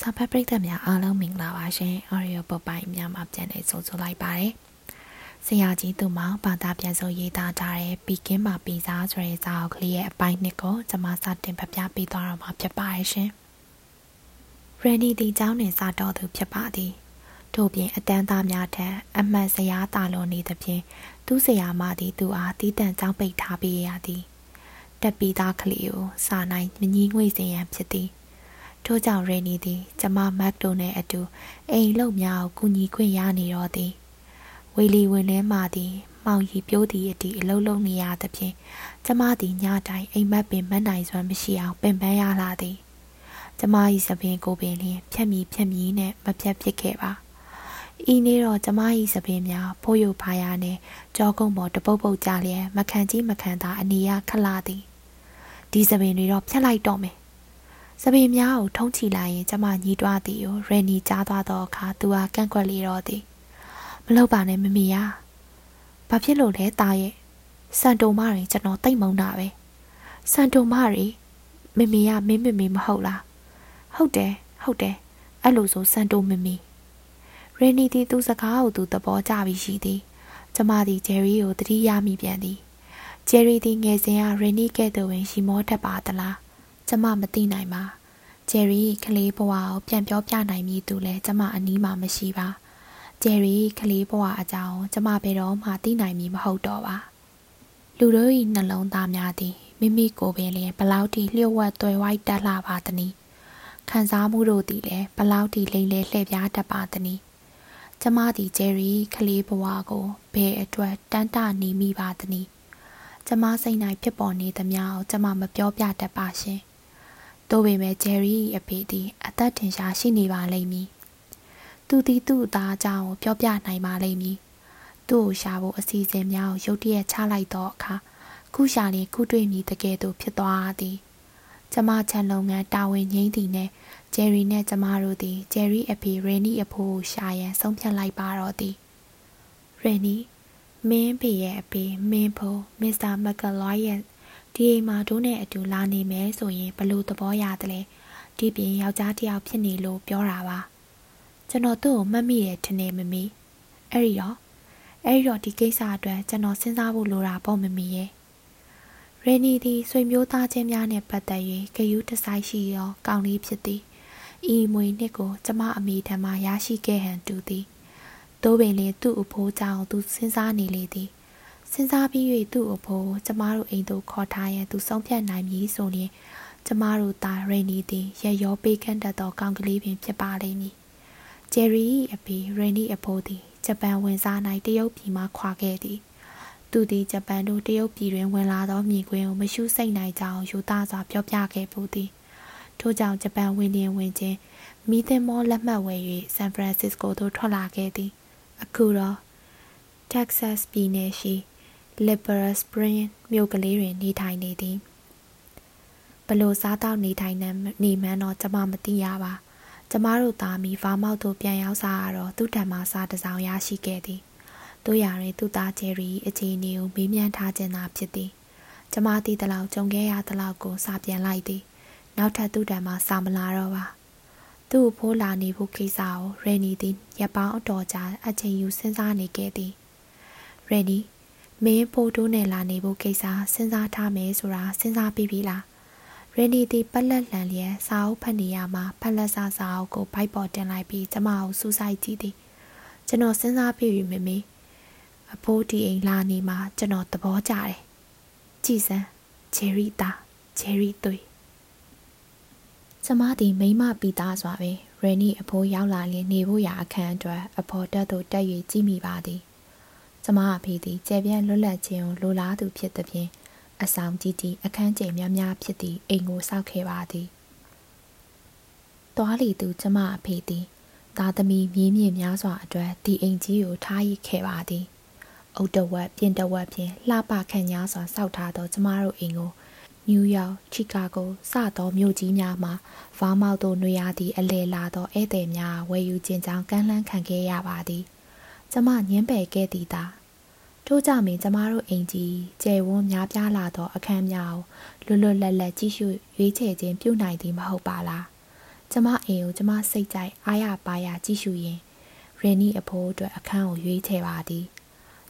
စာဖတ်ပရိသတ်များအားလုံးမင်္ဂလာပါရှင်။ Audio ပုတ်ပိုင်းများမှာပြန်လည်ဆိုဆိုလိုက်ပါတယ်။ဆရာကြီးသူမောင်ဘာသာပြန်ဆိုရေးသားထားတဲ့ပီကင်းမှာပီစားဆိုတဲ့စာအုပ်ကလေးရဲ့အပိုင်းနှစ်ကိုကျွန်မစတင်ဖပြပေးသွားတော့မှာဖြစ်ပါတယ်ရှင်။ရန်နီဒီကျောင်းတွင်စာတော်သူဖြစ်ပါသည်။ထို့ပြင်အတန်းသားများထံအမှန်စရာတာလွန်နေသဖြင့်သူ့ဆရာမသည်သူအားတီးတန့်ကျောင်းပိတ်ထားပေးရသည်။တက်ပြီးသားကလေးကိုစာနိုင်မငီးငွေ့စေရန်ဖြစ်သည်။ ထို့ကြောင့်ရေနီသည် ကျမမက်တိုနဲ့အတူအိမ်လုံများကိုကူညီခွင့်ရနေတော့သည်ဝီလီဝင်လဲမှသည်မောင်ရီပြိုးသည်အတီအလုံးလုံးနေရသဖြင့်ကျမသည်ညတိုင်းအိမ်မက်ပင်မနိုင်စွမ်းမရှိအောင်ပင်ပန်းရလာသည်ကျမ၏သပင်ကိုပင်လျင်ဖြက်မီဖြက်မီနဲ့မပြတ်ဖြစ်ခဲ့ပါဤနေ့တော့ကျမ၏သပင်များဖိုးယိုဖားရနှင့်ကြောကုန်းပေါ်တပုတ်ပုတ်ကြလျက်မခံကြီးမခံသာအနေရခလာသည်ဒီသပင်တွေတော့ဖြတ်လိုက်တော့မယ် စပင်များကိုထုံးချလိုက်ရင်ကျမညီးတွားသည်ကိုရန်နီကြားသွားသောအခါသူဟာကန့်ကွက်လေတော့သည်မလုပ်ပါနဲ့မမီယာဘာဖြစ်လို့လဲတာရဲ့စန်တုံမတွေကျွန်တော်တိတ်မုန်းတာပဲစန်တုံမတွေမမီယာမင်းမမီမဟုတ်လားဟုတ်တယ်ဟုတ်တယ်အဲ့လိုဆိုစန်တုံမမီရန်နီသည်သူစကားကိုသူသဘောကျပြီးရှိသည်ကျမသည်ဂျယ်ရီကိုတတိယမိပြန်သည်ဂျယ်ရီသည်ငယ်စဉ်ကရန်နီကဲ့သို့ဝင်ရှိမောတတ်ပါသလား ကျမမသိနိုင်ပါဂျယ်ရီကလေးဘဝကိုပြန်ပြောပြနိုင်မည်သူလည်းကျမအနီးမှာမရှိပါဂျယ်ရီကလေးဘဝအကြောင်းကျမဘယ်တော့မှသိနိုင်မည်မဟုတ်တော့ပါလူတို့၏နှလုံးသားများသည်မိမိကိုယ်ပင်လျင်ဘလောက်ထိလျှို့ဝှက်သွယ်ဝိုက်တက်လာပါသနည်းခံစားမှုတို့သည်လည်းဘလောက်ထိလိမ့်လဲလှည့်ပြားတတ်ပါသနည်းကျမသည်ဂျယ်ရီကလေးဘဝကိုဘယ်အတွက်တန်းတနေမိပါသနည်းကျမစိတ်၌ဖြစ်ပေါ်နေသမျှကိုကျမမပြောပြတတ်ပါရှင်။ သို့ပေမဲ့ဂျယ်ရီ၏အဖေသည်အသက်ထင်ရှားရှိနေပါလိမ့်မည်။သူသည်သူ့အသားအကြောင်းကိုပြောပြနိုင်ပါလိမ့်မည်။သူ့ကိုရှာဖို့အစီအစဉ်များကိုရုတ်တရက်ချလိုက်သောအခါခုရှာနေခုတွေ့မိတကယ်သို့ဖြစ်သွားသည်။ကျမချန်လုပ်ငန်းတာဝန်ငိမ့်သည်နဲ့ဂျယ်ရီနဲ့ကျမတို့သည်ဂျယ်ရီအဖေရေနီအဖိုးကိုရှာရန်ဆုံးဖြတ်လိုက်ပါတော့သည်။ရေနီမင်းဖေရဲ့အဖေမင်းဖိုးမစ္စတာမက်ကလော့ရဲ့ ဒီအိမ်မှာတို့နဲ့အတူလာနေမယ်ဆိုရင်ဘလို့သဘောရတယ်လဲဒီပြင်ယောက်ျားတစ်ယောက်ဖြစ်နေလို့ပြောတာပါကျွန်တော်သူ့ကိုမှတ်မိတယ်ထင်နေမမီအဲ့ဒီတော့အဲ့ဒီတော့ဒီကိစ္စအတွက်ကျွန်တော်စဉ်းစားဖို့လိုတာပေါ့မမီရဲ့ရနီသည်ဆွေမျိုးသားချင်းများနဲ့ပတ်သက်၍ဂယုတဆိုင်ရှိသောကောင်းလေးဖြစ်သည်ဤမွေနှစ်ကိုကျမအမိထံမှရရှိခဲ့ဟန်တူသည်သို့ပင်လည်းသူ့အဖိုးကြောင့်သူစဉ်းစားနေလေသည် စဉ်းစားပြီး၍သူ့အဖိုးကျမတို့အိမ်သို့ခေါ်ထားရန်သူဆုံးဖြတ်နိုင်မည်ဆိုရင်ကျမတို့သားရိနီသည်ရရောပေးခန့်တတ်သောကောင်းကလေးပင်ဖြစ်ပါလိမ့်မည်။ဂျယ်ရီ၏အဖေရိနီအဖိုးသည်ဂျပန်ဝင်စား၌တရုတ်ပြည်မှခွာခဲ့သည်။သူသည်ဂျပန်တို့တရုတ်ပြည်တွင်ဝင်လာသောမြင်ကွင်းကိုမရှုစိတ်နိုင်ကြောင်းယူသားစွာပြောပြခဲ့ပူသည်။ထို့ကြောင့်ဂျပန်ဝင်လျင်ဝင်ခြင်းမိသင်မောလက်မှတ်ဝယ်၍ဆန်ဖရန်စစ္စကိုသို့ထွက်လာခဲ့သည်။အခုတော့ Texas ပြည်နယ်ရှိ Liberal Spring မြို့ကလေးတွင် နေထိုင်နေသည်ဘလို့စားတော့နေထိုင်နေမှန်းတော့ကျမမသိရပါကျမတို့သားမီဗာမောက်တို့ပြန်ရောက်စားရတော့သူ့ထံမှစားတစောင်ရရှိခဲ့သည်တို့ရရင်သူ့သားဂျယ်ရီအခြေအနေကိုမေးမြန်းထားခြင်းသာဖြစ်သည်ကျမသိသလောက်ကြုံခဲ့ရသလောက်ကိုစာပြန်လိုက်သည်နောက်ထပ်သူ့ထံမှစာမလာတော့ပါသူ့ဖိုးလာနေဖို့ကိစ္စကိုရန်နီသည်ရပ်ပေါင်းအတော်ကြာအချိန်ယူစဉ်းစားနေခဲ့သည်ရန်နီ မင်းဖိုတိုးနဲ့လာနေဖို့ကိစ္စစဉ်းစားထားမယ်ဆိုတာစဉ်းစားပြီးပြီလားရင်းဒီတီပလက်လန်လျက်စာအုပ်ဖတ်နေရမှာဖက်လက်စာစာအုပ်ကိုဘိုက်ပေါ်တင်လိုက်ပြီးကျမကိုစူးစိုက်ကြည့်သည်ကျွန်တော်စဉ်းစားပြီးပြီမမေအဖိုးဒီအိမ်လာနေမှာကျွန်တော်သဘောကျတယ်ကြည်စမ်းဂျယ်ရီတာဂျယ်ရီသွေးကျမသည်မိမပီသားစွာပင်ရယ်နီအဖိုးရောက်လာလျင်နေဖို့ရာအခန်းအတွက်အဖော်တက်သို့တက်၍ကြည့်မိပါသည် ကျမအဖေသည်ကျယ်ပြန့်လွတ်လပ်ခြင်းကိုလိုလားသူဖြစ်သည်ဖြင့်အဆောင်ကြီးကြီးအခန်းကျယ်များများဖြစ်သည့်အိမ်ကိုစောက်ခဲ့ပါသည်။တွားလီသူကျမအဖေသည်သားသမီးမြင်းမြင့်များစွာအတွက်ဒီအိမ်ကြီးကိုထားရခဲ့ပါသည်။အုတ်တဝက်ပြင်တဝက်ဖြင့်လှပခန့်ညားစွာစောက်ထားသောကျမတို့အိမ်ကိုနယူးယောက်၊ချီကာဂိုစသောမြို့ကြီးများမှာဗားမောက်သို့နေရသည့်အလဲလာသောဧည့်သည်များဝယ်ယူခြင်းကြောင့်ကမ်းလှမ်းခံခဲ့ရပါသည်။ကျမညင်းပယ်ခဲ့သည်သာ ထို့ကြောင့်ပင်ကျမတို့အိမ်ကြီးကျယ်ဝန်းများပြားလာသောအခန်းများကိုလွတ်လွတ်လပ်လပ်ကြည့်ရှုရွေးချယ်ခြင်းပြုနိုင်သည်မဟုတ်ပါလားကျမအိမ်ကိုကျမစိတ်ကြိုက်အားရပါရကြည့်ရှုရင်ရန်နီအဖိုးအတွက်အခန်းကိုရွေးချယ်ပါသည်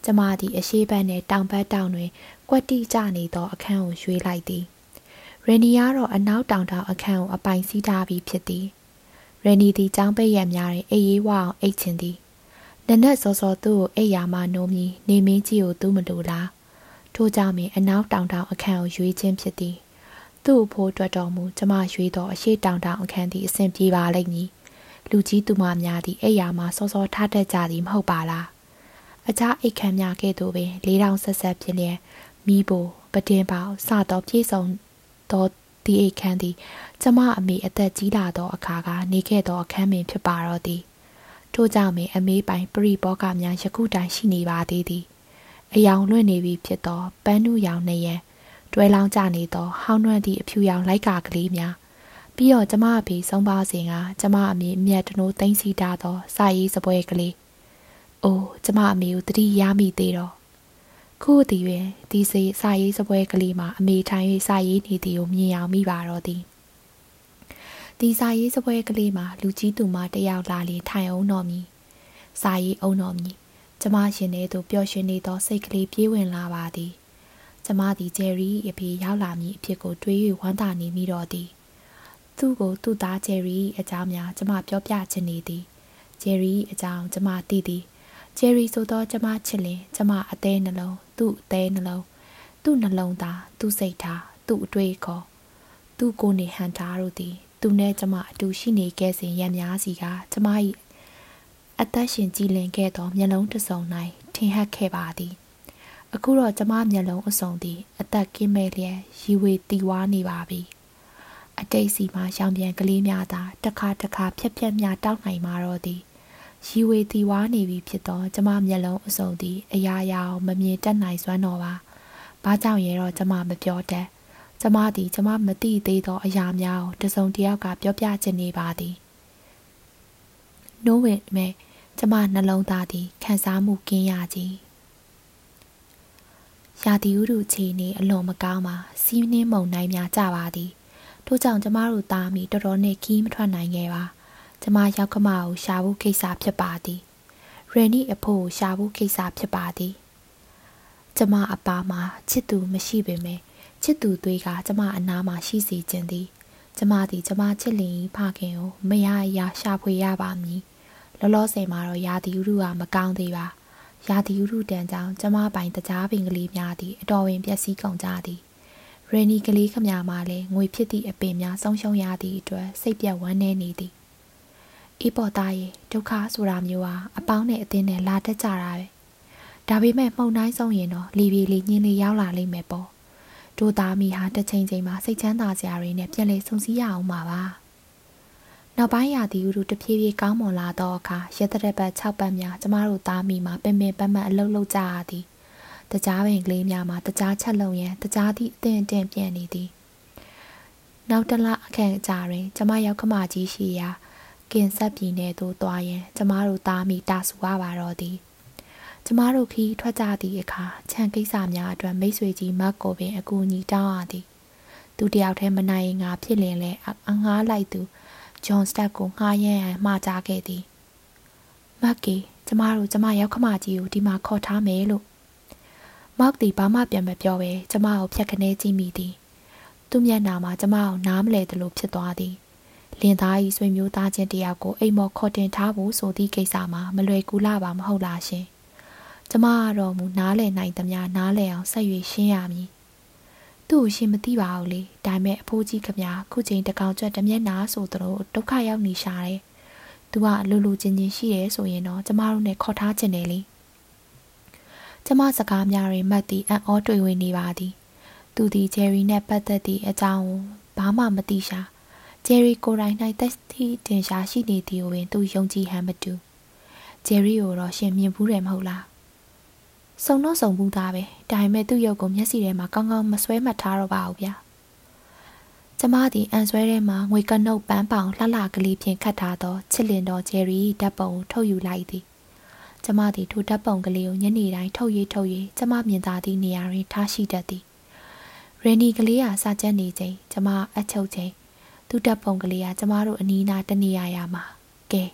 ကျမသည်အရှိဘက်နှင့်တောင်ဘက်တောင်တွင်ကွက်တိကျနေသောအခန်းကိုရွေးလိုက်သည်ရန်နီကတော့အနောက်တောင်တောင်အခန်းကိုအပိုင်စီးထားပြီးဖြစ်သည်ရန်နီသည်ចောင်းပိတ်ရများတွင်အေးရေးဝအောင်အိတ်ချင်သည် နနက်စောစောသူ့ကိုအိပ်ယာမှနိုးမြည်နေမင်းကြီးကိုသူ့မလိုလားထို့ကြောင့်ပင်အနောက်တောင်တောင်အခန်းကိုရွေးခြင်းဖြစ်သည်သူ့အဖို့အတွက်တော်မူကျမရွေးသောအရှိတောင်တောင်အခန်းသည်အဆင်ပြေပါလိမ့်မည်လူကြီးသူမများသည်အိပ်ယာမှစောစောထားတတ်ကြသည်မဟုတ်ပါလားအခြားအိတ်ခမ်းများကဲ့သို့ပင်လေးတောင်ဆက်ဆက်ဖြစ်လျက်မိဘပတင်းပေါစသောပြေဆုံးသောဒီအိတ်ခမ်းသည် ကျမအမေအသက်ကြီးလာသောအခါကနေခဲ့သောအခန်းပင်ဖြစ်ပါတော့သည် ထို့ကြောင့်ပင်အမေပိုင်ပရိဘောကများယခုတိုင်ရှိနေပါသေးသည်အယောင်လွင့်နေပြီဖြစ်သောပန်းနုရောင်နှရန်တွဲလောင်းကြနေသောဟောင်းနှွမ်းသည့်အဖြူရောင်လိုက်ကာကလေးများပြီးတော့ကျမအဖေဆုံးပါစဉ်ကကျမအမေအမျက်တနိုးသိမ့်စီထားသောစာရေးစပွဲကလေးအိုးကျမအမေကိုတတိရမိသေးတော့ခုတည်တွင်ဒီစေစာရေးစပွဲကလေးမှာအမေထိုင်၍စာရေးနေသည်ကိုမြင်အောင်မိပါတော့သည် ဒီစာရေးစပွဲကလေးမှာလူကြီးသူမတယောက်လာလေထိုင်အောင်တော်မူစာရေးအောင်တော်မူကျမရှင်ထဲသို့ပျော်ရွှင်နေသောစိတ်ကလေးပြေးဝင်လာပါသည်ကျမသည်ဂျယ်ရီအဖေရောက်လာမည်အဖြစ်ကိုတွေး၍ဝမ်းသာနေမိတော့သည်သူ့ကိုသူ့သားဂျယ်ရီအကြောင်းများကျမပြောပြချင်နေသည်ဂျယ်ရီအကြောင်းကျမသိသည်ဂျယ်ရီဆိုသောကျမချစ်လင်ကျမအသေးနှလုံးသူ့အသေးနှလုံးသူ့နှလုံးသားသူ့စိတ်ထားသူ့အတွေ့အခေါ်သူ့ကိုယ်နေဟန်တာတို့သည် သူနဲ့ကျမအတူရှိနေခဲ့စဉ်ရံများစီကကျမ၏အသက်ရှင်ကြည်လင်ခဲ့သောမျက်လုံးတစ်စုံ၌ထင်ဟပ်ခဲ့ပါသည်အခုတော့ကျမမျက်လုံးအစုံသည် အသက်ကင်းမဲ့လျက်ရီဝေတီဝါနေပါပြီအတိတ်စီမှာရောင်ပြန်ကလေးများသာတစ်ခါတစ်ခါဖြက်ဖြက်များတောက်နိုင်မှာတော့သည်ရီဝေတီဝါနေပြီဖြစ်သောကျမမျက်လုံးအစုံသည် အရာရာမမြင်တတ်နိုင်စွမ်းတော့ပါဘာကြောင့်ရဲတော့ကျမမပြောတတ် ကျမသည်ကျမမသိသေးသောအရာများကိုတစုံတယောက်ကပြောပြချင်နေပါသည်နိုးဝင်မဲ့ကျမနှလုံးသားသည်ခံစားမှုကင်းရကြီးရာသီဥတုအခြေအနေအလွန်မကောင်းပါစီးနှင်းမုန်တိုင်းများကြပါသည်ထို့ကြောင့်ကျမတို့သားမိတော်တော်နဲ့ခီးမထွက်နိုင်ခဲ့ပါကျမရောက်ခမကိုရှာဖို့ကိစ္စဖြစ်ပါသည်ရန်နီအဖို့ရှာဖို့ကိစ္စဖြစ်ပါသည်ကျမအပါမှာချစ်သူမရှိပေမဲ့ ချစ်သူသွေးကကျမအနားမှာရှိစေခြင်းသည်ကျမသည်ကျမချစ်လင်ဖခင်ကိုမရရရှာဖွေရပါမည်လောလောဆယ်မှာတော့ရာသီဥတုကမကောင်းသေးပါရာသီဥတုတန်ကြောင့်ကျမပိုင်တကြားပင်ကလေးများသည်အတော်ဝင်ပျက်စီးကုန်ကြသည်ရယ်နီကလေးခမများမှလည်းငွေဖြစ်သည့်အပင်များဆုံးရှုံးရသည့်အတွက်စိတ်ပြတ်ဝမ်းနည်းနေသည်အေးပေါ်သားရဲ့ဒုက္ခဆိုတာမျိုးဟာအပေါင်းနဲ့အသင်းနဲ့လာတတ်ကြတာပဲဒါပေမဲ့မှုန်တိုင်းဆုံးရင်တော့လီပြေလီညင်းလေးရောက်လာလိမ့်မယ်ပေါ့ တို့သားမိဟာတစ်ချိန်ချိန်မှာစိတ်ချမ်းသာစရာတွေနဲ့ပြန်လည်ဆုံစည်းရအောင်ပါပါနောက်ပိုင်းရာသီဥတုတဖြည်းဖြည်းကောင်းမွန်လာသောအခါရသက်တဲ့ဘက်6ပတ်များကျမတို့သားမိမှာပင်ပင်ပန်းပန်းအလုပ်လုပ်ကြရသည်တကြားပင်ကလေးများမှာတကြားချက်လုံရန်တကြားသည့်အသင့်အတင့်ပြန်နေသည်နောက်တလအခန့်ကြာတွင်ကျမရောက်ခမကြီးရှိရာကင်ဆက်ပြည်နယ်သို့သွားရန်ကျမတို့သားမိတာဆူရပါတော့သည် ကျမတို့ခီးထွက်ကြသည့်အခါခြံကိစ္စများအတွက်မိတ်ဆွေကြီးမတ်ကိုပင်အကူအညီတောင်းရသည်သူတယောက်တည်းမနိုင်ရင်ငါဖြစ်လင်လဲအငားလိုက်သူဂျွန်စတက်ကိုငှားရမ်းရန်မှာကြားခဲ့သည်မက်ကီကျမတို့ကျမရောက်ခမကြီးကိုဒီမှာခေါ်ထားမယ်လို့မောက်တီဘာမှပြန်မပြောပဲကျမကိုဖြတ်ခနဲကြည့်မိသည်သူ့မျက်နှာမှာကျမကိုနားမလဲသလိုဖြစ်သွားသည်လင်သားဤဆွေမျိုးသားချင်းတယောက်ကိုအိမ်မော်ခေါ်တင်ထားဖို့ဆိုသည့်ကိစ္စမှာမလွယ်ကူလာပါမဟုတ်လားရှင် ကျမကတော့မူနားလည်နိုင်သမျှနားလည်အောင်ဆက်၍ရှင်းရမည်သူ့ကိုရှင်မသိပါဘူးလေဒါပေမဲ့အဖိုးကြီးခမခုချိန်တကောင်ကျွတ်တမျက်နာဆိုသလိုဒုက္ခရောက်နေရှာတယ်သူကအလိုလိုချင်းချင်းရှိရဲဆိုရင်တော့ကျမတို့နဲ့ခေါ်ထားခြင်းတယ်လေကျမစကားများရင်မတ်သည်အံ့ဩတွေ့ဝင်နေပါသည်သူသည်ဂျယ်ရီနဲ့ပတ်သက်သည့်အကြောင်းကိုဘာမှမသိရှာဂျယ်ရီကိုယ်တိုင်၌တက်သည့်တင်ရှားရှိနေသည်ကိုပင်သူယုံကြည်ဟန်မတူဂျယ်ရီကိုတော့ရှင်မြင်ဘူးတယ်မဟုတ်လား စုံတော့စုံဘူးသားပဲဒါပေမဲ့သူ့ရုပ်ကိုမျက်စိထဲမှာကောင်းကောင်းမဆွဲမှတ်ထားတော့ပါဘူးဗျာကျမသည်အန်ဆွဲထဲမှာငွေကနုတ်ပန်းပောင်လှလှကလေးဖြင့်ခတ်ထားသောချစ်လင်တော်ဂျယ်ရီဓာတ်ပုံကိုထုတ်ယူလိုက်သည်ကျမသည်ထိုဓာတ်ပုံကလေးကိုညနေတိုင်းထုတ်၍ထုတ်၍ကျမမြင်သာသည့်နေရာတွင်ထားရှိတတ်သည်ရန်နီကလေးဟာစာချက်နေချိန်ကျမအချုပ်ချိန်သူ့တပ်ပုံကလေးကကျမတို့အနီးနားတနေရရမှာကဲ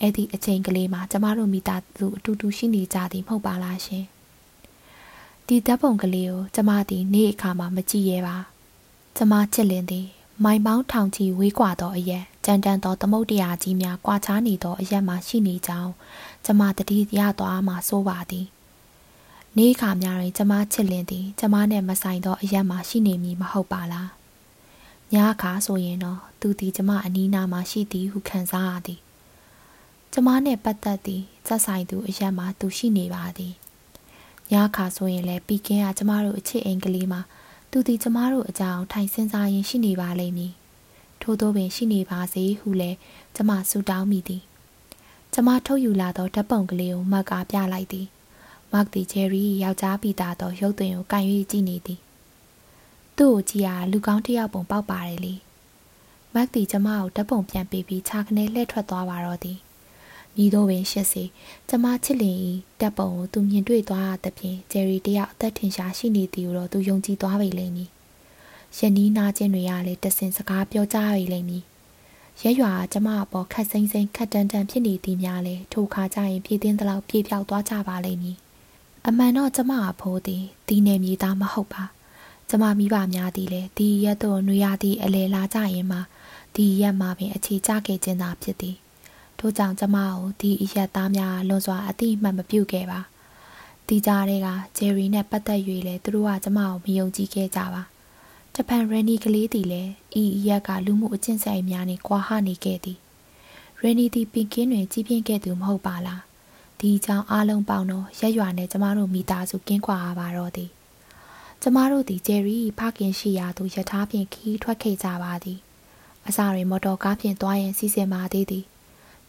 အဲ့ဒီအချိန်ကလေးမှာကျမတို့မိသားစုအတူတူရှိနေကြသည်မဟုတ်ပါလားရှင် ဒီတပ်ပုံကလေးကိုကျမသည်နေ့အခါမှာမကြည့်ရပါကျမချစ်လင်သည် မိုင်ပေါင်းထောင်ချီဝေးကွာသောအရက်ကြမ်းတမ်းသောသမုတ်တရားကြီးများကွာခြားနေသောအရက်မှရှိနေကြောင်းကျမတတိရသွားမှဆိုပါသည်နေ့ခါများတွင်ကျမချစ်လင်သည်ကျမနှင့်မဆိုင်သောအရက်မှရှိနေမည်မဟုတ်ပါလားညအခါဆိုရင်တော့သူသည်ကျမအနီးနားမှာရှိသည်ဟုခံစားရသည်ကျမနှင့်ပတ်သက်သည်စက်ဆိုင်သူအရက်မှသူရှိနေပါသည် ညအခါဆိုရင်လည်းပြီးကင်းကကျမတို့အချစ်အိမ်ကလေးမှာသူသည်ကျမတို့အကြောင်းထိုင်စင်စားရင်ရှိနေပါလိမ့်မည်ထို့သောပင်ရှိနေပါစေဟုလည်းကျမဆုတောင်းမိသည်ကျမထုတ်ယူလာသောဓပုံကလေးကိုမက်ကပြလိုက်သည်မက်သည်ဂျယ်ရီယောက်ျားပိသားသောရုပ်သွင်းကိုကန်၍ကြည့်နေသည်သူ့ကိုကြည့်ရလူကောင်းတစ်ယောက်ပုံပေါက်ပါတယ်လေမက်သည်ကျမကိုဓပုံပြန်ပေးပြီးခြာကနေလှည့်ထွက်သွားပါတော့သည် ဤသို့ပင်ရှစ်စီကျမချစ်လင်၏တပ်ပုံကိုသူမြင်တွေ့သွားသဖြင့်ဂျယ်ရီတယောက်အသက်ထင်ရှားရှိနေသည်ကိုတော့သူယုံကြည်သွားပေလိမ့်မည်ယနီးနာချင်းတွေကလည်းတဆင်စကားပြောကြရလိမ့်မည်ရဲရွာကျမအပေါ်ခတ်စိမ့်စိမ့်ခတ်တန်တန်ဖြစ်နေသည်များလေထိုခါကျရင်ပြည်တင်းသလောက်ပြေပြောက်သွားကြပါလိမ့်မည်အမှန်တော့ကျမအဖိုးသည်ဒီနယ်မြေသားမဟုတ်ပါကျမမိဘများသည်လည်းဒီရက်သို့နွေရသည့်အလေလာကြရင်မှဒီရက်မှာပင်အခြေချခဲ့ခြင်းသာဖြစ်သည် ထို့ကြောင့်ကျမကိုဒီအရက်သားများလွန်စွာအတိအမှတ်မပြုခဲ့ပါဒီကြားတွေကဂျယ်ရီနဲ့ပတ်သက်၍လေသူတို့ကကျမကိုမယုံကြည်ခဲ့ကြပါဂျပန်ရန်နီကလေးတီလည်းဤအရက်ကလူမှုအကျင့်ဆိုင်များနှင့်ကွာဟနေခဲ့သည်ရန်နီတီပင်ကင်းတွင်ကြီးပြင်းခဲ့သူမဟုတ်ပါလားဒီကြောင့်အားလုံးပေါင်းတော့ရက်ရွာနဲ့ကျမတို့မိသားစုကင်းကွာရပါတော့သည်ကျမတို့သည်ဂျယ်ရီဖခင်ရှိရာသို့ယထာဖြင့်ခီးထွက်ခဲ့ကြပါသည်အစာတွင်မော်တော်ကားဖြင့်သွားရင်စီစဉ်ပါသေးသည်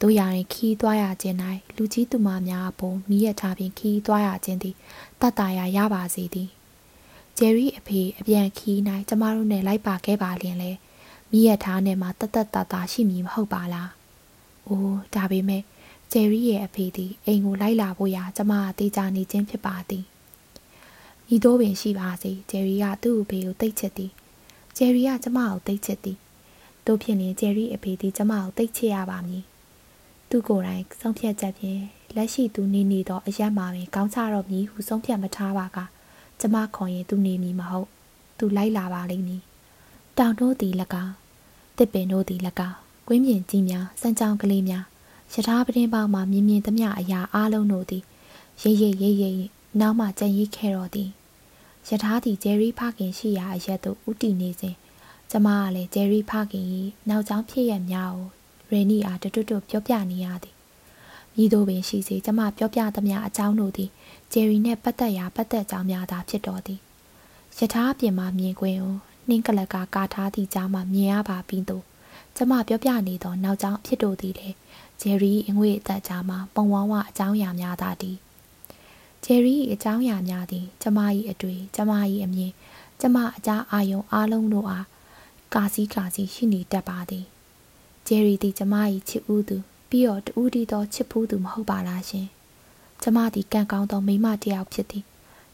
တို့ရရင်ခီးသွားရခြင်း၌လူကြီးသူမများအပေါ်မိရထားဖြင့်ခီးသွားရခြင်းသည်တတ်တာရရပါစေသည်ဂျယ်ရီအဖေအပြန်ခီး၌ကျမတို့နဲ့လိုက်ပါခဲ့ပါလျင်လေမိရထားနဲ့မှတတ်တတ်တာတာရှိမည်မဟုတ်ပါလား။အိုးဒါပေမဲ့ဂျယ်ရီရဲ့အဖေသည်အိမ်ကိုလိုက်လာဖို့ရာကျမအသေးချာနေခြင်းဖြစ်ပါသည်။ဤသို့ပင်ရှိပါစေဂျယ်ရီကသူ့အဖေကိုတိတ်ချစ်သည်။ဂျယ်ရီကကျမကိုတိတ်ချစ်သည်။တို့ဖြစ်ရင်ဂျယ်ရီအဖေသည်ကျမကိုတိတ်ချစ်ရပါမည်။ သူကိုယ်တိုင်ဆုံးဖြတ်ချက်ဖြင့်လက်ရှိသူနေနေသောအရက်မှာပင်ကောင်းချတော့မည်ဟုဆုံးဖြတ်မထားပါကကျမခေါ်ရင်သူနေမည်မဟုတ်သူလိုက်လာပါလိမ့်မည်တောင်တို့သည်၎င်းတစ်ပင်တို့သည်၎င်းကွင်းပြင်ကြီးများစံကြောင်ကလေးများရထားပတင်းပေါက်မှမြင်မြင်သမျှအရာအလုံးတို့သည်ရိပ်ရိပ်ရိပ်ရိပ်နောက်မှကြံရိပ်ခဲ့တော်သည်ရထားသည်ဂျယ်ရီဖခင်ရှိရာအရက်သို့ဥတီနေစဉ်ကျမကလည်းဂျယ်ရီဖခင်၏နောက်ကျောင်းဖြစ်ရများကို ရေနီအားတွတ်တွတ်ပြောပြနေရသည်မိတို့ပင်ရှိစေကျမပြောပြသမျှအကြောင်းတို့သည်ဂျယ်ရီနှင့်ပတ်သက်ရာပတ်သက်ကြောင်းများသာဖြစ်တော်သည်ယထာအပြင်မှမြင်ကွင်းကိုနှင်းကလကကာထားသည့်ကြားမှမြင်ရပါပြီးသို့ကျမပြောပြနေသောနောက်ကျောင်းဖြစ်တို့သည်လည်းဂျယ်ရီအငွေအသက်ကြားမှပုံဝန်းဝအကြောင်းအရာများသာသည်ဂျယ်ရီအကြောင်းအရာများသည်ကျမ၏အတွေ့ကျမ၏အမြင်ကျမအကြအာယုံအားလုံးတို့အားကာစီကာစီရှိနေတတ်ပါသည် ဂျယ်ရီသည်ကျမ၏ချစ်ဦးသူပြီးတော့တူးတီသောချစ်ဖူးသူမဟုတ်ပါလားရှင်ကျမသည်ကံကောင်းသောမိမတယောက်ဖြစ်သည်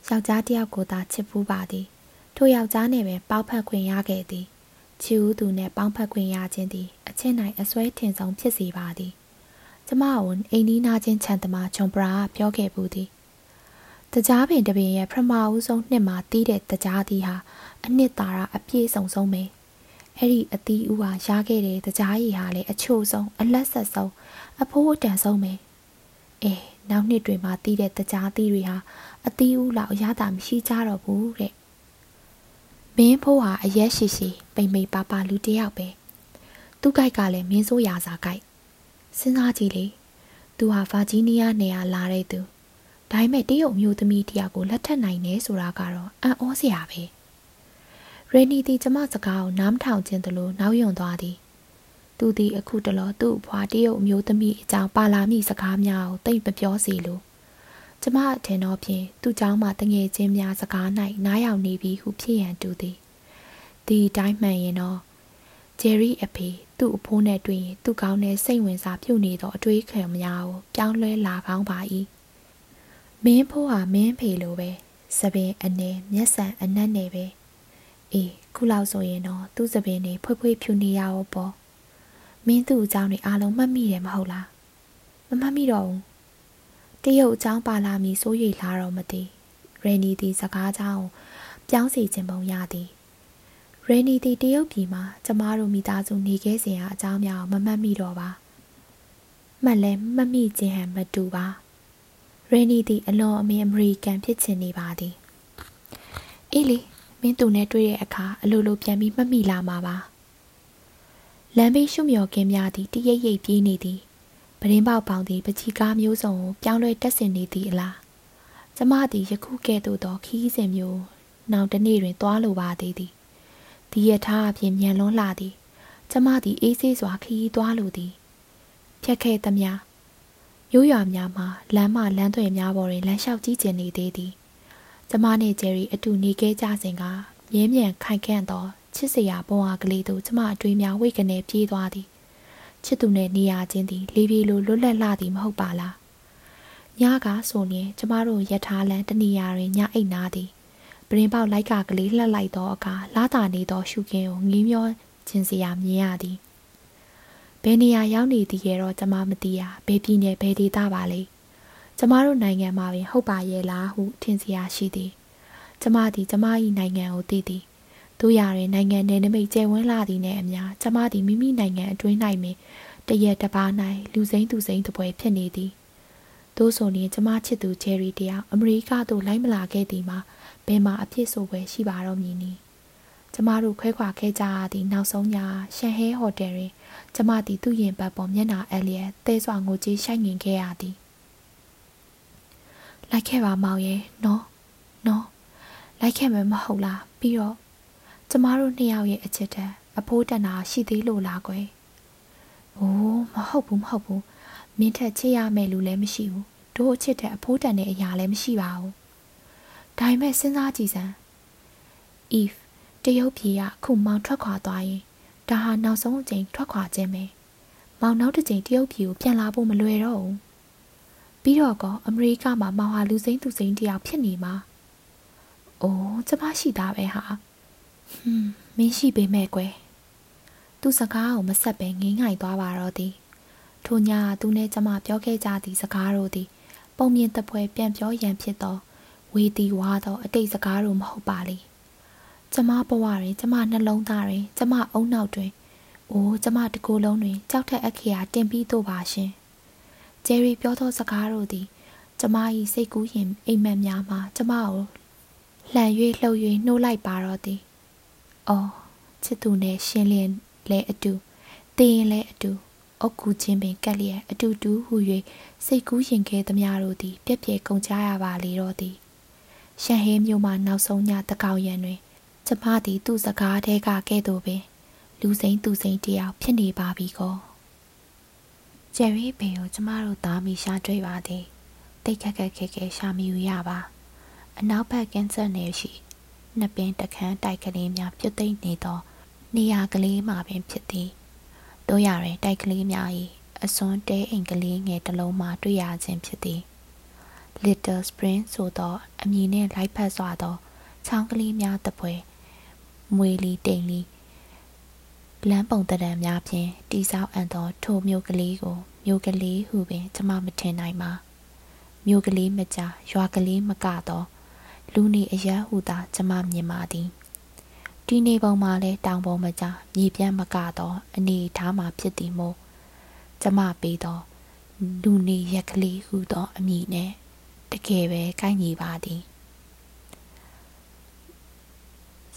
ယောက်ျားတယောက်ကိုသာချစ်ဖူးပါသည်ထိုယောက်ျားနှင့်ပင်ပေါက်ဖက်ခွင့်ရခဲ့သည်ချီဦးသူနှင့်ပေါင်းဖက်ခွင့်ရခြင်းသည်အချင်းနိုင်အစွဲထင်ဆုံးဖြစ်စေပါသည်ကျမကိုအိမ်နီးနားချင်းချန်တမဂျွန်ပရာပြောခဲ့ဘူးသည်တကြားပင်တပင်ရဲ့ပထမဦးဆုံးနှစ်မှာတီးတဲ့တကြားသည်ဟာအနှစ်သာရအပြည့်စုံဆုံးပဲ အဲ့ဒီအသီးဦးဟာရခဲ့တဲ့တကြားရည်ဟာလည်းအချို့ဆုံးအလက်ဆက်ဆုံးအဖိုးအတန်ဆုံးပဲအေးနောက်နှစ်တွေမှာတီးတဲ့တကြားသီးတွေဟာအသီးဦးလောက်အရသာမရှိကြတော့ဘူးတဲ့မင်းဖိုးဟာအရက်ရှိရှိပိမ့်မိတ်ပါပါလူတယောက်ပဲသူ့ကြိုက်ကလည်းမင်းဆိုးရာစာကြိုက်စဉ်းစားကြည့်လေသူဟာဗာဂျီးနီးယားနေရာလာတဲ့သူဒါပေမဲ့တရုတ်မျိုးသမီးတယောက်ကိုလက်ထပ်နိုင်နေဆိုတာကတော့အံ့ဩစရာပဲ ရေနီသည်ကျမစကားကိုနားမထောင်ခြင်းသလိုနောက်ယွံသွားသည်သူသည်အခုတလောသူ့အဖွာတရုတ်မျိုးသမီးအကြောင်းပါလာမိစကားများကိုတိတ်မပြောစီလို့ကျမအထင်တော့ဖြင့်သူ့เจ้าမှတငယ်ချင်းများစကား၌နားရောက်နေပြီဟုဖြစ်ရန်တူသည်ဒီတိုင်းမှန်ရင်တော့ဂျယ်ရီအဖေသူ့အဖိုးနဲ့တွေ့ရင်သူ့ကောင်းတဲ့စိတ်ဝင်စားပြုတ်နေသောအတွေးခံများကိုပြောင်းလဲလာကောင်းပါ၏မင်းဖိုးဟာမင်းဖေလိုပဲစပင်အနေမျက်စံအနက်နဲ့ပဲ အေးခုလောက်ဆိုရင်တော့သူ့စပင်တွေဖွေးဖွေးဖြူနေရအောင်ပေါ့မင်းသူ့အကြောင်းတွေအားလုံးမှတ်မိတယ်မဟုတ်လားမမှတ်မိတော့ဘူးတရုတ်အကြောင်းပါလာမည်စိုးရိမ်လာတော့မသိရန်နီသည်စကားကြောင်းပြောင်းစီခြင်းပုံရသည်ရန်နီသည်တရုတ်ပြည်မှာကျမတို့မိသားစုနေခဲ့စဉ်အကြောင်းများမမှတ်မိတော့ပါမှတ်လဲမှတ်မိခြင်းဟန်မတူပါရန်နီသည်အလွန်အမင်းအမေရိကန်ဖြစ်ချင်နေပါသည်အေးလေ မင်းသူနဲ့တွေ့တဲ့အခါအလိုလိုပြန်ပြီးမှတ်မိလာမှာပါလမ်းဘေးရှုမြော်ကင်းများသည်တရိပ်ရိပ်ပြေးနေသည်ပရင်းပေါက်ပေါင်းသည်ပချီကားမျိုးစုံကိုပြောင်းလဲတက်ဆင်နေသည်အလားကျမသည်ယခုကဲ့သို့သောခီးစဉ်မျိုးနောက်တစ်နေ့တွင်သွားလိုပါသေးသည်ဒီရထားအပြင်မြန်လွန်းလာသည်ကျမသည်အေးဆေးစွာခီးသွားလိုသည်ဖြတ်ခဲ့သမျှရိုးရွာများမှာလမ်းမလမ်းသွယ်များပေါ်တွင်လမ်းလျှောက်ကြည့်ကျင်နေသေးသည် ကျမနှင့်ဂျယ်ရီအတူနေခဲ့ကြစဉ်ကမြဲမြံခိုင်ခန့်သောချစ်စရာဘဝကလေးတို့ကျမအတွေးများဝိတ်ကနေပြေးသွားသည်ချစ်သူနဲ့နေရခြင်းသည်လေးပြေလိုလွတ်လပ်လာသည်မဟုတ်ပါလားညကဆိုရင်ကျမတို့ယထာလန်တနေရာတွင်ညအိတ်နာသည်ပရင်ပေါက်လိုက်ကကလေးလှက်လိုက်သောအခါလာတာနေသောရှုခင်းကိုငေးမျောခြင်းစရာမြင်ရသည်ဘယ်နေရာရောက်နေသည်ရဲ့တော့ကျမမသိရဘယ်ပြည်နယ်ဘယ်ဒေသပါလဲ ကျမတို့နိုင်ငံမှာပင်ဟုတ်ပါရဲ့လားဟုထင်စရာရှိသည်ကျမသည်ကျမ၏နိုင်ငံကိုသိသည်တို့ရတွင်နိုင်ငံနယ်နိမိတ်ကျယ်ဝန်းလာသည်နှင့်အမျှကျမသည်မိမိနိုင်ငံအတွင်း၌ပင်တရက်တစ်ပါး၌လူစိမ့်သူစိမ့်တပွဲဖြစ်နေသည်သို့ဆိုရင်ကျမချစ်သူဂျယ်ရီတယောက်အမေရိကသို့လိုက်မလာခဲ့သည်မှာဘယ်မှာအဖြစ်ဆိုပွဲရှိပါတော့မည်နည်းကျမတို့ခွဲခွာခဲ့ကြရသည့်နောက်ဆုံးညရှန်ဟဲဟိုတယ်တွင်ကျမသည်သူ့ရင်ပတ်ပေါ်မျက်နှာအလျက်သဲစွာငိုကြည့်ရှိုက်ငင်ခဲ့ရသည် လိုက်ခဲ့ပါမောင်ရဲ့နော်နော်လိုက်ခဲ့မယ်မဟုတ်လားပြီးတော့ကျမတို့နှစ်ယောက်ရဲ့အချစ်တန်အဖိုးတန်တာရှိသေးလို့လားကွယ်။အိုးမဟုတ်ဘူးမဟုတ်ဘူး။မင်းထက်ချစ်ရမယ်လူလည်းမရှိဘူး။တို့အချစ်တဲ့အဖိုးတန်တဲ့အရာလည်းမရှိပါဘူး။ဒါပေမဲ့စဉ်းစားကြည့်စမ်း။ Eve တရုတ်ပြည်ကခုမောင်ထွက်ခွာသွားရင်ဒါဟာနောက်ဆုံးအကြိမ်ထွက်ခွာခြင်းပဲ။မောင်နောက်တစ်ကြိမ်တရုတ်ပြည်ကိုပြန်လာဖို့မလွယ်တော့ဘူး။ ပြီးတော့ကအမေရိကမှာမောင်ဟာလူစိမ့်သူစိမ့်တယောက်ဖြစ်နေမှာ။အိုးကျမရှိသားပဲဟာ။ဟွန်းမင်းရှိပေမဲ့ကွယ်သူစကားကိုမဆက်ပဲငိမ့်ငိုင်သွားပါတော့သည်ထိုညသူနဲ့ကျမပြောခဲ့ကြသည့်စကားတို့သည်ပုံမြင်တပွဲပြန်ပြောရန်ဖြစ်သောဝေတီဝါသောအတိတ်စကားတို့မဟုတ်ပါလေကျမဘဝတွင်ကျမနှလုံးသားတွင်ကျမအုံနောက်တွင်အိုးကျမတကူလုံးတွင်ကြောက်ထက်အခရာတင်ပြီးတို့ပါရှင် ဂျယ်ရီပြောသောစကားတို့သည်ကျမ၏စိတ်ကူးရင်အိမ်မက်များမှာကျမကိုလှန်၍လှုပ်၍နှိုးလိုက်ပါတော့သည်အော်ချစ်သူနဲ့ရှင်းလင်းလဲအတူတည်ရင်လဲအတူအုတ်ကူချင်းပင်ကက်လျက်အတူတူဟူ၍စိတ်ကူးရင်ခဲသမျှတို့သည်ပြက်ပြဲကုန်ကြရပါလေတော့သည်ရှန်ဟဲမြို့မှနောက်ဆုံးညတကောင်ရံတွင်ကျမသည်သူ့စကားထဲကကဲ့သို့ပင် လူစိမ့်သူစိမ့်တယောက်ဖြစ်နေပါပြီကော ဂျယ်ရီဘေကိုကျမတို့သားမိရှာတွေ့ပါသည်တိတ်ခက်ခက်ခဲခဲရှာမယူရပါအနောက်ဘက်ကင်ဆာနယ်ရှိနှစ်ပင်တခန်းတိုက်ကလေးများပြုတ်သိမ့်နေသောနေရာကလေးမှာပင်ဖြစ်သည်တို့ရတွင်တိုက်ကလေးများ၏အစွန်းတဲအိမ်ကလေးငယ်တစ်လုံးမှတွေ့ရခြင်းဖြစ်သည် Little Spring ဆိုသော အမည်နှင့်လိုက်ဖက်စွာသောချောင်းကလေးများတပွဲမွေလီတိမ်လီ လမ်းပုံတံများဖြင့်တိဆောက်အပ်သောထိုမြို့ကလေးကိုမြို့ကလေးဟုပင်ကျွန်မမထင်နိုင်ပါမြို့ကလေးမကြရွာကလေးမကတော့လူနေအရဟုသာကျမမြင်ပါသည်ဒီနေပုံမှာလဲတောင်ပေါ်မကြမြေပြန့်မကတော့အနေထားမှာဖြစ်သည်မို့ကျမပေးသောလူနေရက်ကလေးဟုသောအမည်နဲ့တကယ်ပဲကိုက်ညီပါသည်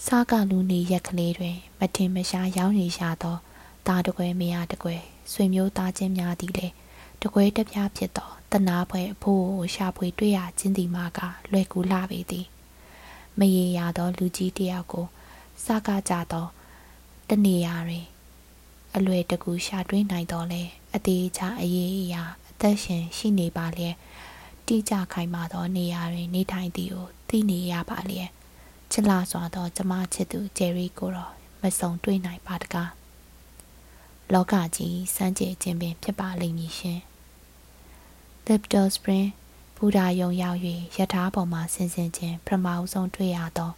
စားကလူနေရက်ကလေးတွင် မထင်မရှားရောင်းနေရသောတာတကွဲမရတကွဲဆွေမျိုးသားချင်းများသည်လေတကွဲတပြားဖြစ်သောတနာပွဲအဖို့ကိုရှာဖွေတွေ့ရခြင်းဒီမှာကလွယ်ကူလာပေသည်မရေရာသောလူကြီးတယောက်ကိုစကားကြသောတနေရာတွင်အလွယ်တကူရှာတွေ့နိုင်တော်လဲအသေးချာအရေးအရာအသက်ရှင်ရှိနေပါလျက်တိကျခိုင်မာသောနေရာတွင် နေထိုင်သည်ကိုသိနေရပါလျက် ချစ်လာစွာသောကျမချစ်သူဂျယ်ရီကိုတော့မဆုံတွေ့နိုင်ပါတကားလောကကြီးစမ်းကြဲခြင်းပင်ဖြစ်ပါလိမ့်မည်ရှင် Lipton Spring ဘူဒါယုံရောက်၍ယထာပေါ်မှဆင်းဆင်းခြင်းပထမအဆုံးတွေ့ရသော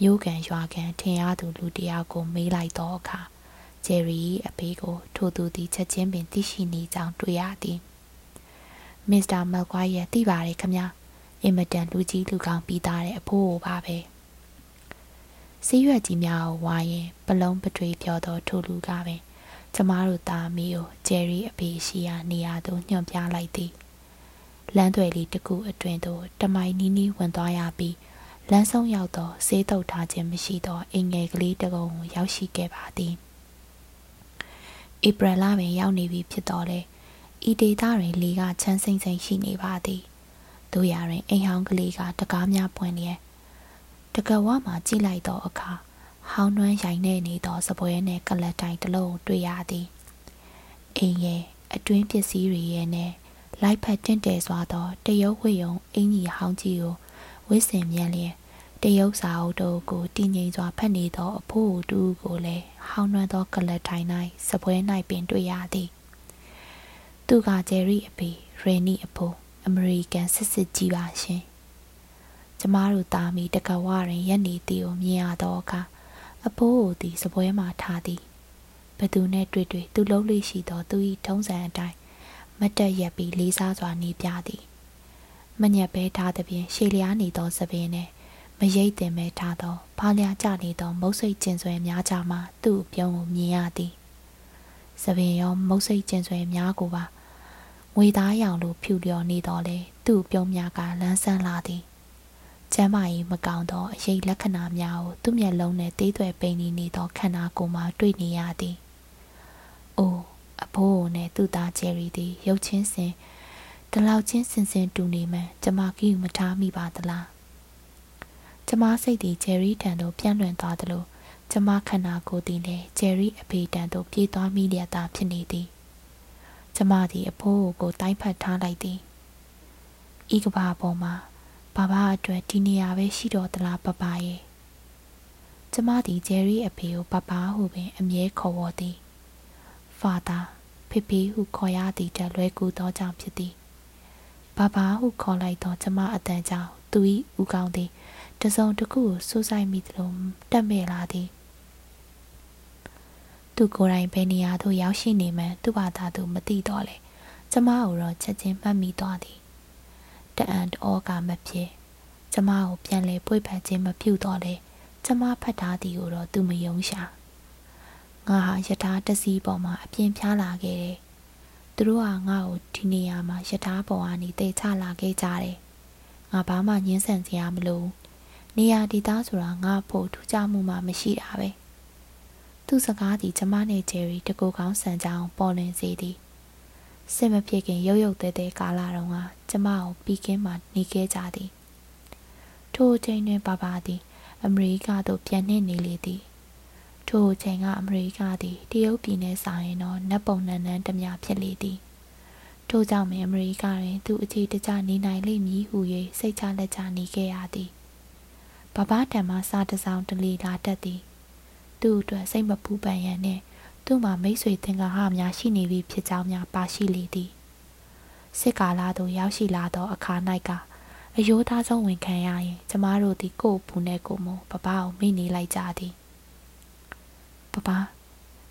မျိုးကန်ရွာကန်ထင်ရသူလူတယောက်ကိုမေးလိုက်တော့အခါဂျယ်ရီအဖေကို ထိုသူသည်ချက်ချင်းပင်သိရှိနေကြောင်းတွေ့ရသည်မစ္စတာမက်ကွိုင်းရဲ့သိပါတယ်ခမအင်မတန်လူကြီးလူကောင်းပြီးသားတဲ့အဖိုးပါပဲ စီးရွက်ကြီးများကိုဝိုင်းရင်ပလုံးပထွေးပြောတော့ထိုလူကပင်ကျမတို့သားမီးကိုဂျယ်ရီအဖေရှိရာနေရာသို့ညွှန်ပြလိုက်သည်လမ်းတွေလေးတစ်ခုအတွင်သို့တမိုင်နီးနီးဝင်သွားရပြီးလမ်းဆုံးရောက်သောဆေးတုပ်ထားခြင်းမရှိသောအင်ငယ်ကလေးတစ်ကောင်ကိုရောက်ရှိခဲ့ပါသည်ဧပြီလပင်ရောက်နေပြီဖြစ်တော်လဲဤဒေသတွင်လေကချမ်းစိမ့်စိမ့်ရှိနေပါသည်တို့ရတွင်အိမ်ဟောင်းကလေးကတကားများပွင့်လျက် တကဝမှာကြည့်လိုက်သောအခါဟောင်းနှွမ်းရိုင်နေနေသောစပွဲနှင့်ကလတ်တိုင်တစ်လုံးတွေ့ရသည်အိမ်ရဲ့အတွင်းပစ္စည်းတွေရဲ့နဲ့လိုက်ဖက်တင့်တယ်စွာသောတရုတ်ဝေယုံအင်ကြီးဟောင်းကြီးကိုဝစ်စင်မြန်းလျက်တရုတ်စာအုပ်တို့ကိုတည်ငြိမ်စွာဖတ်နေသောအဖိုးတူကိုလည်းဟောင်းနှွမ်းသောကလတ်တိုင်၌စပွဲ၌ပင်တွေ့ရသည်သူကဂျယ်ရီအဖေရေနီအဖိုးအမေရိကန်စစ်စစ်ကြီးပါရှင် ကျမတို့သားမီတကဝရင်ရက်နေသည်ကိုမြင်ရသောအခါအဖိုးကိုသည်စပွဲမှထားသည်ဘသူနဲ့တွေ့တွေ့သူလုံးလေးရှိသောသူ၏ထုံးစံအတိုင်းမတ်တက်ရက်ပြီးလေးစားစွာနေပြသည်မညက်ပဲထားသဖြင့်ရှေလျားနေသောသပင်နဲ့မရိတ်တင်ပဲထားသောဖားလျားကျနေသောမုတ်စိတ်ကျင်ဆွဲများကြမှသူ့ပြုံးကိုမြင်ရသည်သပင်ရောမုတ်စိတ်ကျင်ဆွဲများကိုပါငွေသားရောင်လိုဖြူလျော်နေတော့လေသူ့ပြုံးများကလန်းဆန်းလာသည် ကျမ်းမာရေးမကောင်းသောအရေးလက္ခဏာများကိုသူ့မျက်လုံးနဲ့သေးသွဲပိန်နေသောခန္ဓာကိုယ်မှာတွေ့နေရသည်။အိုးအဖိုးနဲ့သူ့သားဂျယ်ရီသည်ရုပ်ချင်းစင်တလောက်ချင်းစင်စင်တူနေမှန်ကျမကီးမထားမိပါသလား။ကျမစိတ်သည်ဂျယ်ရီထံသို့ပြန့်လွင့်သွားသလိုကျမခန္ဓာကိုယ်သည်လည်းဂျယ်ရီအဖေတံသို့ပြေးသွားမိလျက်သာဖြစ်နေသည်။ကျမသည်အဖိုးကိုတိုင်းဖတ်ထားလိုက်သည်။ဤကဘာပေါ်မှာ ဘာဘာအတွက်ဒီနေရာပဲရှိတော့သလားပပရဲ့ကျမသည်ဂျယ်ရီအဖေကိုပပဟုပင် အမြဲခေါ်ဝေါ်သည်ဖာသာဖေဖေဟုခေါ်ရသည်တလွဲကူသောကြောင့်ဖြစ်သည်ဘဘာဟုခေါ်လိုက်သောကျမအတန်ကြောင့်သူ၏ဦးကောင်းသည်တစုံတစ်ခုကိုစိုးဆိုင်မိသလိုတက်မဲ့လာသည်သူကိုယ်တိုင်ဘယ်နေရာသို့ရောက်ရှိနေမှန်းသူ့ဘာသာသူမသိတော့လေကျမကိုတော့ချက်ချင်းမှတ်မိသွားသည် တအံ့တောကမဖြစ်ကျမကိုပြန်လဲပွေဖက်ခြင်းမပြုတော့လေကျမဖတ်ထားသည်ကိုတော့သူမယုံရှာငါဟာယထာတစီပေါ်မှာအပြင်းဖြားလာခဲ့တယ်သူတို့ကငါ့ကိုဒီနေရာမှာယထာပေါ်ကနေတေချလာခဲ့ကြတယ်ငါဘာမှညှင်းဆန်စရာမလိုနေရာဒီသားဆိုတာငါဖို့ထူးခြားမှုမှမရှိတာပဲသူ့စကားသည်ကျမနဲ့ဂျယ်ရီတကူကောင်းဆန်ကြအောင်ပေါ်လင်စေသည် စစ်မဖြစ်ခင်ရုပ်ရုပ်တဲတဲကာလာတုန်းကကျမကိုပြီးကင်းမှနေခဲ့ကြသည်ထိုအချိန်တွင်ပါပါသည် အမေရိကသို့ပြန်နှင့်နေလေသည်ထိုအချိန်ကအမေရိကသည်တရုတ်ပြည်နှင့်ဆိုင်တော့နတ်ပုံနန်းနန်းတမျှဖြစ်လေသည်ထို့ကြောင့်ပင်အမေရိကတွင်သူအခြေတကျနေနိုင်လိမ့်မည်ဟု၍စိတ်ချလက်ချနေခဲ့ရသည်ဘဘတံမှစာတစောင်းတလီလာတတ်သည် သူ့အတွက်စိတ်မပူပန်ရန်နှင့် သူ့မှာမိတ်ဆွေသင်္ကာဟများရှိနေပြီဖြစ်ကြောင်းများပါရှိလေသည်စစ်ကာလသို့ရောက်ရှိလာသောအခါ၌ကအယိုးသားဆုံးဝင်ခံရရင်ကျမတို့သည်ကို့ဘူးနဲ့ကိုမပပကိုမိနေလိုက်ကြသည်ပပ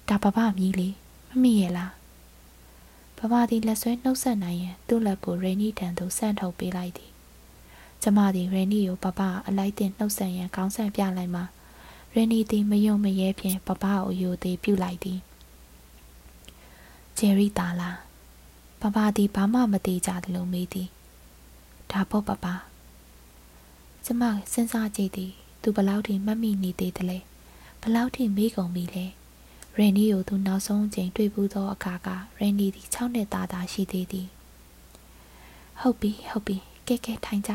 ဒါပပမြည်လေမမိရဲ့လားပပသည်လက်ဆွဲနှုတ်ဆက်နိုင်ရင်သူ့လက်ကိုရေနီတန်သို့ဆန့်ထုတ်ပေးလိုက်သည်ကျမသည်ရေနီကိုပပအလိုက်တင်နှုတ်ဆက်ရန်ခေါင်းဆန့်ပြလိုက်မှာရေနီသည်မယုံမရဲဖြင့်ပပကိုအယိုသေးပြုတ်လိုက်သည် ဂျယ်ရီတာလာပပသည်ဘာမှမသိကြသလိုမေးသည်ဒါပေါ့ပပကျမစဉ်းစားကြည့်သည်သူဘလောက်ထိမှတ်မိနေသေးသလဲဘလောက်ထိမေးကုန်ပြီလဲရန်နီကိုသူနောက်ဆုံးအချိန်တွေ့ဘူးသောအခါကရန်နီသည်6နှစ်သားသာရှိသေးသည်ဟုတ်ပြီဟုတ်ပြီကဲကဲထိုင်ကြ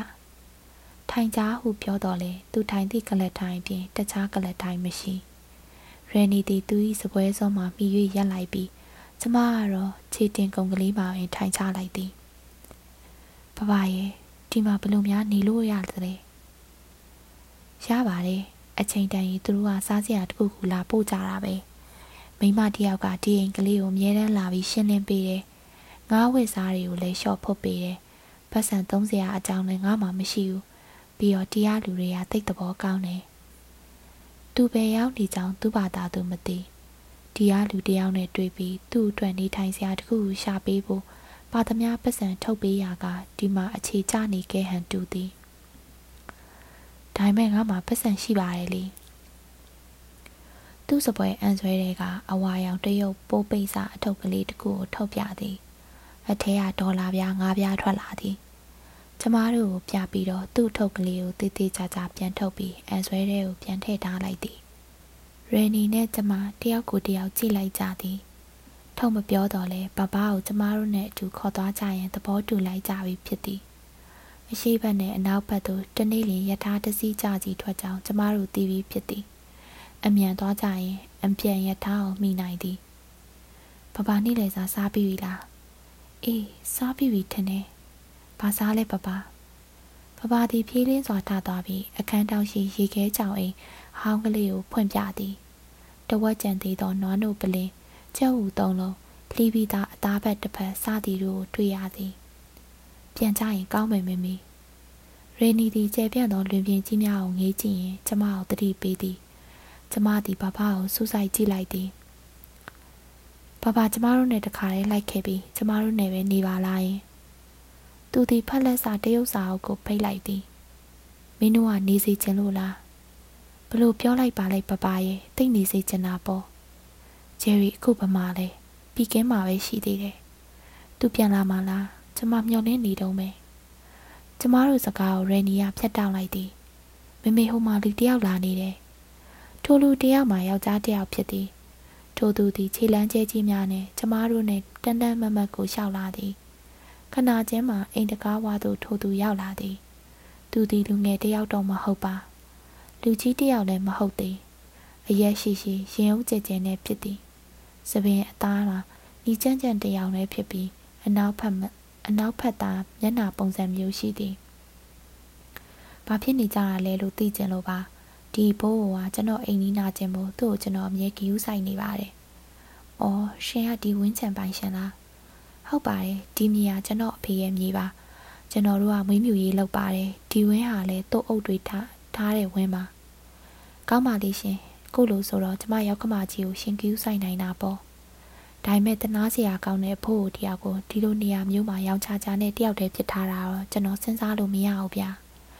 ထိုင်ကြဟုပြောတော့လေသူထိုင်သည့်ကလတ်ထိုင်ပြင်တခြားကလတ်ထိုင်မရှိရန်နီသည်သူ၏စပွဲစုံမှမိ၍ရက်လိုက်ပြီး ကျမကတော့ခြေတင်ကုန်ကလေးမှာပင်ထိုင်ချလိုက်သည်ဘဘရဲ့ဒီမှာဘလို့များနေလို့ရသလဲရပါတယ်အချိန်တန်ရင်သူတို့ကစားစရာတခုခုလာပို့ကြတာပဲမိမတယောက်ကဒီအိမ်ကလေးကိုအမြဲတမ်းလာပြီးရှင်းလင်းပေးတယ်ငါးဝစ်စားတွေကိုလည်းရှော့ဖုတ်ပေးတယ်ပတ်စံ30ရာအကြောင်းလည်းငါမှမရှိဘူးပြီးတော့တရားလူတွေကတိတ်တဘောကောင်းတယ်သူပဲရောက်နေကြောင်းသူ့ဘာသာသူမသိ ဒီကလူတယောက်နဲ့တွေ့ပြီးသူ့အတွက်နေထိုင်စရာတခုကိုရှာပေးဖို့ပါသမျှပတ်စံထုတ်ပေးရကဒီမှာအခြေချနေခဲ့ဟန်တူသည်ဒါပေမဲ့ငါမှပတ်စံရှိပါတယ်လေသူ့စပွဲအန်ဆွဲတွေကအဝါရောင်တရုတ်ပိုးပိတ်စာအထုပ်ကလေးတစ်ခုကိုထုတ်ပြသည်အထဲကဒေါ်လာပြား၅ပြားထွက်လာသည်ကျမတို့ကိုပြပြီးတော့သူ့ထုတ်ကလေးကိုတေးသေးချာချာပြန်ထုတ်ပြီးအန်ဆွဲတွေကိုပြန်ထည့်ထားလိုက်သည် ရယ်နီနဲ့ကျမတယောက်ကိုတယောက်ကြည့်လိုက်ကြသည်ထုံမပြောတော့လဲဘဘကိုကျမတို့နဲ့အတူခေါ်သွားကြရင်သဘောတူလိုက်ကြပြီဖြစ်သည်အရှိဘက်နဲ့အနောက်ဘက်သို့တနေ့လျင်ယထာတစည်းကြကြီးထွက်ကြောင်းကျမတို့သိပြီးဖြစ်သည်အမြန်သွားကြရင်အပြန်ယထာကိုမိနိုင်သည်ဘဘနေ့လေစားစားပြီးပြီလားအေးစားပြီးပြီထင်တယ်ဘာစားလဲဘဘဘဘဒီဖြည်းလင်းစွာထသွားပြီးအခန်းတောင်ရှိရေခဲကြောင်အိမ်ဟောင်းကလေးကိုဖွင့်ပြသည် တဝက်ကြံသေးသောနွားနို့ပလင်းကျဲဟုသုံးလုံးလှီးပြီးသားအသားဘက်တစ်ဖက်စသည်တို့ကိုတွေ့ရသည်ပြန်ကြရင်ကောင်းမယ်မမီရေနီသည်ကျဲပြန့်သောလွင်ပြင်ကြီးများကိုငေးကြည့်ရင်ကျမကိုတတိပေးသည်ကျမသည်ဘဘကိုစူးစိုက်ကြည့်လိုက်သည်ဘဘကျမတို့နဲ့တခါတည်းလိုက်ခဲ့ပြီးကျမတို့နဲ့ပဲနေပါလားယင်သူသည်ဖက်လက်စာတရုပ်စာအုပ်ကိုဖိတ်လိုက်သည်မင်းတို့ကနေစီခြင်းလို့လား ဘလို့ပြောလိုက်ပါလိုက်ပပရဲ့တိတ်နေစီခြင်းတာပေါ့ဂျယ်ရီအခုဗမာလဲပြီးကင်းမှာပဲရှိသေးတယ်သူပြန်လာမှလားကျမမျှော်လင့်နေတုံးပဲကျမတို့စကားကိုရယ်နီယာဖြတ်တောက်လိုက်သည်မမေဟိုမှာလူတယောက်လာနေတယ်ထိုလူတယောက်မှာယောက်ျားတယောက်ဖြစ်သည်ထိုသူသည်ခြေလမ်းကျဲကြီးများနဲ့ကျမတို့နဲ့တန်တန်မတ်မတ်ကိုရှောက်လာသည်ခဏချင်းမှာအိမ်တကားဝါသို့ထိုသူရောက်လာသည် သူသည်လူငယ်တယောက်တော့မဟုတ်ပါ လူကြီးတယောက်လည်းမဟုတ်သေးအရက်ရှိရှိရင်အုပ်ကြဲကြဲနဲ့ဖြစ်သည်စပင်အသားမှာဤကြမ်းကြမ်းတယောက်လည်းဖြစ်ပြီးအနောက်ဖက်အနောက်ဖက်သားမျက်နှာပုံစံမျိုးရှိသည်ဘာဖြစ်နေကြတာလဲလို့သိကြလို့ပါဒီဘိုးကကျွန်တော်အိမ်နီးနာခြင်းမို့သူ့ကိုကျွန်တော်အမြဲကြည့်ယူဆိုင်နေပါတယ်။အော်ရှင်ကဒီဝင်းချံပိုင်ရှင်လား။ဟုတ်ပါတယ်ဒီမြေကကျွန်တော်အဖေရဲ့မြေပါ။ကျွန်တော်တို့ကမွေးမြူရေးလုပ်ပါတယ်ဒီဝင်းဟာလည်းသူ့အုပ်တွေထား ထားတဲ့ဝင်းပါ။ကောင်းပါလိမ့်ရှင်။ကိုလိုဆိုတော့ကျမရောက်ကမကြီးကိုရှင်ကြည့်ဆိုင်နိုင်တာပေါ့။ဒါပေမဲ့တနာစရာကောင်းတဲ့အဖို့တယောက်ကိုဒီလိုနေရာမျိုးမှာရောင်းချချာနဲ့တယောက်တည်းဖြစ်ထားတာတော့ကျွန်တော်စဉ်းစားလို့မရဘူးဗျာ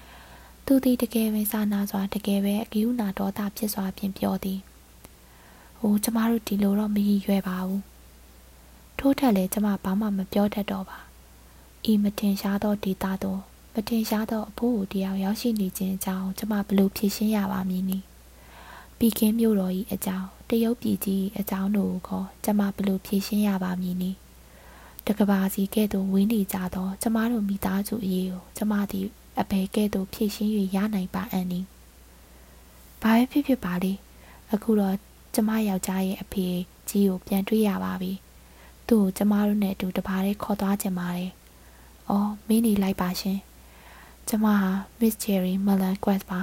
။သူသည်တကယ်ပဲစာနာစွာတကယ်ပဲအကယူနာဒေါသဖြစ်စွာဖြင့်ပြောသည်။ဟိုကျမတို့ဒီလိုတော့မရည်ရွယ်ပါဘူး။ထို့ထက်လည်းကျမဘာမှမပြောတတ်တော့ပါ။ဤမတင်ရှားသောဒေတာတော့ မတင်ရှားသောအဖို့ကိုတရားရောက်ရှိနေခြင်းအကြောင်းကျမဘလို့ဖြေရှင်းရပါမည်နည်း။ပြီးကင်းမြို့တော်၏အကြောင်းတရုတ်ပြည်ကြီးအကြောင်းတို့ကိုကျမဘလို့ဖြေရှင်းရပါမည်နည်း။တကဘာစီကဲ့သို့ဝင်းနေကြသောကျမတို့မိသားစုအရေးကိုကျမသည်အဘယ်ကဲ့သို့ဖြည့်ရှင်း၍ရနိုင်ပါအန်နီဘာပဲဖြစ်ဖြစ်ပါလေအခုတော့ကျမယောက်ျားရဲ့အဖေကြီးကိုပြန်တွေ့ရပါပြီသူ့ကိုကျမတို့နဲ့အတူတပါးလေးခေါ်သွားကြပါတယ်အော်မင်းနေလိုက်ပါရှင် ကျမဟာ Miss Cherry Melon Quest ပါ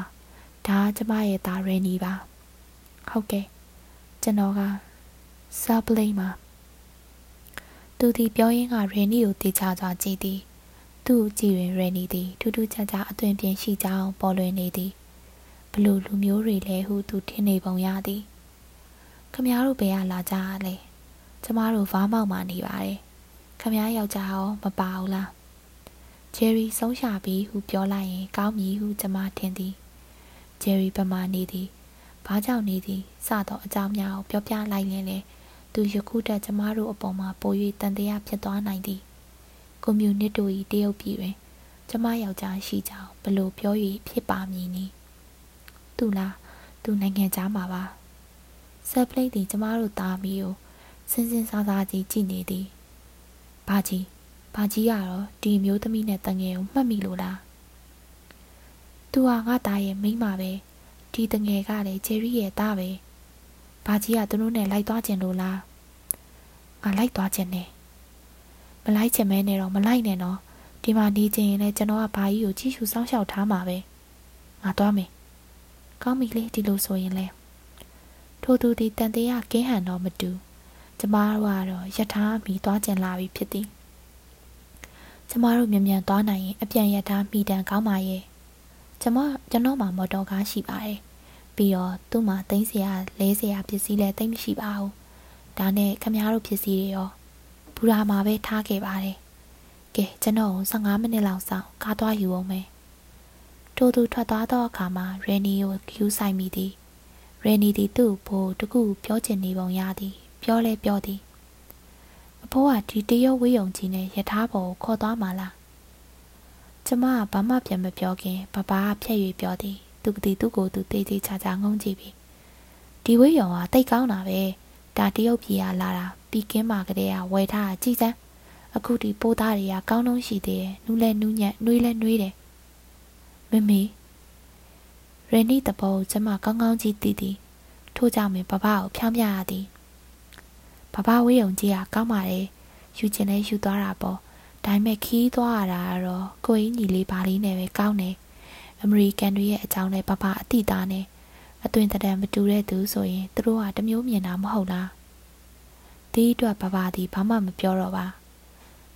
ဒါကကျမရဲ့သား Rainy ပါဟုတ်ကဲ့ကျွန်တော်က Subplane ပါသူဒီပြောရင်းက Rainy ကိုတေချာစွာကြည့်သည်သူ့ကြည်ရင်ရနေသည်ထူးထူးခြားခြားအသွင်ပြင်ရှိကြောင်းပေါ်လွင်နေသည်ဘလို့လူမျိုးတွေလဲဟုသူထင်နေပုံရသည်ခမည်းတော်ဘယ်ကလာကြလဲကျမတို့ဗားမောက်မှနေပါတယ်ခမည်းယောက်ျားရောမပါဘူးလား ဂျယ်ရီဆုံးရှာပြီးဟုပြောလိုက်ရင်ကောင်းမည်ဟုကျမထင်သည်ဂျယ်ရီပမာနေသည်ဘာကြောင့်နေသည်စတော့အကြောင်းများကိုပြောပြလိုက်ရင်လေသူယခုတက်ကျမတို့အပေါ်မှာပို၍တန်တရားဖြစ်သွားနိုင်သည်ကွန်မြူနစ်တို့၏တရုတ်ပြည်တွင်ကျမယောက်ျားရှိကြောင်းဘလို့ပြော၍ဖြစ်ပါမည်နီသူလားသူနိုင်ငံသားမှာပါဆက်ပလိတ်သည်ကျမတို့သားမီးကိုစင်စင်စားစားကြီးကြည့်နေသည်ဘာကြီး ဘာကြီးကတော့ဒီမျိုးသမီးနဲ့တငယ်ကိုမှတ်မိလို့လားသူဟာငါသားရဲ့မိန်းမပဲဒီတငယ်ကလည်းဂျယ်ရီရဲ့သားပဲဘာကြီးကသူတို့နဲ့လိုက်သွားခြင်းလို့လားငါလိုက်သွားခြင်းနဲ့မလိုက်ချင်မဲနဲ့တော့မလိုက်နဲ့နော်ဒီမှာနေချင်ရင်လည်းကျွန်တော်ကဘာကြီးကိုကြည့်ရှုစောင့်ရှောက်ထားမှာပဲငါသွားမယ်ကောင်းပြီလေဒီလိုဆိုရင်လဲထို့သူဒီတန်တရားကင်းဟန်တော့မတူကျမတို့ကတော့ယထာမိသွားကျင်လာပြီဖြစ်သည် ကျမတို့မြန်မြန်သွားနိုင်ရင်အပြန်ယထာမိတန်ကောင်းပါရဲ့ကျမကျွန်တော်မှာမော်တော်ကားရှိပါတယ်ဘပြီးတော့သူ့မှာသိမ်းစရာလဲစရာပစ္စည်းလည်းသိမ်းမရှိပါဘူးဒါနဲ့ခမရတို့ပစ္စည်းတွေရောဘူရာမှာပဲထားခဲ့ပါတယ်ကဲကျွန်တော်15မိနစ်လောက်ဆောင်ကားသွားယူအောင်မယ်ထို့သူထွက်သွားသောအခါမှာရန်နီကိုကျူးဆိုင်မိသည်ရန်နီသည်သူ့ဘိုးတကူပြောချင်နေပုံရသည် ပြောလဲပြောသည် အဖိုးကဒီတရုတ်ဝေးယုံကြီးနဲ့ယထာဘောကိုခေါ်သွားမှာလားကျမကဘာမှပြန်မပြောခင်ဘဘာကဖြက်၍ပြောသည်သူကတိသူ့ကိုသူတေးသေးချာချာငုံကြည့်ပြီဒီဝေးယုံကတိတ်ကောင်းတာပဲဒါတရုတ်ပြည်ကလာတာပြီးကင်းမှာကလေးကဝယ်ထားကြည်စမ်းအခုဒီပိုးသားတွေကကောင်းလုံးရှိသေးတယ်နူးလဲနူးညံ့နှွေးလဲနှွေးတယ်မမေရန်နီတဘောကျမကောင်းကောင်းကြီးတည်တည်ထို့ကြောင့်မင်းဘဘကိုဖြောင်းပြရသည် ဘဘဝေးယုံကြီးကကောင်းပါလေယူချင်လဲယူသွားတာပေါ့ဒါပေမဲ့ခီးသွားရတာကတော့ကိုအင်းညီလေးပါလေးနဲ့ပဲကောင်းတယ်အမေရိကန်တွေရဲ့အကြောင်းလဲဘဘအတိသားနဲ့အသွင်တံမတူတဲ့သူဆိုရင်သူတို့ကတမျိုးမြင်တာမဟုတ်လားဒီအတွက်ဘဘသည်ဘာမှမပြောတော့ပါ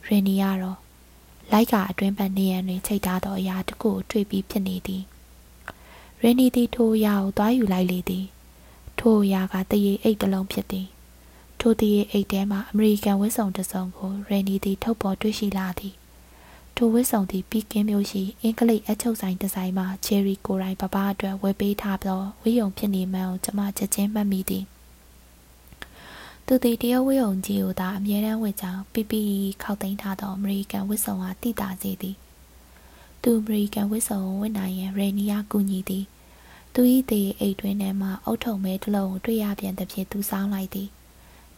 ရင်နီကတော့လိုက်ကာအတွင်းပတ်နေရန်တွင်ချိန်ထားသောအရာတစ်ခုကိုတွေ့ပြီးဖြစ်နေသည်ရင်းနီသည်ထိုအရာကိုသွားယူလိုက်လေသည်ထိုအရာကတရေအိတ်တစ်လုံးဖြစ်သည် ထိုတရေအိတ်ထဲမှအမေရိကန်ဝတ်စုံတစ်စုံကိုရင်းနီသည်ထုတ်ပေါ်တွေ့ရှိလာသည်ထိုဝတ်စုံသည်ပီကင်းမျိုးရှိအင်္ဂလိပ်အချုပ်ဆိုင်ဒီဇိုင်းမှချယ်ရီကိုရိုင်းပပအတွက်ဝယ်ပေးထားသောဝေးယုံဖြစ်နေမှန်းကိုကျွန်မချက်ချင်းမှတ်မိသည်သူသည်တရုတ်ဝေယုံကြီးကိုသာအမြဲတမ်းဝတ်ကြောင်း PPE ခောက်သိမ်းထားသောအမေရိကန်ဝတ်စုံအားတိတာစေသည်သူအမေရိကန်ဝတ်စုံဝတ်နိုင်ရန်ရေနီယာကူညီသည်သူ၏သေးအိတ်တွင်ထဲမှအုတ်ထုံမဲတစ်လုံးကိုတွေ့ရပြန်သဖြင့်သူစောင်းလိုက်သည်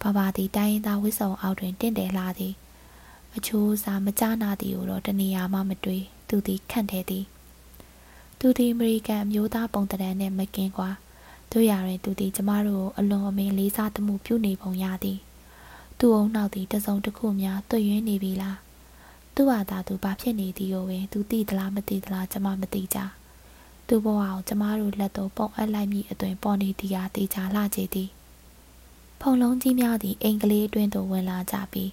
ဘာဘာသည်တိုင်းရင်းသားဝတ်စုံအောက်တွင်တင့်တယ်လာသည်အချိုးစားမကြနာသည်ကိုတော့တနေရာမှမတွေ့သူသည်ခန့်ထဲသည်သူသည်အမေရိကန်အမျိုးသားပုံတံနှင့်မကင်းကွာတို့ရရင်သူသည်ကျမတို့ကိုအလွန်အမင်းလေးစားသမှုပြုနေပုံရသည်သူ့အုံနောက်သည်တစုံတစ်ခုများတွေ့ရင်းနေပြီလားသူ့ဟာသာသူဘာဖြစ်နေသည်ကိုပင်သူသိသလားမသိသလားကျမမသိကြသူ့ဘဝကိုကျမတို့လက်သို့ပုံအပ်လိုက်မိအသွင်ပေါ်နေသည်ဟာတေချာလှကြသည် ဖုံလုံးကြီးများသည်အင်္ဂလိပ်အတွင်းသို့ဝင်လာကြပြီး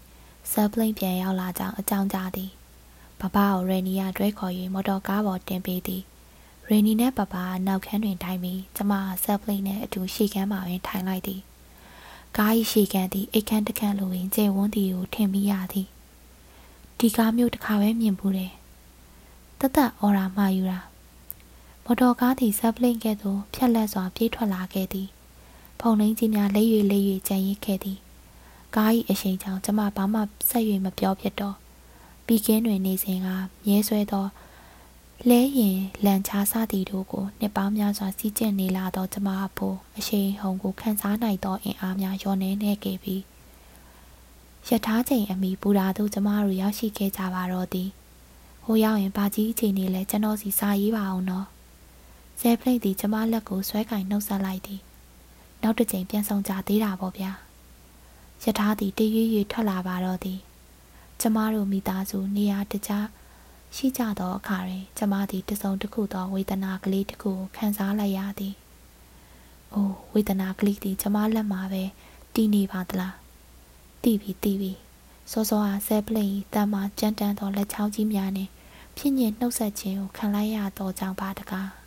ဆပ်ပလိန်ပြန်ရောက်လာကြောင်းအကြောင်းကြားသည်ဘဘကိုရေနီယာတွဲခေါ်၍မော်တော်ကားပေါ်တင်ပေးသည်ရေနီနဲ့ဘဘကနောက်ခန်းတွင်ထိုင်ပြီးကျမဆပ်ပလိန်နဲ့အတူရှေ့ခန်းမှာပင်ထိုင်လိုက်သည်ကား၏ရှေ့ခန်းသည်အိတ်ခမ်းတစ်ခမ်းလိုပင်ကျဲဝန်းသည်ကိုထင်မိရသည်ဒီကားမျိုးတစ်ခါပဲမြင်ဘူးတယ်တသက်အော်ရာမှယူတာမော်တော်ကားသည်ဆပ်ပလိန်ကဲ့သို့ဖြက်လက်စွာပြေးထွက်လာခဲ့သည် ဖုန်နှင်းကြီးများလက်၍လက်၍ကြံရစ်ခဲ့သည်ကား၏အရှိန်ကြောင့်ကျမဘာမှဆက်၍မပြောဖြစ်တော့ပြီးကင်းတွင်နေစဉ်ကမြဲဆွဲသောလဲရင်လန်ချားစသည်တို့ကိုနှစ်ပေါင်းများစွာစီးကျင့်နေလာသောကျမအဖို့အရှိန်ဟုန်ကိုခန်းစားနိုင်သောအင်အားများလျော့နေနေခဲ့ပြီးရထားချိန်အမိပူရာသို့ကျမတို့ရောက်ရှိခဲ့ကြပါတော့သည်ဟိုရောက်ရင်ဘာကြီးအချိန်နေလဲကျွန်တော်စီစာရေးပါအောင်နော်ဇဲဖလိတ်သည်ကျမလက်ကိုဆွဲကင်နှုတ်ဆက်လိုက်သည် နောက်တစ်ချိန်ပြန်ဆောင်ကြသေးတာပေါ့ဗျာယထာသည်တရွေ့ရွေ့ထွက်လာပါတော့သည်ကျမတို့မိသားစုနေရာတကြားရှိကြသောအခါတွင်ကျမသည်တစုံတစ်ခုသောဝေဒနာကလေးတစ်ခုကိုခံစားလိုက်ရသည်။အိုးဝေဒနာကလေးသည်ကျမလက်မှာပဲတည်နေပါသလား။တည်ပြီတည်ပြီ။စောစောအားဆဲပလိန်တမ်းမှကြမ်းတမ်းသောလက်ချောင်းကြီးများနှင့်ဖြစ်ညင်နှုတ်ဆက်ခြင်းကိုခံလိုက်ရသောကြောင့်ပါတကား။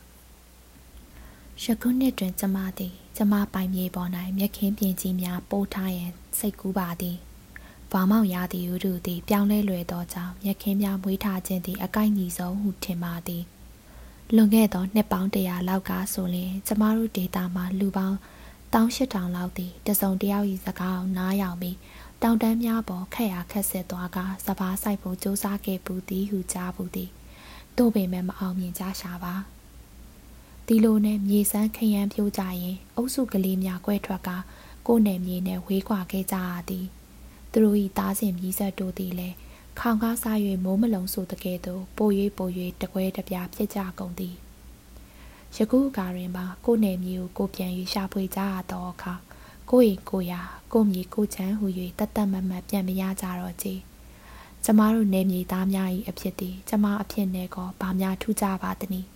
ယခုနှစ်တွင်ကျမသည်ကျမပိုင်မြေပေါ်၌မြက်ခင်းပြင်ကြီးများပိုးထားရန်စိတ်ကူးပါသည်။ဘာမောင်ရသည်ဟုသည် ပြောင်းလဲလွယ်သောကြောင့်မြက်ခင်းများမွေးထားခြင်းသည်အကိုက်ညီဆုံးဟုထင်ပါသည်။လွန်ခဲ့သောနှစ်ပေါင်းတရာလောက်ကဆိုရင်ကျမတို့ဒေတာမှာလူပေါင်း18000လောက်သည်တစုံတယောက်၏စကားကိုနားယောင်ပြီးတောင်တန်းများပေါ်ခက်ရခက်ဆက်သွားကစပားဆိုင်ဖို့စူးစမ်းခဲ့ပူသည်ဟုကြားပူသည်။တို့ပေမဲ့မအောင်မြင်ကြရှာပါ။ ဒီလိုနဲ့မြေစမ်းခရမ်းပြိုးကြရင် အုပ်စုကလေးများကွဲထွက်ကကိုယ်နယ်မြေနဲ့ဝေးခွာခဲ့ကြရသည်သူတို့၏သားစဉ်မြည်ဆက်တို့သည်လည်းခေါင်ကားစား၍မိုးမလုံဆိုတကယ်သို့ပို၍ပို၍တကွဲတပြားဖြစ်ကြကုန်သည်ယခုအခါတွင်မှာကိုယ်နယ်မြေကိုကိုပြန်၍ရှာဖွေကြရသောအခါကိုယ့်၏ကိုရာကိုမြေကိုချမ်းဟူ၍တတ်တတ်မတ်မတ်ပြန်မရကြတော့ကြည်ကျမတို့နယ်မြေသားများ၏အဖြစ်သည်ကျမအဖြစ်နဲ့ကောဗာများထူးကြပါသည်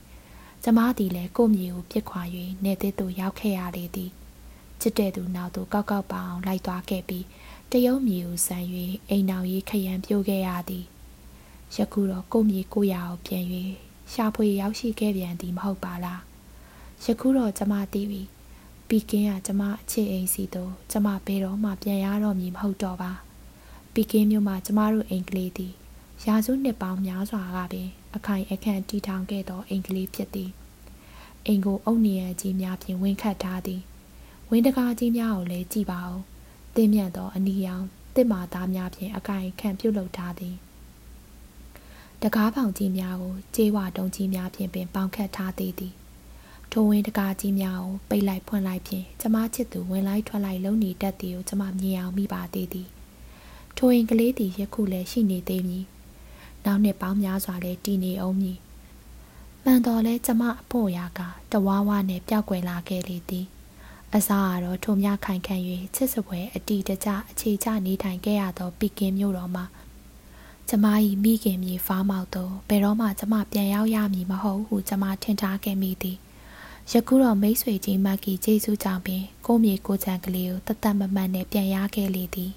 ကျမသည်လည်းကိုမြေကိုပြစ်ခွာ၍နေသစ်သို့ရောက်ခဲ့ရလေသည်ချစ်တဲ့သူနောက်သို့ကောက်ကောက်ပအောင်လိုက်သွားခဲ့ပြီးတရုတ်မြေကိုဆန်၍အိမ်နောက်ရေးခရံပြိုးခဲ့ရသည်ယခုတော့ကိုမြေကိုရာကိုပြန်၍ရှာဖွေရောက်ရှိခဲ့ပြန်သည်မဟုတ်ပါလားယခုတော့ကျမသိပြီပီကင်းကကျမအချစ်အိမ်စီတို့ကျမဘယ်တော့မှပြန်ရတော့မည်မဟုတ်တော့ပါပီကင်းမြို့မှာကျမတို့အိမ်ကလေးသည်ရာစုနှစ်ပေါင်းများစွာကပင် အခိုင်အခန့်တည်ထောင်ခဲ့သောအိမ်ကလေးဖြစ်သည်အိမ်ကိုအုတ်နေရကြီးများဖြင့်ဝင်းခတ်ထားသည်ဝင်းတကားကြီးများကိုလည်းကြည့်ပါဦးတင်းမြတ်သောအနီရောင်တစ်မာသားများဖြင့်အခိုင်အခန့်ပြုတ်လုပ်ထားသည်တကားဖောင်ကြီးများကိုကျေးဝတုံးကြီးများဖြင့်ပင်ပေါင်ခတ်ထားသေးသည်ထိုဝင်းတကားကြီးများကိုပိတ်လိုက်ဖွင့်လိုက်ဖြင့်ကျမချစ်သူဝင်လိုက်ထွက်လိုက်လုံနေတတ်သည်ကိုကျမမြင်အောင်မိပါသေးသည်ထိုအိမ်ကလေးသည်ယခုလည်းရှိနေသေးမည် နောက်နှစ်ပေါင်းများစွာလည်းတည်နေအောင်မည်မှန်တော်လဲကျမအဖို့ရာကတဝါဝနဲ့ပျောက်ကွယ်လာခဲ့လေသည်အစားကတော့ထုံမြခိုင်ခံ၍ချစ်စပွဲအတီတကြအခြေချနေထိုင်ခဲ့ရသောပီကင်မြို့တော်မှာကျမ၏မိခင်မြေဖားမောက်သောဘယ်တော့မှကျမပြန်ရောက်ရမည်မဟုတ်ဟုကျမထင်ထားခဲ့မိသည်ယခုတော့မိတ်ဆွေကြီးမက်ကီကျေးဇူးကြောင့်ပင်ကိုမြေကိုချံကလေးကိုတသက်မမှန်နဲ့ပြန်ရခဲ့လေသည်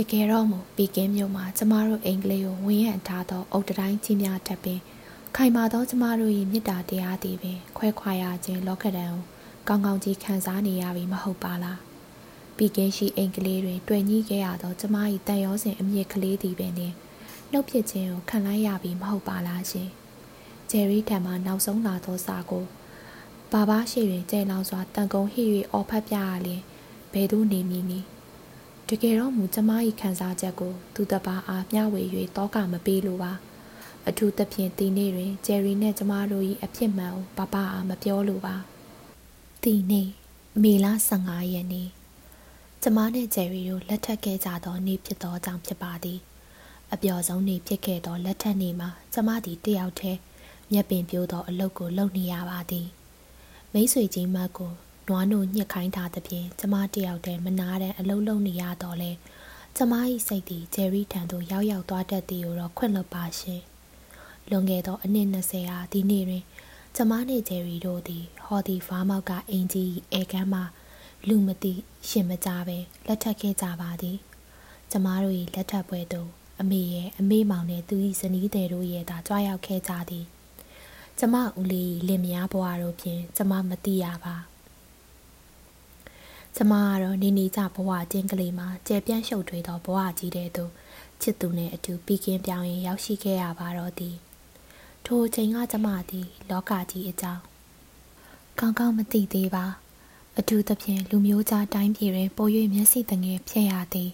တကယ်တော့မူပီကင်းမြို့မှာကျမတို့အင်္ဂလိပ်ကိုဝင်းရံထားသောအုတ်တိုင်းကြီးများတက်ပင် ခိုင်မာသောကျမတို့၏မေတ္တာတရားသည်ပင် ခွဲခွာရခြင်းလောကဒဏ်ကိုကောင်းကောင်းကြီးခံစားနေရပြီမဟုတ်ပါလားပီကင်းရှိအင်္ဂလိပ်တွင်တွေ့ညှိခဲ့ရသောကျမ၏တန်ရောစင်အမြင့်ကလေးသည်ပင်နှင့်နှုတ်ဖြစ်ခြင်းကိုခံလိုက်ရပြီမဟုတ်ပါလားရှင်ဂျယ်ရီထံမှနောက်ဆုံးလာသောစာကိုဘာဘာရှိတွင်ကျဲလောင်စွာတန်ကုန်းဟိ၍အော်ဖတ်ပြရလျင်ဘယ်သို့နေမည်နည်း တကယ်တော့မူကျမ၏ခံစားချက်ကိုသူတပါအားမျှဝေ၍တောကမပေးလိုပါအထူးသဖြင့်ဒီနေ့တွင်ဂျယ်ရီနှင့်ကျမတို့၏အဖြစ်မှန်ကိုဘာဘာအားမပြောလိုပါဒီနေ့မေလ15ရက်နေ့ကျမနဲ့ဂျယ်ရီတို့လက်ထပ်ခဲ့ကြသောနေ့ဖြစ်သောကြောင့်ဖြစ်ပါသည်အပျော်ဆုံးနေ့ဖြစ်ခဲ့သောလက်ထပ်နေ့မှာကျမသည်တယောက်တည်းမျက်ပင်ပြိုးသောအလုပ်ကိုလုပ်နေရပါသည်မိတ်ဆွေကြီးမတ်ကို နွားနို့ညှစ်ခိုင်းထားသဖြင့်ကျမတယောက်တည်းမနာတဲ့အလုပ်လုပ်နေရတော့လဲကျမ၏စိတ်သည်ဂျယ်ရီထံသို့ရောက်ရောက်သွားတတ်သည်ကိုတော့ခွင့်လွှတ်ပါရှင်လွန်ခဲ့သောအနှစ်20ဟာဒီနေ့တွင်ကျမနှင့်ဂျယ်ရီတို့သည်ဟော်ဒီဖားမောက်ကအင်ကြီးအဲကမ်းမှလူမသိရှင်မကြပဲလက်ထပ်ခဲ့ကြပါသည်ကျမတို့၏လက်ထပ်ပွဲသို့အမေရဲ့အမေမောင်နဲ့သူ၏ဇနီးသည်တို့ရဲ့သာကြွားရောက်ခဲ့ကြသည်ကျမဦးလေးလင်မယားဘွားတို့ဖြင့်ကျမမသိရပါ ကျမကတော့နေနေကြဘဝချင်းကလေးမှာကျဲပြန့်ရှုပ်ထွေးသောဘဝကြီးတဲ့သို့ချစ်သူနှင့်အတူပြီးကင်းပြောင်းရင်ရောက်ရှိခဲ့ရပါတော့သည်ထိုအချိန်ကကျမသည် လောကကြီးအကြောင်းကောင်းကောင်းမသိသေးပါ အထူးသဖြင့်လူမျိုးကြားတိုင်းပြည်တွင်ပို၍မျက်စိတငယ်ဖြစ်ရသည်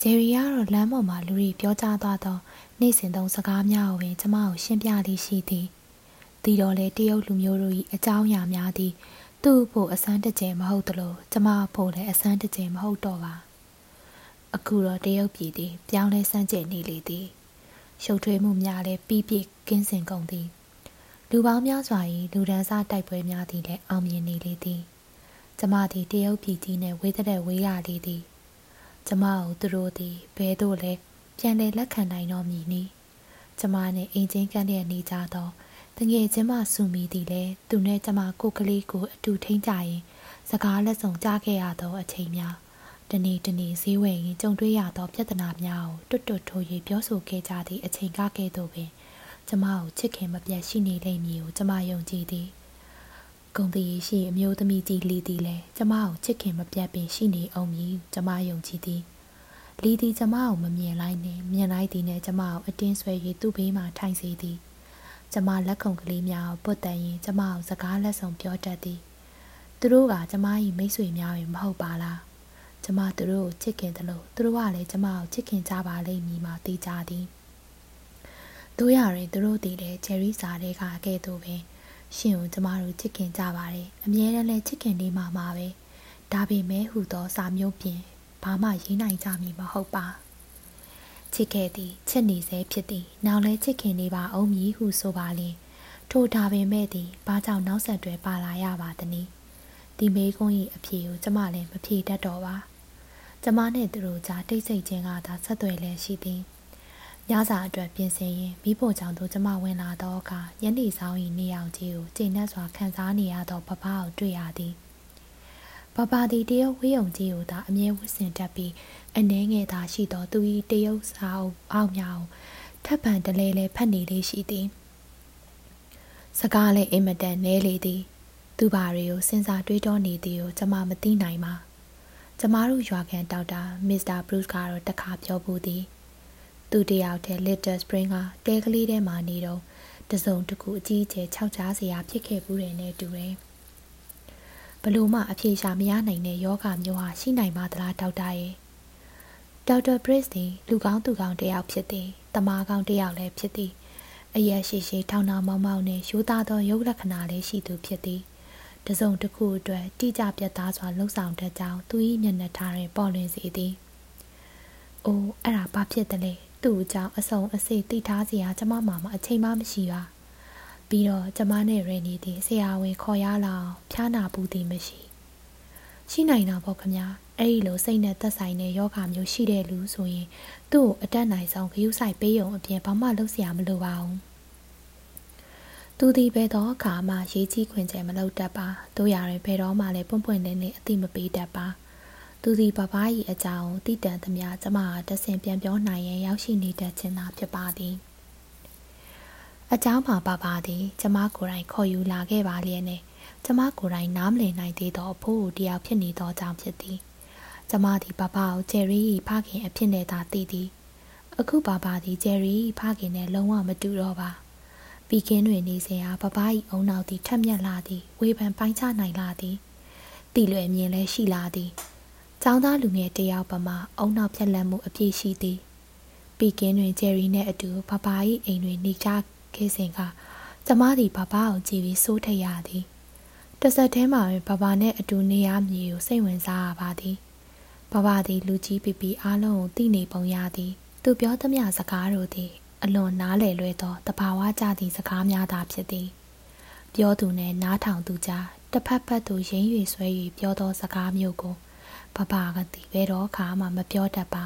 ဂျယ်ရီကတော့လမ်းပေါ်မှာလူတွေပြောကြားသွားသောနေ့စဉ်သုံးစကားများကိုပင်ကျမကိုရှင်းပြလေးရှိသည်ဒီတော့လေတရုတ်လူမျိုးတို့၏အကြောင်းအရာများသည် သူ့ဖို့အစမ်းတကျယ်မဟုတ်သလိုကျမဖို့လည်းအစမ်းတကျယ်မဟုတ်တော့ပါအခုတော့တရုတ်ပြည်သည်ပြောင်းလဲစမ်းကြယ်နေလေသည်ရှုပ်ထွေးမှုများလည်းပြီးပြည့်ကင်းစင်ကုန်သည်လူပေါင်းများစွာ၏လူဒန်းစားတိုက်ပွဲများသည်လည်းအောင်မြင်နေလေသည်ကျမသည်တရုတ်ပြည်ကြီးနှင့်ဝေးတဲ့ဝေးရလေသည်ကျမကိုသူတို့သည်ဘဲသို့လဲပြန်လည်လက်ခံနိုင်တော်မူနီကျမနှင့်အင်ချင်းကန့်လျက်နေကြသော တငယ်ချင်းမဆူမီသည်လည်းသူနဲ့ကျမကိုကလေးကိုအတူထိန်ကြရင်စကားလက်ဆောင်ကြားခဲ့ရသောအချိန်များတနေ့တနေ့ဈေးဝယ်ရင်ကြုံတွေ့ရသောပြဿနာများကိုတွတ်တွတ်ထိုး၍ပြောဆိုခဲ့ကြသည့်အချိန်ကကဲ့သို့ပင်ကျမကိုချစ်ခင်မပြတ်ရှိနေလိမ့်မည်ကိုကျမယုံကြည်သည်ဂုံတည်ရှိအမျိုးသမီးကြီးလီသည်လည်းကျမကိုချစ်ခင်မပြတ်ပင်ရှိနေအောင်မည်ကျမယုံကြည်သည်လီသည်ကျမကိုမမြင်လိုက်နဲ့မြင်လိုက်သည်နဲ့ကျမကိုအတင်းဆွဲ၍သူ့ဘေးမှထိုင်စေသည် ကျမလက်ခုံကလေးများကိုပုတ်တန်ရင်ကျမကိုစကားလက်ဆောင်ပြောတတ်သည်သူတို့ကကျမ၏မိတ်ဆွေများပင်မဟုတ်ပါလားကျမသူတို့ကိုချစ်ခင်တယ်လို့သူတို့ကလည်းကျမကိုချစ်ခင်ကြပါလိမ့်မည်မှသိကြသည်တို့ရရင်သူတို့တည်တဲ့ဂျယ်ရီစာတွေကကဲ့သို့ပင်ရှင်ကိုကျမတို့ချစ်ခင်ကြပါတယ်အမြဲတမ်းလည်းချစ်ခင်နေမှာပါပဲဒါပေမဲ့ဟူသောစာမျိုးပြင်ဘာမှရေးနိုင်ကြမည်မဟုတ်ပါ ချစ်ခဲ့သည်ချစ်နေစေဖြစ်သည်နောက်လဲချစ်ခင်နေပါအောင်မည်ဟုဆိုပါလင်ထိုဒါပင်မဲ့သည်ဘာကြောင့်နောက်ဆက်တွဲပါလာရပါသနည်းဒီမေကွန်း၏အဖြေကိုကျမလည်းမဖြေတတ်တော့ပါကျမနဲ့သူတို့ကြားတိတ်ဆိတ်ခြင်းကသာဆက်သွယ်လျက်ရှိသည်ညစာအတွက်ပြင်ဆင်ရင်မိဖို့ကြောင့်တို့ကျမဝင်လာတော့အခါညနေဆောင်၏နေအောင်ကြီးကိုချိန်နှက်စွာခံစားနေရသောပပကိုတွေ့ရသည် ပပသည်တရုတ်ဝေးုံကြီးကိုသာအမြဲဝစ်စင်တက်ပြီးအနှဲငယ်သာရှိသောသူ၏တရုတ်စာအုပ်အောက်များကိုထပ်ပံတလဲလဲဖတ်နေလေးရှိသည်စကားလည်းအိမ်မတန်နဲလေသည် သူဘာတွေကိုစဉ်းစားတွေးတောနေသည်ကိုကျွန်မမသိနိုင်ပါကျမတို့ရွာကန်ဒေါက်တာမစ္စတာဘရုစ်ကတော့တခါပြောဘူးသည်သူတယောက်တည်း Little Spring ကတဲကလေးထဲမှာနေတော့တစုံတစ်ခုအကြီးအကျယ်ခြောက်ချားစရာဖြစ်ခဲ့ဘူးတယ်နဲ့တူတယ် ဘလို့မှအပြေရှာမရနိုင်တဲ့ယောဂမျိုးဟာရှိနိုင်ပါသလားဒေါက်တာရဲ့ဒေါက်တာဘရစ်သည်လူကောင်းသူကောင်းတယောက်ဖြစ်သည်တမားကောင်းတယောက်လည်းဖြစ်သည်အရက်ရှိရှိထောင်းထောင်းမောင်းမောင်းနဲ့ရိုးသားသောရုပ်လက္ခဏာလေးရှိသူဖြစ်သည်တစုံတစ်ခုအတွက်တိကျပြတ်သားစွာလှုပ်ဆောင်တတ်ကြောင်းသူ၏မျက်နှာထားတွင်ပေါ်လွင်စေသည်။အိုးအဲ့ဒါဘာဖြစ်တယ်လဲသူ့အကြောင်းအစုံအစိတ်သိထားစရာကျမမှမအချိန်မှမရှိပါ။ ပြီးတော့ကျမနဲ့ရင်းနေသည်ဆရာဝန်ခေါ်ရလာအောင်ဖျားနာပူသည်မရှိ။ရှိနိုင်တာပေါ့ခမညာအဲ့ဒီလိုစိတ်နဲ့သက်ဆိုင်တဲ့ယောဂမျိုးရှိတဲ့လူဆိုရင်သူ့ကိုအတက်နိုင်ဆုံးဂရုစိုက်ပေးရုံအပြင်ဘာမှလုပ်စရာမလိုပါဘူး။သူသည်ဘယ်တော့အခါမှရေးကြီးခွင်ကျဲမလုပ်တတ်ပါတို့ရရင်ဘယ်တော့မှလည်းပွန့်ပွန့်လင်းလင်းအသိမပေးတတ်ပါသူသည်ဘဘကြီးအကြောင်းတိတန်သမျှကျမဟာတဆင်ပြန်ပြောနိုင်ရင်ရောက်ရှိနေတတ်ခြင်းသာဖြစ်ပါသည် အကြောင်းမှာပါပါသည် ကျမကိုယ်တိုင်ခေါ်ယူလာခဲ့ပါလျက်နဲ့ကျမကိုယ်တိုင်နားမလည်နိုင်သေးသောအဖိုးတယောက်ဖြစ်နေသောကြောင့်ဖြစ်သည်ကျမသည်ဘဘကိုဂျယ်ရီ၏ဖခင်အဖြစ်နဲ့သာသိသည်အခုဘဘသည်ဂျယ်ရီ၏ဖခင်နဲ့လုံးဝမတူတော့ပါပီကင်းတွင်နေစဉ်ဟာပပားဤအုံနောက်သည်ထက်မြက်လာသည်ဝေဖန်ပိုင်းခြားနိုင်လာသည်တီလွယ်မြင်လဲရှိလာသည်ចောင်းသားလူငယ်တယောက်ပမာအုံနောက်ဖြက်လက်မှုအပြည့်ရှိသည်ပီကင်းတွင်ဂျယ်ရီနှင့်အတူပပား၏အိမ်တွင်နေကြ ခဲ့စဉ်ကကျမသည်ပပားကိုကြည့်ပြီးစိုးထက်ရသည်တဆက်တည်းမှာပပားနှင့်အတူနေရမည်ကိုစိတ်ဝင်စားရပါသည်ပပားသည်လူကြီးပီပီအားလုံးကိုသိနေပုံရသည်သူပြောသမျှစကားတို့သည် အလွန်နားလည်လွဲသောတဘာဝကြသည့်စကားများသာဖြစ်သည်ပြောသူနှင့်နားထောင်သူကြားတစ်ဖက်ဖက်သို့ရင်း၍ဆွဲ၍ပြောသောစကားမျိုးကိုဘဘကသည်ဘယ်တော့ခါမှမပြောတတ်ပါ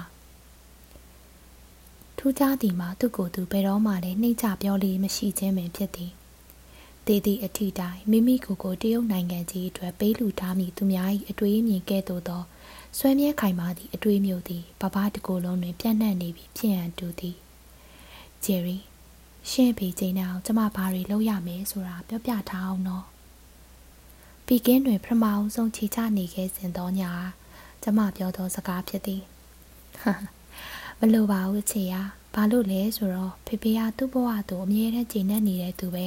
ထူးခြားသည်မှာသူ့ကိုယ်သူဘယ်တော့မှလည်းနှိမ့်ချပြောလေးမရှိခြင်းပင်ဖြစ်သည်တည်သည့်အထီတိုင်းမိမိကိုယ်ကိုတရုတ်နိုင်ငံကြီးအတွက်ပေးလူထားမိသူများ၏အတွေးအမြင်ကဲ့သို့သောဆွဲမြဲခိုင်မာသည့်အတွေးမျိုးသည်ဘဘတကိုယ်လုံးတွင်ပြန့်နှံ့နေပြီးဖြစ်ရန်တူသည်ဂျယ်ရီရှင်းပြီးချိန်အောင်ကျမဘာတွေလုပ်ရမယ်ဆိုတာပြောပြထားအောင်နော်ပီကင်းတွင်ပထမအဆုံးခြေချနေခဲ့စဉ်သောညကျမပြောသောစကားဖြစ်သည် မလိုပါဘူးချေရဘာလို့လဲဆိုတော့ဖေဖေကသူ့ဘဝသူအမြဲတမ်းချိန်နဲ့နေတဲ့သူပဲ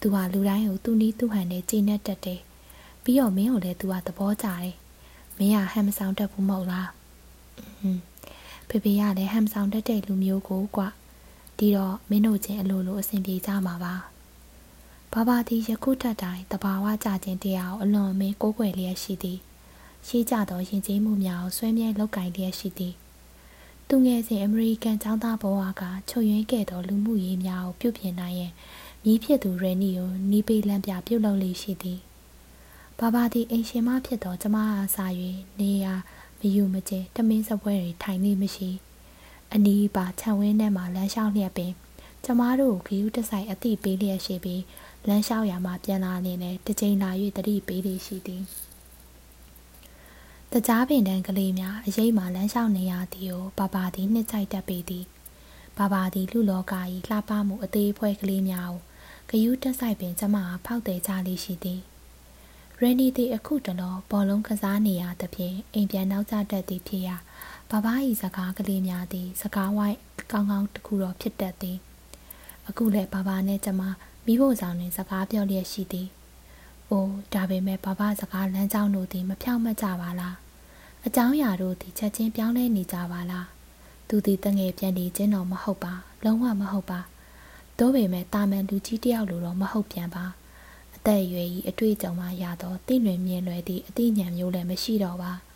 သူဟာလူတိုင်းကိုသူ့နီးသူ့ဟန်နဲ့ချိန်နဲ့တက်တယ်ပြီးတော့မင်းကိုလည်းသူကသဘောကျတယ်မင်းကဟမ်မဆောင်တတ်ဘူးမဟုတ်လားဖေဖေကလည်းဟမ်ဆောင်တတ်တဲ့လူမျိုးကိုကွာဒီတော့မင်းတို့ချင်းအလိုလိုအဆင်ပြေကြမှာပါဘာဘာသည်ယခုထက်တိုင်တဘာဝကြခြင်းတရားကိုအလွန်အမင်းကိုးကွယ်လျက်ရှိသည်ရှိကြသောယဉ်ကျေးမှုများကိုဆွဲမြဲလောက်ကင်လျက်ရှိသည် သူငယ်စဉ်အမေရိကန်ចောင်းသားဘဝကချုပ်ယွင်းခဲ့သောလူမှုရေးများကိုပြုပြင်နိုင်ရန်မြည်ဖြစ်သူရန်နီကိုနီးပေးလန့်ပြပြုတ်လုပ်လေရှိသည်ဘာဘာသည်အိမ်ရှင်မဖြစ်သောကျမအားစာ၍နေရာမယူမကျတမင်းစပွဲတွေထိုင်နေမရှိအနီးပါခြံဝင်းထဲမှာလမ်းလျှောက်လျက်ပင်ကျမတို့ကိုဂယူးတဆိုင်အတိပေးလျက်ရှိပြီးလမ်းလျှောက်ရမှာပြန်လာနေနဲ့တစ်ချိန်လာ၍တတိပေးလေးရှိသည် တကြားပင်တန်းကလေးများအရေးမှလမ်းလျှောက်နေရသည်ကိုဘာဘာသည်နှစ်ချိုက်တက်ပေသည်ဘာဘာသည်လူလောက၏လှပမှုအသေးဖွဲကလေးများကိုဂယူးတက်ဆိုင်ပင်ကျမဖောက်တယ်ကြလေးရှိသည်ရန်နီသည်အခုတလောဘောလုံးကစားနေရသဖြင့်အိမ်ပြန်နောက်ကျတတ်သည်ဖြစ်ရာဘဘ၏စကားကလေးများသည်စကားဝိုင်းကောင်းကောင်းတခုတော့ဖြစ်တတ်သည်အခုလည်းဘဘနဲ့ကျမမိဖို့ဆောင်တွင်စကားပြောလျက်ရှိသည်။အိုးဒါပေမဲ့ဘဘစကားလမ်းကြောင်းတို့သည်မဖြောင့်မတ်ကြပါလား။ အကြောင်းအရာတို့သည်ချက်ချင်းပြောင်းလဲနေကြပါလား။သူသည်တငယ်ပြန်နေခြင်းတော့မဟုတ်ပါလုံးဝမဟုတ်ပါ။သို့ပေမဲ့တာမန်လူကြီးတယောက်လိုတော့မဟုတ်ပြန်ပါ။အသက်အရွယ်ကြီးအတွေ့အကြုံမှရသောသိလွင်မြင်လွယ်သည့်အသိဉာဏ်မျိုးလည်းမရှိတော့ပါ။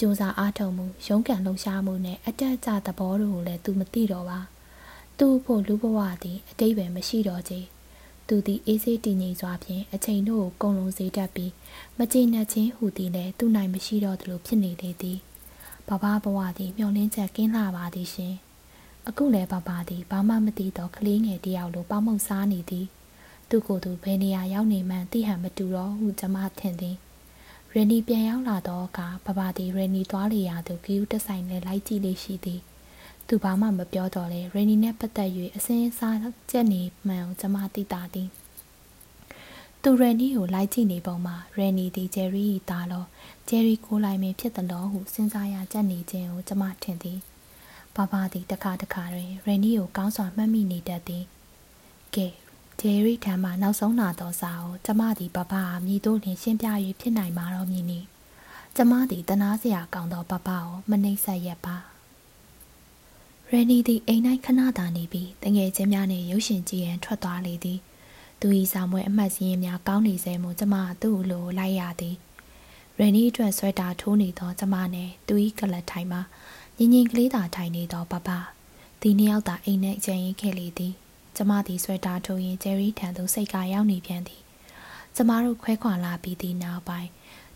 စူးစမ်းအားထုတ်မှုရုန်းကန်လှုပ်ရှားမှုနဲ့အတက်အကျသဘောတို့ကိုလည်းသူမသိတော့ပါသူ့ဖို့လူဘဝသည်အတိတ်ပဲမရှိတော့ချေ သူသည်အေးဆေးတည်ငြိမ်စွာဖြင့်အချိန်တို့ကိုကုံလုံးစေတတ်ပြီးမကျေနပ်ခြင်းဟူသည်လည်းသူ့နိုင်မရှိတော့သလိုဖြစ်နေလေသည်ဘဘဘဝသည်မျောလင်းချက်ကင်းလာပါသည်ရှင်အခုလည်းဘဘသည်ဘာမှမသိတော့ကလေးငယ်တယောက်လိုပေါမုံစားနေသည်သူကိုယ်သူဘယ်နေရာရောက်နေမှန်းသိဟန်မတူတော့ဟုကျွန်မထင်သည်ရနီပြန်ရောက်လာတော့ကဘဘတီရနီသွားလေရသူဂီယူတက်ဆိုင်နဲ့လိုက်ကြည့်လေးရှိသည် သူဘာမှမပြောတော့လေရနီနဲ့ပတ်သက်၍အစင်းစားကြက်နေမှန်ကျမသိတာသည်သူရန်နီကိုလိုက်ကြည့်နေပုံမှာရန်နီသည်ဂျယ်ရီ၏သားလောဂျယ်ရီကိုလိုက်မင်းဖြစ်သလောဟုစဉ်းစားရကြက်နေခြင်းကိုကျမထင်သည်ဘာဘာသည်တခါတခါတွင်ရန်နီကိုကောင်းစွာမှတ်မိနေတတ်သည်ကဲဂျယ်ရီထံမှနောက်ဆုံးလာသောစာကိုကျမသည်ဘာဘာမြည်တို့လင်ရှင်းပြ၍ဖြစ်နိုင်မှာတော့မည်နီကျမသည်တနာစရာကောင်းသောဘာဘာကိုမနှိမ့်ဆက်ရပါ ရန်နီသည်အိမ်၌ခဏသာနေပြီးတငယ်ချင်းများနှင့်ရုပ်ရှင်ကြည့်ရန်ထွက်သွားလေသည်သူ၏စာမွေအမှတ်စည်းရင်များကောင်းနေစေမို့ကျမသူ့လိုလိုက်ရသည်ရန်နီအတွက်ဆွဲတာထိုးနေသောကျမနှင့်သူ၏ကလတ်ထိုင်မှာငင်ငင်ကလေးသာထိုင်နေသောပပဒီနှစ်ယောက်သာအိမ်နှင့်အကျဉ်းခဲ့လေသည်ကျမသည်ဆွဲတာထိုးရင်ဂျယ်ရီထံသို့စိတ်ကရောက်နေပြန်သည်ကျမတို့ခွဲခွာလာပြီးသည့်နောက်ပိုင်း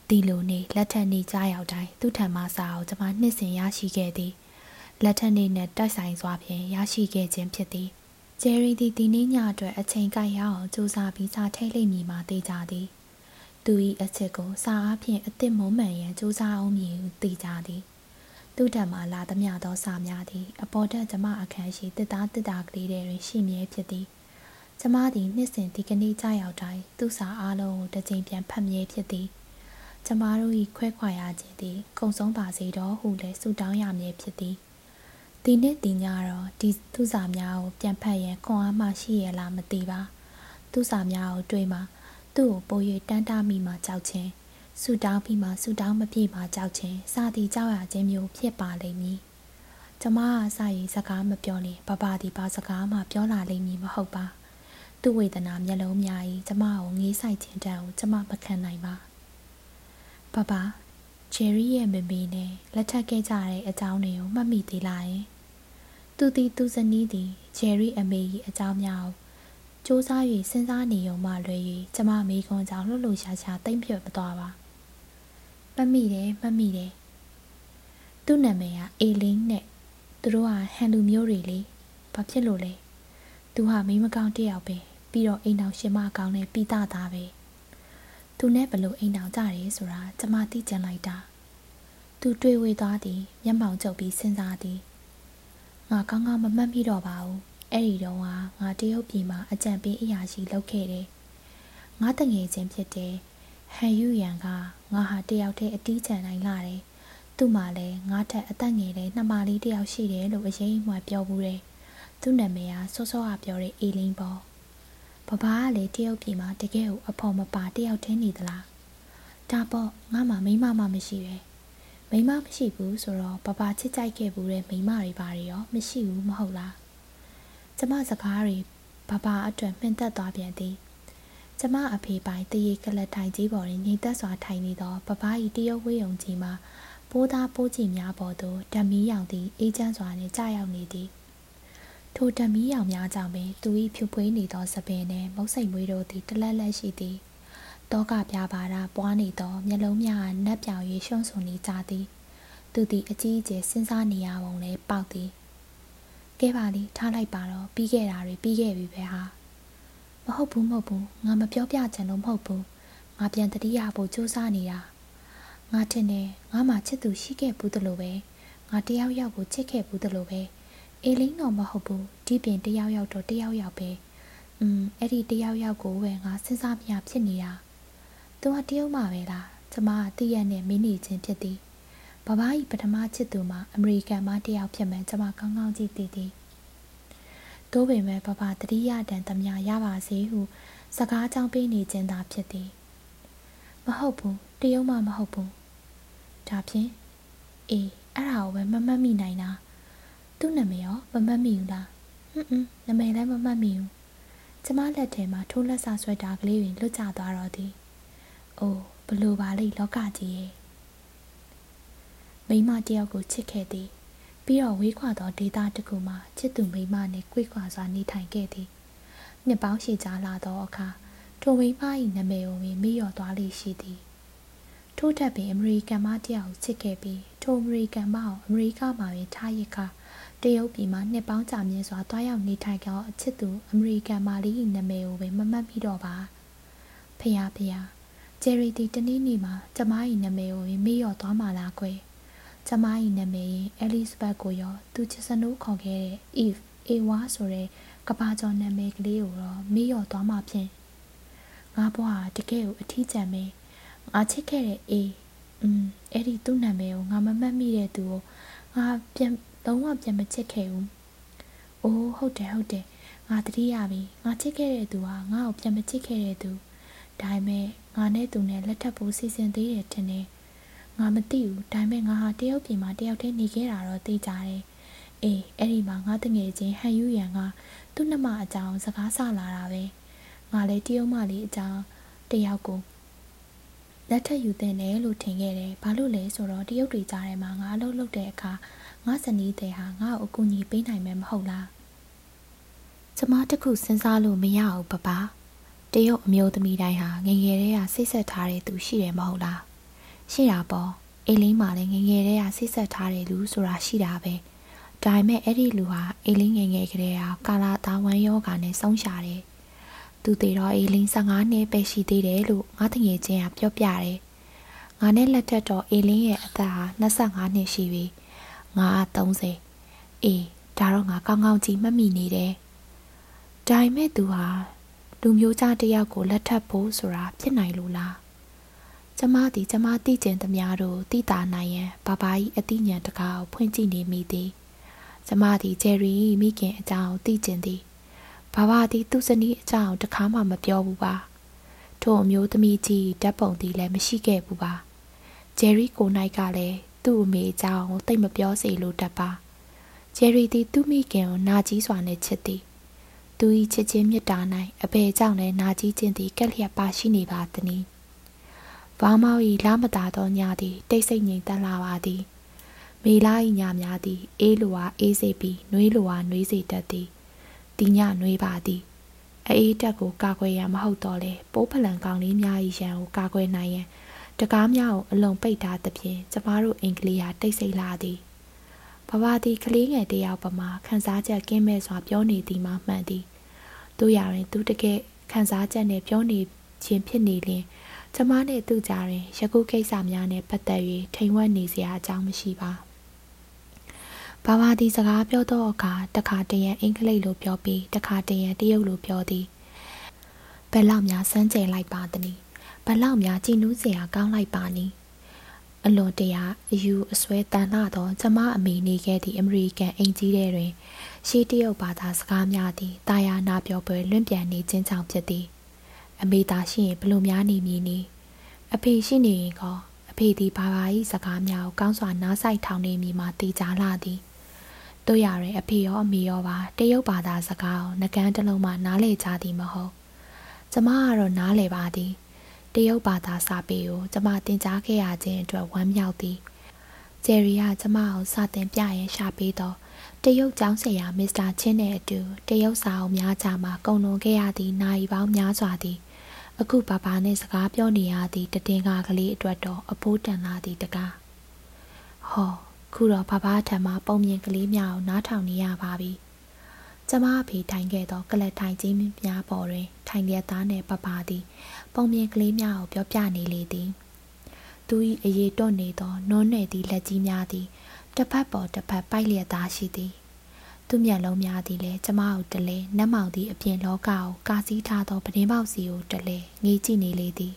ဒီလိုနေလက်ထက်နေကြရောက်တိုင်းသူ့ထံမှစာကိုကျမနှစ်စဉ်ရရှိခဲ့သည် လက်ထက်နေနဲ့တိုက်ဆိုင်စွာဖြင့်ရရှိခဲ့ခြင်းဖြစ်သည်ဂျယ်ရီသည်ဒီနေ့ညအတွက်အချိန်ကိုက်ရအောင်စူးစမ်းပြီးစာထိတ်လိမ့်မည်မှာသိကြသည်သူ၏အချက်ကိုစာအားဖြင့်အသစ်မုံမှန်ရန်စူးစမ်းအောင်မည်ဟုသိကြသည်သူ့ထံမှလာသမျှသောစာများသည်အပေါ်ထက်ကျမအခန်းရှိတစ်သားတစ်သားကလေးတွေတွင်ရှိမြဲဖြစ်သည်ကျမသည်နှစ်စဉ်ဒီကနေ့ကြာရောက်တိုင်းသူ့စာအားလုံးကိုတစ်ချိန်ပြန်ဖတ်မြဲဖြစ်သည်ကျမတို့၏ခွဲခွာရခြင်းသည် ကုံဆုံးပါစေတော့ဟုလည်းဆုတောင်းရမည်ဖြစ်သည် ဒီနေ့ဒီညတော့ဒီသူစာများကိုပြန်ဖတ်ရန်ခွန်အားမရှိရလားမသိပါသူစာများကိုတွေ့မှသူ့ကိုပို၍တန်းတားမိမှကြောက်ခြင်းဆူတောင်းပြီးမှဆူတောင်းမပြည့်မှကြောက်ခြင်းစသည်ကြောက်ရခြင်းမျိုးဖြစ်ပါလိမ့်မည်ကျမကစရီစကားမပြောရင်ဘဘဒီဘာစကားမှပြောလာလိမ့်မည်မဟုတ်ပါသူ့ဝေဒနာမျက်လုံးများ၏ကျမကိုငေးဆိုင်ခြင်းတန်ကိုကျမမခံနိုင်ပါဘဘ ဂျယ်ရီရဲ့မမေနဲ့လက်ထပ်ခဲ့ကြတဲ့အကြောင်းတွေကိုမှတ်မိသေးလားယင်သူသည်သူဇနီးသည်ဂျယ်ရီအမေ၏အကြောင်းများကိုစူးစမ်း၍စဉ်းစားနေုံမှလွယ်၍ကျမမိခွန်ကြောင့်လှုပ်လှုပ်ရှားရှားတိမ်ပြွတ်မသွားပါမှတ်မိတယ်မှတ်မိတယ်သူ့နာမည်ကအေလင်းနဲ့သူတို့ကဟန်လူမျိုးတွေလေဘာဖြစ်လို့လဲသူဟာမိမကောင်းတယောက်ပဲပြီးတော့အိမ်တော်ရှင်မကောင်းနဲ့ပြီးသားသားပဲ သူနဲ့ဘလို့အိမ်တော်ကြတယ်ဆိုတာကျမသိကျင်လိုက်တာသူတွေ့ဝေသွားသည်မျက်မှောင်ကျုပ်ပြီးစဉ်းစားသည်ငါကောင်းကောင်းမမှတ်မိတော့ပါဘူးအဲ့ဒီတော့ငါတရုတ်ပြည်မှာအကြံပေးအရာရှိလုပ်ခဲ့တယ်ငါတငယ်ချင်းဖြစ်တယ်ဟန်ယူရန်ကငါဟာတယောက်တည်းအတီးချန်နိုင်လာတယ်သူ့မှာလည်းငါထက်အသက်ငယ်တဲ့နှမလေးတယောက်ရှိတယ်လို့အရင်မှပြောဘူးတယ်သူ့နာမည်ကစောစောကပြောတဲ့အေလင်းပေါ့ ဘဘာကလည်းတရုတ်ပြည်မှာတကယ်ကိုအဖော်မပါတယောက်တည်းနေသလားဒါပေါ့ငါမှမိမမှမရှိပဲမိမမရှိဘူးဆိုတော့ဘဘာချစ်ကြိုက်ခဲ့ဘူးတဲ့မိမတွေပါတွေရောမရှိဘူးမဟုတ်လားကျမစကားတွေဘဘာအတွက်မှင်သက်သွားပြန်သည်ကျမအဖေပိုင်တရေကလထိုင်ကြီးပေါ်တွင်ညီသက်စွာထိုင်နေသောဘဘာ၏တရုတ်ဝေးယုံကြီးမှာပိုးသားပိုးချီများပေါ်သို့ဓမီရောင်သည်အေးချမ်းစွာနှင့်ကြာရောက်နေသည် ထိုဓမီရောင်များကြောင့်ပင်သူ၏ဖြူဖွေးနေသောစပင်နှင့်မုတ်စိတ်မွေးတို့သည်တလက်လက်ရှိသည်တောကပြပါတာပွားနေသောမျက်လုံးများနက်ပြောင်၍ရှုံးဆုံနေကြသည်သူသည်အကြီးအကျယ်စဉ်းစားနေရပုံလည်းပေါက်သည်ကဲပါလေထားလိုက်ပါတော့ပြီးခဲ့တာတွေပြီးခဲ့ပြီပဲဟာမဟုတ်ဘူးမဟုတ်ဘူးငါမပြောပြချင်လို့မဟုတ်ဘူးငါပြန်တတိယဖို့စူးစမ်းနေတာငါထင်တယ်ငါမှချစ်သူရှိခဲ့ဘူးတလို့ပဲငါတယောက်ယောက်ကိုချစ်ခဲ့ဘူးတလို့ပဲ အေလင်းတော့မဟုတ်ဘူးဒီပြင်တယောက်ယောက်တော့တယောက်ယောက်ပဲอืมအဲ့ဒီတယောက်ယောက်ကိုပဲငါစဉ်းစားမြဖြစ်နေတာသူကတယောက်မှပဲလားကျမကတည့်ရက်နဲ့မင်းနေချင်းဖြစ်သည်ဘဘကြီးပထမချစ်သူမှာအမေရိကန်မှာတယောက်ဖြစ်မှန်းကျမကောင်းကောင်းကြည့်သိသည်တိုးပေမဲ့ဘဘတတိယတန်သမျှရပါစေဟု စကားကြောင်းပေးနေခြင်းသာဖြစ်သည်မဟုတ်ဘူးတရုံမှမဟုတ်ဘူးဒါဖြင့်အေးအဲ့ဒါကိုပဲမမှတ်မိနိုင်တာ သူ့နာမည်ရောမမှတ်မိဘူးလားဟွန်းဟွန်းနာမည်လည်းမမှတ်မိဘူးကျမလက်ထဲမှာထိုးလက်စာဆွဲတာကလေးတွေလွတ်ကျသွားတော့သည်အိုးဘလို့ပါလိလောကကြီးရဲ့မိမတယောက်ကိုချစ်ခဲ့သည်ပြီးတော့ဝေးခွာသောဒေတာတစ်ခုမှာချစ်သူမိမနှင့်ကြွေးခွာစွာနေထိုင်ခဲ့သည်နှစ်ပေါင်းရှည်ကြာလာသောအခါထိုမိမ၏နာမည်ကိုမေ့လျော့သွားလိမ့်ရှိသည်ထို့ထက်ပင်အမေရိကန်မတယောက်ကိုချစ်ခဲ့ပြီးထိုအမေရိကန်မကိုအမေရိကမှာပင်ထားရခါ တရုတ်ပြည်မှာနှစ်ပေါင်းကြာမြင့်စွာတွားရောက်နေထိုင်ကြောအချစ်သူအမေရိကန်မာလီ၏နာမည်ကိုပင်မမှတ်မိတော့ပါဖះဖះဂျယ်ရီတီတနေ့နေ့မှာကျမ၏နာမည်ကိုမေ့လျော့သွားမှလားကွယ်ကျမ၏နာမည်ရင်အဲလီဇဘတ်ကိုရောသူချစ်စနိုးခေါ်ခဲ့တဲ့ Eve အေဝါဆိုတဲ့ကဘာကျော်နာမည်ကလေးကိုတော့မေ့လျော့သွားမှဖြင့်ငါဘွားတကယ်ကိုအထီးကျန်ပဲငါချစ်ခဲ့တဲ့အေးอืมအဲ့ဒီသူ့နာမည်ကိုငါမမှတ်မိတဲ့သူကိုငါပြန် လုံးဝပြန်မချစ်ခဲ့ဘူးအိုးဟုတ်တယ်ဟုတ်တယ်ငါတတိယပြီငါချစ်ခဲ့တဲ့သူဟာငါ့ကိုပြန်မချစ်ခဲ့တဲ့သူဒါပေမဲ့ငါနဲ့သူနဲ့လက်ထပ်ဖို့စီစဉ်သေးတယ်ထင်တယ်ငါမသိဘူးဒါပေမဲ့ငါဟာတယောက်ပြင်မှာတယောက်တည်းနေခဲ့တာတော့သိကြတယ်အေးအဲ့ဒီမှာငါတငယ်ချင်းဟန်ယူရန်ကသူ့နှမအကြောင်းစကားဆလာတာပဲငါလည်းတရုတ်မလေးအကြောင်းတယောက်ကိုလက်ထပ်ယူတဲ့တယ်လို့ထင်ခဲ့တယ်ဘာလို့လဲဆိုတော့တရုတ်တွေကြားထဲမှာငါအလုပ်လုပ်တဲ့အခါ ငါဇနီးတဲ့ဟာငါ့ကိုအကူအညီပေးနိုင်မယ်မဟုတ်လားကျမတခုစဉ်းစားလို့မရဘူးပပတရုတ်အမျိုးသမီးတိုင်းဟာငငယ်တည်းကစိတ်ဆက်ထားတဲ့သူရှိတယ်မဟုတ်လားရှိတာပေါ့အေးလင်းမှလည်းငငယ်တည်းကစိတ်ဆက်ထားတဲ့လူဆိုတာရှိတာပဲဒါပေမဲ့အဲ့ဒီလူဟာအေးလင်းငငယ်ကလေးကကာလာသားဝမ်းယောဂါနဲ့ဆုံးရှာတယ်သူတည်တော့အေးလင်း15နှစ်ပဲရှိသေးတယ်လို့ငါတငယ်ချင်းကပြောပြတယ်ငါနဲ့လက်ထက်တော့အေးလင်းရဲ့အသက်ဟာ25နှစ်ရှိပြီ ငါ30အေးဒါတော့ငါကောင်းကောင်းကြည့်မှတ်မိနေတယ်ဒါပေမဲ့သူဟာလူမျိုးသားတယောက်ကိုလက်ထပ်ဖို့ဆိုတာဖြစ်နိုင်လို့လားကျမသည်ကျမသိကျင်သမျှတို့သိတာနိုင်ရန်ဘာဘာကြီးအသိဉာဏ်တကားကိုဖွင့်ကြည့်နေမိသည်ကျမသည်ဂျယ်ရီမိခင်အကြောင်းသိကျင်သည်ဘာဘာသည်သူ့ဇနီးအကြောင်းတခါမှမပြောဘူးပါထို့အမျိုးသမီးကြီးဓာတ်ပုံသည်လည်းမရှိခဲ့ဘူးပါဂျယ်ရီကိုနိုင်ကလည်း သူ့အမေအကြောင်းကိုသိမပြောစေလိုတတ်ပါဂျယ်ရီသည်သူ့မိခင်ကိုနာကြီးစွာနဲ့ချစ်သည်သူ၏ချစ်ချင်းမြတ်တာ၌အဘယ်ကြောင့်လဲနာကြီးခြင်းသည်ကက်လျက်ပါရှိနေပါသည်။ဘာမောက်၏လာမတာသောညသည်တိတ်ဆိတ်ငြိမ်သက်လာပါသည်။မေလာ၏ညများသည်အေးလိုအားအေးစေပြီးနှွေးလိုအားနှွေးစေတတ်သည်။ဒီညနှွေးပါသည်။အေးတက်ကိုကာကွယ်ရန်မဟုတ်တော့လေပိုးဖလန်ကောင်လေးများ၏ရန်ကိုကာကွယ်နိုင်ရန် တကားများကိုအလုံးပိတ်ထားသဖြင့်ကျမတို့အင်္ဂလိပ်ဟာတိတ်ဆိတ်လာသည်။ဘဝသည်ကလေးငယ်တယောက်ပမာခန်းစားချက်ကင်းမဲ့စွာပြောနေသည်မှမှန်သည်တို့ရရင်သူတကယ်ခံစားချက်နဲ့ပြောနေခြင်းဖြစ်နေလင်ကျမနဲ့သူ့ကြားတွင်ယခုကိစ္စများနဲ့ပတ်သက်၍ထိန်ဝက်နေစရာအကြောင်းမရှိပါဘာဝသည်စကားပြောသောအခါတခါတရံအင်္ဂလိပ်လိုပြောပြီးတခါတရံတရုတ်လိုပြောသည်ဘယ်လောက်များစမ်းကြဲလိုက်ပါသနည်း ဘယ်လောက်များကြည်နူးစရာကောင်းလိုက်ပါနည်းအလွန်တရာအယူအဆွဲတန်လှသောကျမအမေနေခဲ့သည့်အမေရိကန်အိမ်ကြီးထဲတွင် ရှေးတရုတ်ဘာသာစကားများသည်တာယာနာပြောပွဲလွင့်ပြန်နေခြင်းကြောင့်ဖြစ်သည်အမေသာရှိရင်ဘလို့များနေမည်နည်းအဖေရှိနေရင်ကောအဖေသည်ဘာဘာ၏စကားများကိုကောင်းစွာနားဆိုင်ထောင်နေမည်မှာတည်ကြလာသည်တို့ရရင်အဖေရောအမေရောပါတရုတ်ဘာသာစကားကိုငကန်းတစ်လုံးမှနားလည်ကြသည်မဟုတ်ကျမကတော့နားလည်ပါသည် တရုတ်ဘာသာစာပေကိုကျမသင်ကြားခဲ့ရခြင်းအတွက်ဝမ်းမြောက်သည်ဂျယ်ရီကကျမကိုစာသင်ပြရင်ရှာပေးတော့တရုတ်ကျောင်းဆရာမစ္စတာချင်းနဲ့အတူတရုတ်စာအုပ်များကြားမှာကုံလွန်ခဲ့ရသည့်နိုင်ပေါင်းများစွာသည်အခုဘာဘာနဲ့စကားပြောနေရသည့်တတင်ကားကလေးအတွက်တော့အဖိုးတန်လာသည်တကားဟောခုတော့ဘာဘာထံမှပုံမြင်ကလေးများကိုနားထောင်နေရပါပြီကျမအဖေထိုင်ခဲ့သောကလတ်ထိုင်ကြီးများပေါ်တွင်ထိုင်ရသားနှင့်ပပသည် ပုံမြင်ကလေးများကိုပြောပြနေလေသည်သူ၏အရေးတွန့်နေသောနွမ်းနယ်သည့်လက်ကြီးများသည်တစ်ဖက်ပေါ်တစ်ဖက်ပိုက်လျက်သားရှိသည်သူမျက်လုံးများသည်လည်းကျမကိုတလဲနတ်မောင်သည်အပြင်လောကကိုကာစီးထားသောပဒင်းပေါက်စီကိုတလဲငေးကြည့်နေလေသည်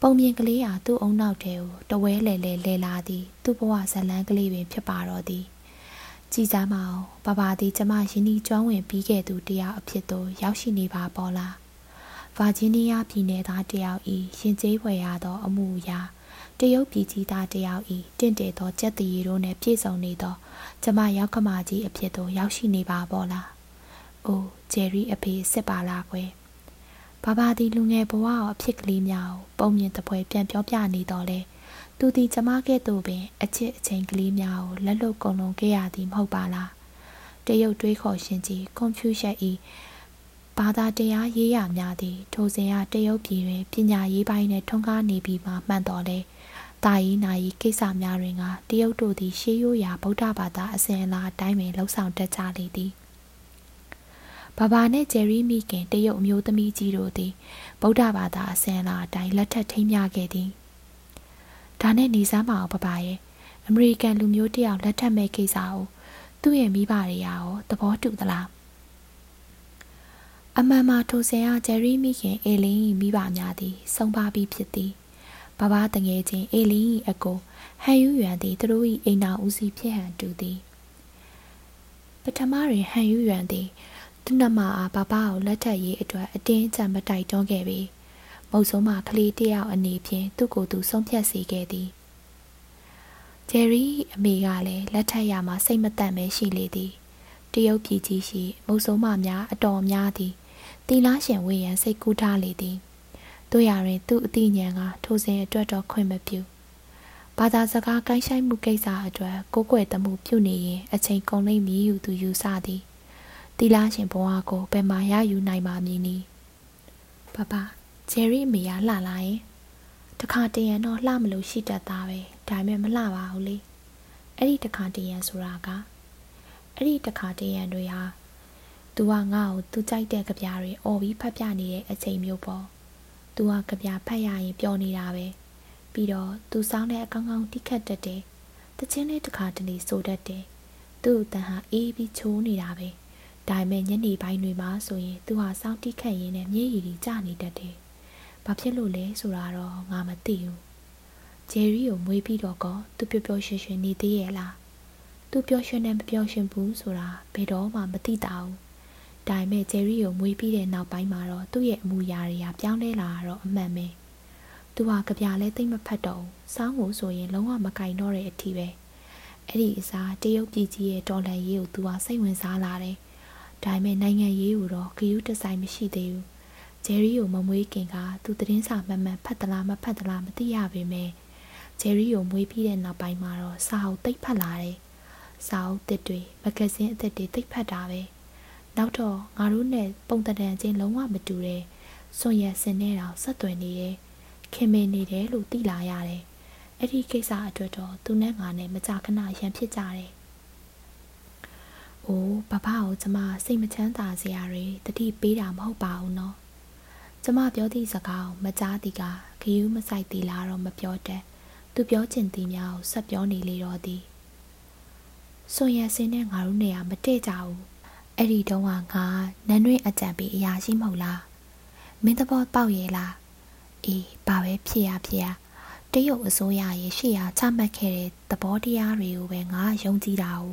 ပုံမြင်ကလေးဟာသူ့အုံနောက်ထဲကိုတဝဲလဲလဲလဲလာသည်သူ့ဘဝဇလန်းကလေးပင်ဖြစ်ပါတော့သည်ကြည်စားမအောင်ဘာဘာသည်ကျမရင်းနှီးကျွမ်းဝင်ပြီးခဲ့သူတယောက်အဖြစ်သို့ရောက်ရှိနေပါပေါ်လား ဗာဂျီးနီးယားပြည်နယ်သားတယောက်ဤရှင်ကျေးဖွယ်ရသော အမှုအရာတရုတ်ပြည်ကြီးသားတယောက်ဤတင့်တယ်သောကြက်တရီတို့နှင့်ပြည့်စုံနေသောကျမရောက်ကမာကြီးအဖြစ်သို့ရောက်ရှိနေပါပေါ်လား။အိုဂျယ်ရီအဖေစစ်ပါလားကွယ်။ဘာဘာဒီလူငယ်ဘဝအဖြစ်ကလေးများကိုပုံမြင်တပွဲပြန်ပြောပြနေတော့လေ။သူဒီကျမကဲ့သို့ပင်အချစ်အချိန်ကလေးများကိုလက်လွတ်ကုန်လုံးခဲ့ရသည်မဟုတ်ပါလား။တရုတ်တွေးခေါ်ရှင်ကြီးကွန်ပျူတာဤ ဘာသာတရားရေးရများသည်ထိုစဉ်ကတရုတ်ပြည်တွင်ပညာရေးပိုင်းနှင့်ထုံးကားနေပြီးမှမှန်တော်လဲ။တာယီနာယီကိစ္စများတွင်ကတရုတ်တို့သည်ရှေးရိုးရာဗုဒ္ဓဘာသာအစဉ်အလာအတိုင်းပင်လှုပ်ဆောင်တတ်ကြလေသည်ဘာဘာနှင့်ဂျယ်ရီမီကင်တရုတ်အမျိုးသမီးကြီးတို့သည်ဗုဒ္ဓဘာသာအစဉ်အလာအတိုင်းလက်ထပ်ထိမ်းမြခဲ့သည်ဒါနဲ့နေစမ်းမအောင်ဘဘာရဲ့အမေရိကန်လူမျိုးတယောက်လက်ထပ်မဲ့ကိစ္စကိုသူ့ရဲ့မိဘတွေရောသဘောတူသလား အမှန်မှာထိုစဉ်ကဂျယ်ရီမိခင်အေလင်း၏မိဘများသည်ဆုံးပါပြီးဖြစ်သည်ဘဘတငယ်ချင်းအေလင်း၏အကိုဟန်ယူရွံသည်သူတို့၏အိမ်နာဦးစီးဖြစ်ဟန်တူသည်ပထမတွင်ဟန်ယူရွံသည်သူနှမအားဘဘကိုလက်ထပ်ရေးအတွက်အတင်းကြပ်မတိုက်တွန်းခဲ့ပြီးမုတ်ဆုံးမှကလေးတယောက်အနေဖြင့်သူ့ကိုယ်သူဆုံးဖြတ်စေခဲ့သည်ဂျယ်ရီအမေကလည်းလက်ထပ်ရမှာစိတ်မတန့်ပဲရှိလေသည်တရုတ်ပြည်ကြီးရှိမုတ်ဆုံးမများအတော်များသည် တီလားရှင်ဝေရန်စိတ်ကူးထားလေသည်တို့ရရင်သူ့အသိဉာဏ်ကထိုစဉ်အတွက်တော့ခွင့်မပြုဘာသာစကားကိုင်းဆိုင်မှုကိစ္စအတွက်ကိုးကွယ်တမှုပြုနေရင်အချိန်ကုန်လိမ့်မည်ဟုသူယူဆသည်တီလားရှင်ဘဝကိုဘယ်မှာရယူနိုင်ပါမည်နည်းပပဂျယ်ရီအမေကလှလာရင်တခါတရံတော့လှမလို့ရှိတတ်တာပဲဒါပေမဲ့မလှပါဘူးလေအဲ့ဒီတခါတရံဆိုတာကအဲ့ဒီတခါတရံတွေဟာ သူကငါ့ကိုသူကြိုက်တဲ့ကြပြားတွေអော်ပြီးဖတ်ပြနေတဲ့အချိန်မျိုးပေါ့သူကကြပြားဖတ်ရရင် ပျော်နေတာပဲ ပြီးတော့ သူစောင်းတဲ့အကောင်းကောင်းတိခတ်တတ်တယ်တချင်းလေးတခါတလေ ဆိုတတ်တယ် သူ့အတန်ဟာ အေးပြီးချိုးနေတာပဲ ဒါပေမဲ့ ညနေပိုင်းတွေမှာဆိုရင် သူဟာ စောင်းတိခတ်ရင်းနဲ့ မျက်ရည်တွေ ကျနေတတ်တယ် ဘာဖြစ်လို့လဲဆိုတာတော့ ငါမသိဘူး ဂျယ်ရီကိုမွေးပြီးတော့ကော သူပျော်ပျော်ရွှင်ရွှင် နေသေးရဲ့လား သူပျော်ရွှင်နေမပျော်ရွှင်ဘူးဆိုတာ ဘယ်တော့မှ မသိတာဘူး ဒါပေမဲ့ဂျယ်ရီကိုမွေးပြီးတဲ့နောက်ပိုင်းမှာတော့သူ့ရဲ့အမူအရာတွေကပြောင်းလဲလာတော့အမှန်ပဲသူဟာကြပြလဲသိမ့်မဖတ်တော့ဘူးစောင်းကိုဆိုရင်လုံးဝမကင်တော့တဲ့အထီးပဲအဲ့ဒီအစားတရုတ်ပြည်ကြီးရဲ့တော်လန်ရေးကိုသူဟာစိတ်ဝင်စားလာတယ်ဒါပေမဲ့နိုင်ငံရေးကိုတော့ဂရုတစိုက်မရှိသေးဘူးဂျယ်ရီကိုမမွေးခင်ကသူသတင်းစာမှန်မှန်ဖတ်သလားမဖတ်သလားမသိရပေမဲ့ဂျယ်ရီကိုမွေးပြီးတဲ့နောက်ပိုင်းမှာတော့စာအုပ်သိပ်ဖတ်လာတယ်စာအုပ်သစ်တွေမဂ္ဂဇင်းအသစ်တွေသိပ်ဖတ်တာပဲ နောက်တော့ငါတို့နဲ့ပုံတံချင်းလုံးဝမတူတဲ့စွန်ရစင်နဲ့တောင်ဆက်သွယ်နေတယ်ခင်မင်နေတယ်လို့သိလာရတယ်အဲ့ဒီကိစ္စအတွက်တော့သူနဲ့ငါနဲ့မကြခဏရန်ဖြစ်ကြတယ်။အိုးဘဘကိုကျမစိတ်မချမ်းသာစရာတွေတတိပေးတာမဟုတ်ပါဘူးနော်။ကျမပြောသည့်စကားကိုမကြားသည်ကဂယုမဆိုင်သည်လားတော့မပြောတတ်။သူပြောချင်သည်များကိုဆက်ပြောနေလေတော့သည်။ဆွန်ရစင်းနဲ့ငါတို့နေရာမတည့်ကြဘူး။ အဲ့ဒီတုန်းကငါနန်းတွင်အကြံပေးအရာရှိမဟုတ်လား။မင်းသဘောပေါက်ရဲ့လား။အေးဘာပဲဖြစ်ရဖြစ်ရတရုတ်အစိုးရရဲ့ရှေ့ရာချမှတ်ခဲ့တဲ့သဘောတရားတွေကိုပဲငါယုံကြည်တာ哦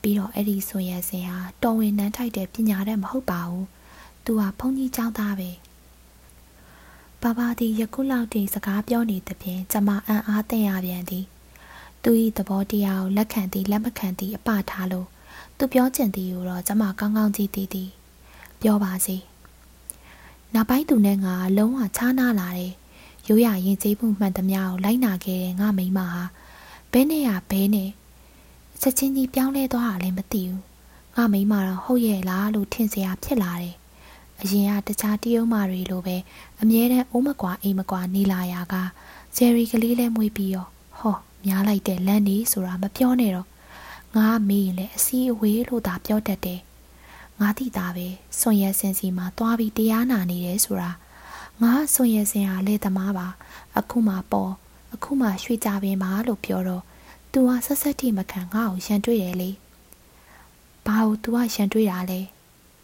ပြီးတော့အဲ့ဒီဆိုရစင်ဟာတော်ဝင်နှမ်းထိုက်တဲ့ပညာတတ်မဟုတ်ပါဘူးသူဟာဘုန်းကြီးကျောင်းသားပဲဘာဘာဒီယခုလောက်တည်းစကားပြောနေသဖြင့်ကျမအံ့အားသင့်ရပြန်သည်သူ၏သဘောတရားကိုလက်ခံသည်လက်မခံသည်အပထားလို့ သူပြောချင်သည်ကိုတော့ကျမကောင်းကောင်းကြည့်သည်သည်ပြောပါစေနောက်ပိုင်းသူနဲ့ငါလုံးဝခြားနာလာတယ်ရိုးရရင်ကျေးမှုမှန်သမျှကိုလိုက်နာခဲ့တဲ့ငါမိမဟာဘဲနဲ့ရဘဲနဲ့ချက်ချင်းကြီးပြောင်းလဲသွားတာလည်းမသိဘူးငါမိမတော့ဟုတ်ရဲ့လားလို့ထင်စရာဖြစ်လာတယ်အရင်ကတခြားတရုံမာတွေလိုပဲအမြဲတမ်းအိုးမကွာအိမ်မကွာနေလာရကဂျယ်ရီကလေးလဲမွေးပြီးရောဟောများလိုက်တဲ့လမ်းနေဆိုတာမပြောနဲ့တော့ ငါမေးရင်လည်းအစည်းအဝေးလို့သာပြောတတ်တယ်။ငါတိတာပဲစွန်ရစင်စီမှာသွားပြီးတရားနာနေတယ်ဆိုတာငါစွန်ရစင်ဟာလေသမားပါအခုမှပေါ်အခုမှရွှေကြပင်ပါလို့ပြောတော့ "तू ဟာဆက်ဆက်တိမခံငါ့ကိုရန်တွေ့တယ်လေ။ဘာလို့ तू ကရန်တွေ့တာလဲ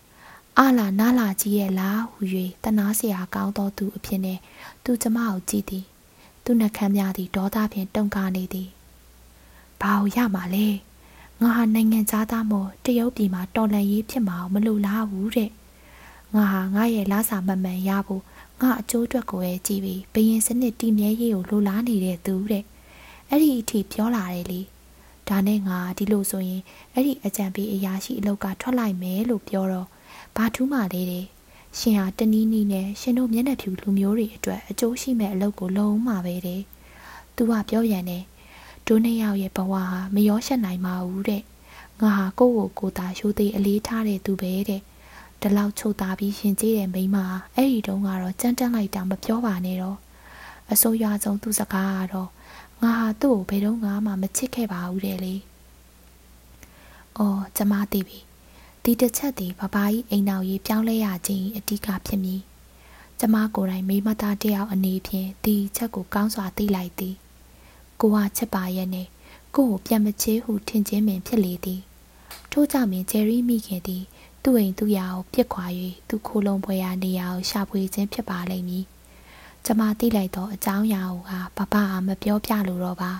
။အလာနာလာကြီးရဲ့လားဟူ၍တနာစရာကောင်းသောသူအဖြစ်နဲ့သူကျမကိုကြည့်သည်။သူနှကမ်းများသည့်ဒေါသဖြင့်တုန်ကားနေသည်။ဘာလို့ရမှာလဲ။ ငါဟာနိုင်ငံသားမို့တရုတ်ပြည်မှာတော်လန်ရေးဖြစ်မှာမလို့လားဘူးတဲ့ငါဟာငါရဲ့လာစာမမှန်ရဖို့ငါအကျိုးအတွက်ကိုပဲကြည့်ပြီးဘယင်စနစ်တည်မြဲရေးကိုလိုလားနေတဲ့သူတဲ့အဲ့ဒီအထိပြောလာတယ်လေဒါနဲ့ငါဒီလိုဆိုရင်အဲ့ဒီအကြံပေးအရာရှိအလောက်ကထွက်လိုက်မယ်လို့ပြောတော့ဘာထူးမှလဲတဲ့ရှင်ဟာတနည်းနည်းနဲ့ရှင်တို့မျက်နှာဖြူလူမျိုးတွေအတွက်အကျိုးရှိမဲ့အလုပ်ကိုလုံးမှာပဲတဲ့သူကပြောရန်တယ် ဒိုးနှစ်ယောက်ရဲ့ဘဝဟာမရောရှက်နိုင်ပါဘူးတဲ့ငါဟာကိုယ့်ကိုယ်ကိုယ်သာရှိုးသေးအလေးထားတဲ့သူပဲတဲ့ဒီလောက်ချုပ်သားပြီးရှင်ကျေးတဲ့မိန်းမအဲ့ဒီတုန်းကတော့ကြမ်းတမ်းလိုက်တာမပြောပါနဲ့တော့အစိုးရဆုံးသူစကားကတော့ငါဟာသူ့ကိုဘယ်တော့မှမချစ်ခဲ့ပါဘူးတဲ့လေ။အော်ကျမသိပြီ။ဒီတစ်ချက်ဒီဘဘကြီးအိမ်တော်ကြီးပြောင်းလဲရခြင်းအဓိကဖြစ်မည်။ကျမကိုယ်တိုင်မိမသားတယောက်အနေဖြင့်ဒီချက်ကိုကောင်းစွာသိလိုက်သည်။ ကိုဟာချက်ပါရဲ့နဲ့ကိုကိုပြန်မချေဟုထင်ခြင်းပင်ဖြစ်လေသည်။ထို့ကြောင့်ပင်ဂျယ်ရီမိခင်သည်သူသူ့အိမ်သူ့ရာကိုပြစ်ခွာ၍သူ့ခိုးလုံးပွဲရာနေရာကိုရှာဖွေခြင်းဖြစ်ပါလိမ့်မည်ကျမသိလိုက်တော့အကြောင်းအရာကိုကဘဘအားမပြောပြလို့တော့ပါ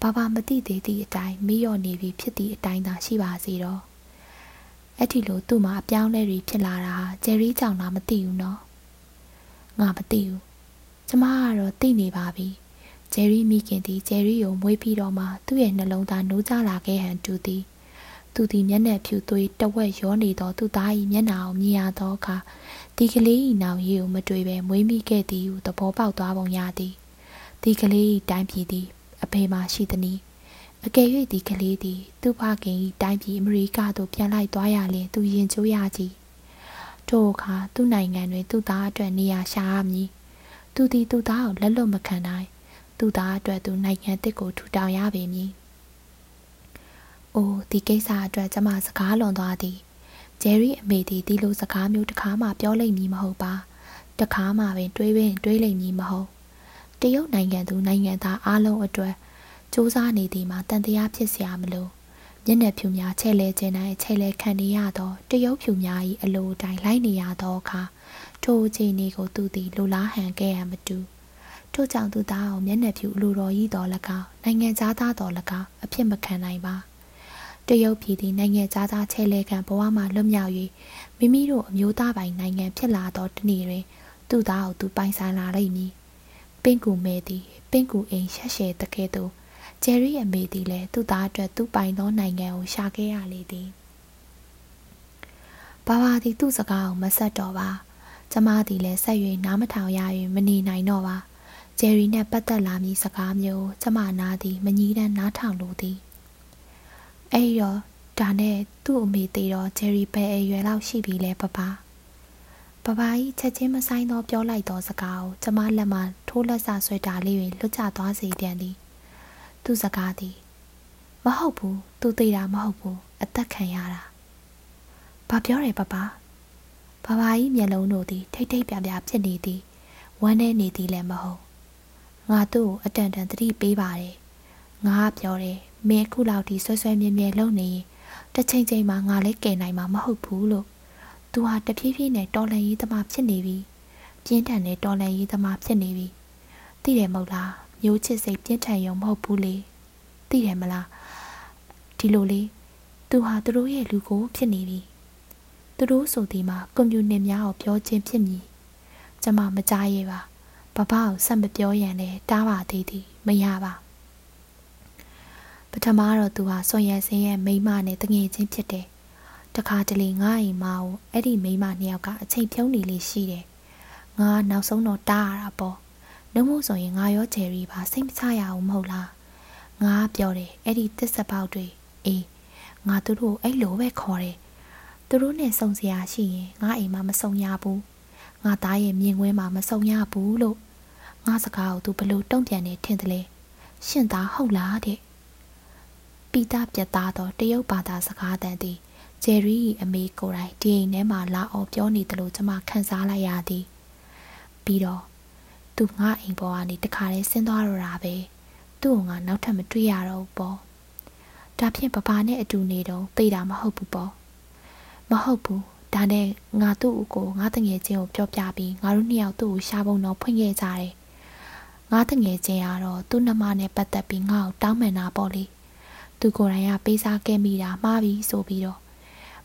ဘဘမသိသေးသည့်အတိုင်းမိရော့နေပြီဖြစ်သည့်အတိုင်းသာရှိပါစေတော့အဲ့ဒီလိုသူ့မှာအပြောင်းလဲတွေဖြစ်လာတာဟာဂျယ်ရီကြောင့်လားမသိဘူးနော်ငါမသိဘူးကျမကတော့သိနေပါပြီ ဂျယ်ရီမိခင်သည်ဂျယ်ရီကိုမွေးပြီးတော့မှသူ့ရဲ့နှလုံးသားနိုးကြလာခဲ့ဟန်တူသည်သူသည်မျက်နှာဖြူသွေးတဝက်ရောနေသောသူသား၏မျက်နှာကိုမြင်ရသောအခါဒီကလေး၏နောင်ရည်ကိုမတွေ့ဘဲမွေးမိခဲ့သည်ဟုသဘောပေါက်သွားပုံရသည်ဒီကလေး၏တိုင်းပြည်သည်အဖေမှရှိသည်။အကယ်၍ဒီကလေးသည်သူ့ဖခင်၏တိုင်းပြည်အမေရိကသို့ပြန်လိုက်သွားရလျင်သူရင်ကျိုးရကြီး။ထို့အခါသူ့နိုင်ငံတွင်သူ့သားအတွက်နေရာရှာရမည်။သူသည်သူ့သားကိုလက်လွတ်မခံနိုင်။ သူ့သားအတွက်သူနိုင်ငံတစ်ကိုထူထောင်ရပေမည်။အိုဒီကိစ္စအတွက်ကျမစကားလွန်သွားသည်။ဂျယ်ရီအမေသည်ဒီလိုစကားမျိုးတစ်ခါမှပြောလိမ့်မည်မဟုတ်ပါ။တစ်ခါမှပင်တွေးပင်တွေးလိမ့်မည်မဟုတ်။တရုတ်နိုင်ငံသူနိုင်ငံသားအလုံးအတွက်စ조사နေသည်မှာတန်တရားဖြစ်စရာမလို။မျက်နှာဖြူများချဲ့လဲခြင်းတိုင်းချဲ့လဲခံနေရသောတရုပ်ဖြူများ၏အလိုတိုင်းလိုက်နေရသောအခါထိုအခြေအနေကိုသူသည်လိုလားဟန်ခဲ့ရမတူ။ ထို့ကြောင့်သူသားအောင်မျက်နှာဖြူအလိုတော်ဤတော်၎င်းနိုင်ငံသားသားတော်၎င်းအဖြစ်မခံနိုင်ပါတရုတ်ပြည်သည်နိုင်ငံသားသားချဲ့လဲခံဘဝမှလွတ်မြောက်၍မိမိတို့အမျိုးသားပိုင်နိုင်ငံဖြစ်လာသောတနေ့တွင်သူသားကိုသူပိုင်ဆိုင်လာလိမ့်မည်ပင့်ကူမဲသည်ပင့်ကူအိမ်ရှက်ရှဲတကဲ့သို့ဂျယ်ရီအမေသည်လည်းသူ့သားအတွက်သူ့ပိုင်သောနိုင်ငံကိုရှာခဲ့ရလေသည်ဘာဘာသည်သူ့စကားကိုမဆက်တော့ပါကျမသည်လည်းဆက်၍နားမထောင်ရ၍မနေနိုင်တော့ပါ ဂျယ်ရီနဲ့ပတ်သက်လာမည်စကားမျိုးကျမနားသည်မငြီးတမ်းနားထောင်လိုသည်အဲ့တော့ဒါနဲ့သူ့အမေသေးတော့ဂျယ်ရီပဲအရွယ်လောက်ရှိပြီလဲပပပပကြီးချက်ချင်းမဆိုင်တော့ပြောလိုက်သောစကားကိုကျမလက်မှထိုးလက်ဆဆွဲတာလေးတွင်လွတ်ကျသွားစေပြန်သည်သူ့စကားသည်မဟုတ်ဘူးသူသိတာမဟုတ်ဘူးအသက်ခံရတာဘာပြောတယ်ပပဘာဘာကြီးမျက်လုံးတို့သည်ထိတ်ထိတ်ပြပြဖြစ်နေသည်ဝမ်းနေနေသည်လည်းမဟုတ် ငါသူ့ကိုအတန်တန်သတိပေးပါတယ်ငါပြောတယ်မင်းခုလောက်ဒီဆွဲဆွဲမြဲမြဲလုံနေရင်တစ်ချိန်ချိန်မှာငါလည်းကယ်နိုင်မှာမဟုတ်ဘူးလို့သူဟာတဖြည်းဖြည်းနဲ့တော်လန်ရေးသမားဖြစ်နေပြီပြင်းထန်တဲ့တော်လန်ရေးသမားဖြစ်နေပြီသိတယ်မဟုတ်လားမျိုးချစ်စိတ်ပြင်းထန်ရုံမဟုတ်ဘူးလေသိတယ်မလားဒီလိုလေသူဟာသူတို့ရဲ့လူကိုဖြစ်နေပြီသူတို့ဆိုဒီမှာကွန်ပျူတာများကိုပြောခြင်းဖြစ်မည်ကျမမကြားရပါ ဘဘကိုဆက်မပြောရန်လဲတားပါသေးသည်မရပါပထမတော့သူဟာဆွန်ရစင်းရဲ့မိမနဲ့တငယ်ချင်းဖြစ်တယ်တခါတလေငါ့အိမ်မကိုအဲ့ဒီမိမနှစ်ယောက်ကအချိန်ဖြုံးနေလေးရှိတယ်ငါနောက်ဆုံးတော့တားရတာပေါ့နှုံးမို့ဆိုရင်ငါရောဂျယ်ရီပါစိတ်မချရအောင်မဟုတ်လားငါပြောတယ်အဲ့ဒီတစ်စပေါက်တွေအေးငါတို့တို့အဲ့လိုပဲခေါ်တယ်သူတို့နဲ့စုံစရာရှိရင်ငါအိမ်မှာမစုံရဘူး ငါသားရဲ့မြင်ကွင်းမှာမစုံရဘူးလို့ငါစကားကိုသူဘလို့တုံ့ပြန်နေထင်တယ်လေရှင်သားဟုတ်လားတဲ့ပီတာပြတ်သားတော့တရုတ်ဘာသာစကားတန်သည်ဂျယ်ရီအမေကိုယ်တိုင်ဒီအိမ်ထဲမှာလာအောင်ပြောနေတယ်လို့ကျွန်မခန်းစားလိုက်ရသည်ပြီးတော့သူငါအိမ်ပေါ်ကနေတခါလေးဆင်းသွားတော့တာပဲသူ့ကိုငါနောက်ထပ်မတွေ့ရတော့ဘူးပေါ့ဒါဖြင့်ပပနဲ့အတူနေတော့သိတာမဟုတ်ဘူးပေါ့မဟုတ်ဘူး ဒါနဲ့ငါသူ့ကိုငါတငယ်ချင်းကိုပြောပြပြီးငါတို့နှစ်ယောက်သူ့ကိုရှားပုံတော့ဖွင့်ခဲ့ကြတယ်ငါတငယ်ချင်းကတော့သူ့နှမနဲ့ပတ်သက်ပြီးငါ့ကိုတောင်းပန်တာပေါ့လေသူကိုယ်တိုင်ကပေးစားခဲ့မိတာမှားပြီဆိုပြီးတော့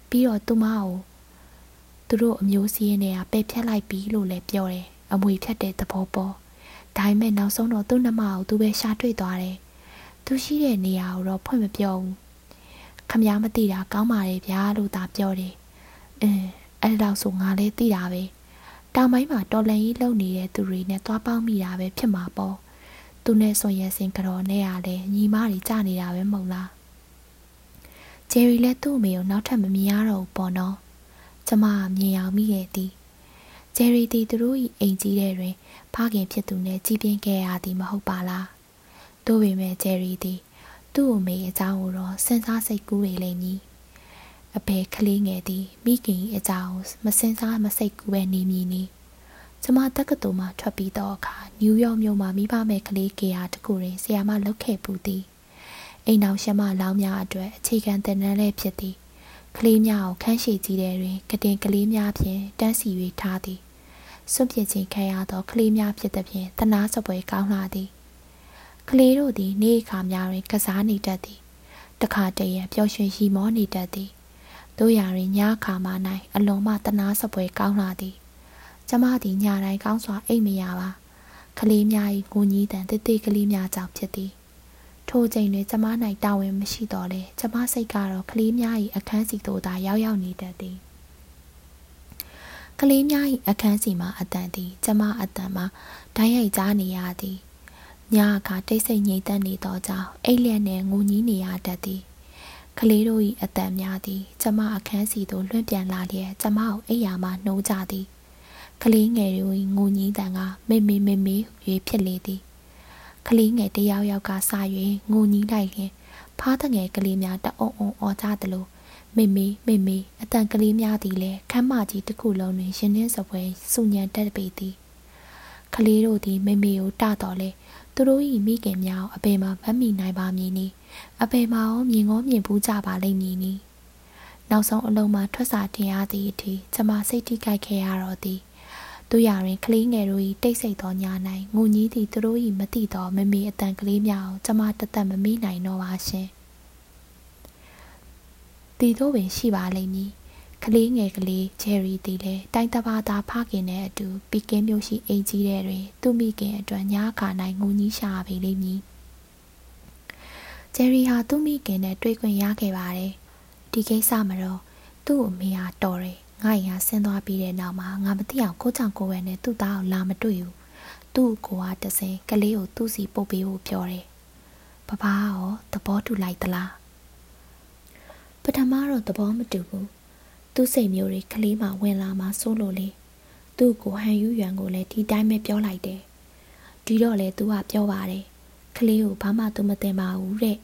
ပြီးတော့သူမကိုသူတို့အမျိုးစည်းရင်းတွေကပယ်ဖြတ်လိုက်ပြီလို့လည်းပြောတယ်အမွေဖြတ်တဲ့သဘောပေါ်ဒါပေမဲ့နောက်ဆုံးတော့သူ့နှမကိုသူပဲရှာတွေ့သွားတယ်သူရှိတဲ့နေရာကိုတော့ဖွင့်မပြောဘူးခမည်းမသိတာကောင်းပါလေဗျာလို့သာပြောတယ် အင်းအဲ့လောက်ဆိုငါလည်းသိတာပဲတောင်ပိုင်းမှာတော်လန်ကြီးလုံနေတဲ့သူတွေနဲ့သွားပေါင်းမိတာပဲဖြစ်မှာပေါ့သူနဲ့ဆွန်ရဲစင်ကြော်နဲ့ရလဲညီမတွေကြနေတာပဲမဟုတ်လားဂျယ်ရီလည်းသူ့အမေကိုနောက်ထပ်မမြင်ရတော့ဘူးပေါ့နော်ကျမမြင်အောင်မိခဲ့သည်ဂျယ်ရီသည်သူတို့၏အိမ်ကြီးထဲတွင်ဖခင်ဖြစ်သူနှင့်ကြီးပြင်းခဲ့ရသည်မဟုတ်ပါလား။သို့ပေမဲ့ဂျယ်ရီသည် သူ့အမေအကြောင်းကိုတော့စဉ်းစားစိတ်ကူးနေလိမ့်မည်။ အဖေကလေးငယ်သည်မိခင်အကြောင်းမစဉ်းစားမစိတ်ကူးပဲနေမည်နီ။ကျမတက္ကသိုလ်မှထွက်ပြီးတော့အခါနယူးယောက်မြို့မှာမိဘမဲ့ကလေးကေယာတခုတွင်ဆရာမလုပ်ခဲ့ပူသည်။အိမ်အောင်ရှမလောင်းများအတွက်အခြေခံသင်တန်းလည်းဖြစ်သည်။ကလေးများကိုခန်းရှိကြည့်တဲ့တွင်ကတင်ကလေးများဖြင့်တန်းစီ၍ထားသည်စွန့်ပစ်ခြင်းခံရသောကလေးများဖြစ်သည်ဖြင့်တနာစပွဲကောင်းလာသည်ကလေးတို့သည် နေ့အခါများတွင်ကစားနေတတ်သည်တခါတည်းရပျော်ရွှင်ရီမောနေတတ်သည် တို့ရာတွင်ညအခါမှ၌အလွန်မှတနာစပွဲကောင်းလာသည်ကျမသည်ညတိုင်းကောင်းစွာအိပ်မရပါကလေးများ၏ကိုကြီးတန်တိတိကလေးများကြောင့်ဖြစ်သည်ထိုချိန်တွင်ကျမ၌တာဝန်မရှိတော့လေကျမစိတ်ကတော့ကလေးများ၏အခန်းစီသို့သာရောက်ရောက်နေတတ်သည်ကလေးများ၏အခန်းစီမှာအတန်သည်ကျမအတန်မှာဓာတ်ရိုက်ကြားနေရသည်ညအခါတိတ်ဆိတ်ငြိမ်သက်နေသောကြောင့်အိတ်လျက်နှင့်ငိုညင်းနေရတတ်သည် ကလေးတို့၏အတန်များသည် ကျမအခန်းစီသို့လွှင့်ပြန်လာလျက်ကျမကိုအိယာမှနှိုးကြသည်ကလေးငယ်တို့၏ငိုညင်းတန်ကမေမေမေမေ၍ဖြစ်လေသည်ကလေးငယ်တယောက်ယောက်ကစ၍ငိုညင်းလိုက်ရင်ဖားတဲ့ငယ်ကလေးများတအုံအုံအော်ကြသလိုမေမေမေမေအတန်ကလေးများသည်လည်းခမ်းမကြီးတစ်ခုလုံးတွင်ရှင်နှင်းစပွဲစုညံတက်ပေသည်ကလေးတို့သည်မေမေကိုတတော်လဲ သူတို့၏မိခင်များအပေမှာမမိနိုင်ပါမည်နီအပေမှာရောမြင်ကောမြင်ဘူးကြပါလိမ့်မည်နီနောက်ဆုံးအလုံးမှာထွက်စာတင်ရသည့်အထိကျမစိတ်ထိကြိုက်ခဲ့ရတော့သည်တို့ရရင်ကလေးငယ်တို့၏တိတ်ဆိတ်သောညာ၌ငိုကြီးသည့်သူတို့၏မတိသောမမေအတန်ကလေးများကိုကျမတသက်မမေ့နိုင်တော့ပါရှင်တီတို့ပင်ရှိပါလိမ့်မည် ကလေးငယ်ကလေးဂျယ်ရီတီလည်းတိုင်းတပါသားဖခင်နဲ့အတူပီကင်းမျိုးရှိအိမ်ကြီးတဲ့တွင်သူ့မိခင်အတွက်ညခါ၌ငုံကြီးရှာပေလိမ့်မည်ဂျယ်ရီဟာသူ့မိခင်နဲ့တွေ့ခွင့်ရခဲ့ပါတယ်ဒီကိစ္စမှာတော့သူ့အမေဟာတော်တယ်ငါ့ရင်ဆင်းသွားပြီးတဲ့နောက်မှာငါမသိအောင်ကိုချောင်ကိုဝဲနဲ့သူ့သားကိုလာမတွေ့ဘူးသူ့ကိုကတစင်ကလေးကိုသူ့စီပုတ်ပေးဖို့ပြောတယ်ဘဘရောသဘောတူလိုက်သလားပထမတော့သဘောမတူဘူး သူ့စိတ်မျိုးတွေကလေးမှဝင်လာမှစိုးလို့လေသူ့ကိုဟန်ယူရွံကိုလည်းဒီတိုင်းပဲပြောလိုက်တယ်ဒီတော့လေသူကပြောပါတယ်ကလေးကိုဘာမှသူမသိပါဘူးတဲ့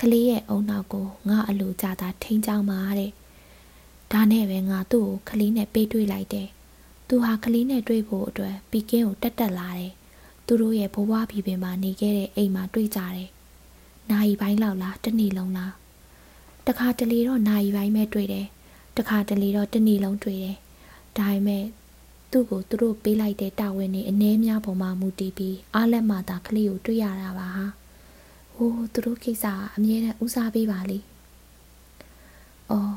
ကလေးရဲ့အုံနောက်ကိုငါအလိုကြတာထိန်းချောင်းပါတဲ့ဒါနဲ့ပဲငါသူ့ကိုကလေးနဲ့ပေးတွေ့လိုက်တယ်သူဟာကလေးနဲ့တွေ့ဖို့အတွက်ပီကင်းကိုတက်တက်လာတယ်သူတို့ရဲ့ဘဝဘီပင်မှာနေခဲ့တဲ့အိမ်မှာတွေ့ကြတယ်နာယီပိုင်းလောက်လားတနေ့လုံးလားတခါတလေတော့နာယီပိုင်းပဲတွေ့တယ် တခါတလေတော့တနေ့လုံးတွေ့တယ်ဒါပေမဲ့သူ့ကိုသူတို့ပေးလိုက်တဲ့တာဝန်တွေအနည်းများပုံမှမူတည်ပြီးအားလက်မှသာကလေးကိုတွေ့ရတာပါဟာဟိုးသူတို့ကိစ္စကအမြဲတမ်းဦးစားပေးပါလေအော်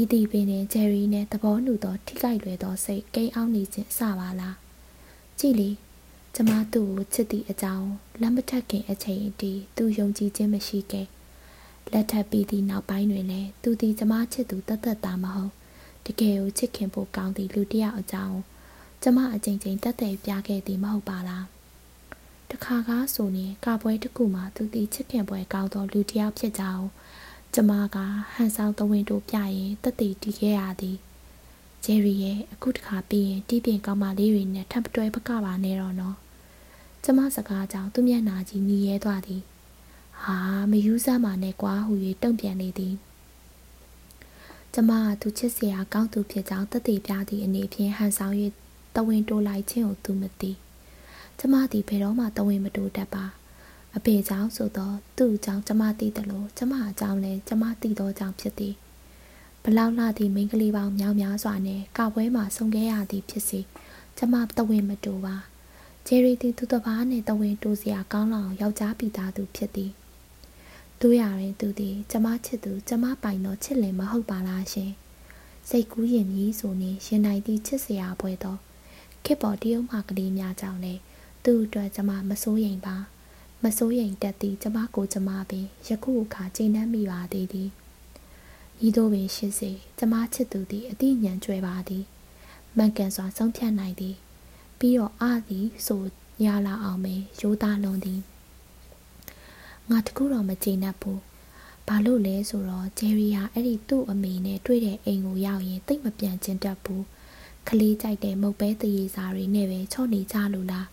ဤသည်ပင်နဲ့ဂျယ်ရီနဲ့သဘောတူသောထိခိုက်လွယ်သောစိတ်ကိန်းအောင်နေခြင်းအစပါလားကြည်လေကျမသူ့ကိုချစ်သည့်အကြောင်းလက်မထက်ခင်အချိန်အထိသူယုံကြည်ခြင်းမရှိခဲ့ လက်ထပ်ပြီးသည့်နောက်ပိုင်းတွင်လည်းသူသည်ကျမချစ်သူတသက်တာမဟုတ်တကယ်ကိုချစ်ခင်ဖို့ကောင်းသည့်လူတစ်ယောက်အကြောင်းကျမအချိန်ချင်းတက်တဲ့ပြခဲ့သည်မဟုတ်ပါလားတခါကားဆိုရင်ကာပွဲတစ်ခုမှာသူသည်ချစ်ခင်ပွဲကောင်းသောလူတစ်ယောက်ဖြစ်ကြောင်းကျမကဟန်ဆောင်သဝင်တို့ပြရင်တက်တည်တည်ခဲ့ရသည်ဂျယ်ရီရဲ့အခုတခါပြီးရင်တီးပြင်ကောင်းမလေးတွေနဲ့ထပ်တွဲပကပါနဲ့တော့နော်ကျမစကားကြောင့်သူ့မျက်နှာကြီးမြည်ရဲသွားသည် ဟာမယူးစားမှနဲ့ကွာဟူ၍တုံ့ပြန်လေသည်ကျမကသူချစ်စရာကောင်းသူဖြစ်ကြောင်းတသက်ပြသည့်အနေဖြင့်ဟန်ဆောင်၍တဝင်းတိုးလိုက်ခြင်းကိုသူမသိကျမသည်ဘယ်တော့မှတဝင်းမတိုးတတ်ပါအဖေကြောင့်ဆိုတော့သူ့အကြောင်းကျမသိတယ်လို့ကျမအကြောင်းလည်းကျမသိသောကြောင့်ဖြစ်သည်ဘလောက်လာသည့်မိန်းကလေးပေါင်းများများစွာနဲ့ကပွဲမှာဆုံခဲ့ရသည်ဖြစ်စေကျမတဝင်းမတိုးပါဂျယ်ရီသည်သူတစ်ပါးနဲ့တဝင်းတိုးစရာကောင်းလောက်ယောက်ျားပိသားသူဖြစ်သည် တို့ရရင်သူသည်ကျမချစ်သူကျမပိုင်တော့ချစ်လင်မဟုတ်ပါလားရှင်စိတ်ကူးရင်ကြီးဆိုနေရင်နိုင်သည့်ချစ်စရာပွဲတော့ခေပေါ်တရုံမှကလေးများကြောင့်လေသူ့အတွက်ကျမမစိုးရိမ်ပါမစိုးရိမ်တတ်သည်ကျမကိုကျမပင်ယခုအခါချိန်နှံ့မိပါသေးသည်ဤသို့ပင်ရှိစေကျမချစ်သူသည်အတိညာဉ်ကျွဲပါသည်မှန်ကန်စွာဆုံးဖြတ်နိုင်သည်ပြီးတော့အသည်ဆိုရလာအောင်ပင်ရိုးသားလွန်သည် ငါတကူတော့မကျေနပ်ဘူးဘာလို့လဲဆိုတော့ဂျယ်ရီဟာအဲ့ဒီသူ့အမေနဲ့တွေ့တဲ့အိမ်ကိုရောက်ရင်တိတ်မပြန်ကျင်တတ်ဘူးကလေးကြိုက်တဲ့မုတ်ပဲတရေစာတွေနဲ့ပဲချော့နေကြလို့လား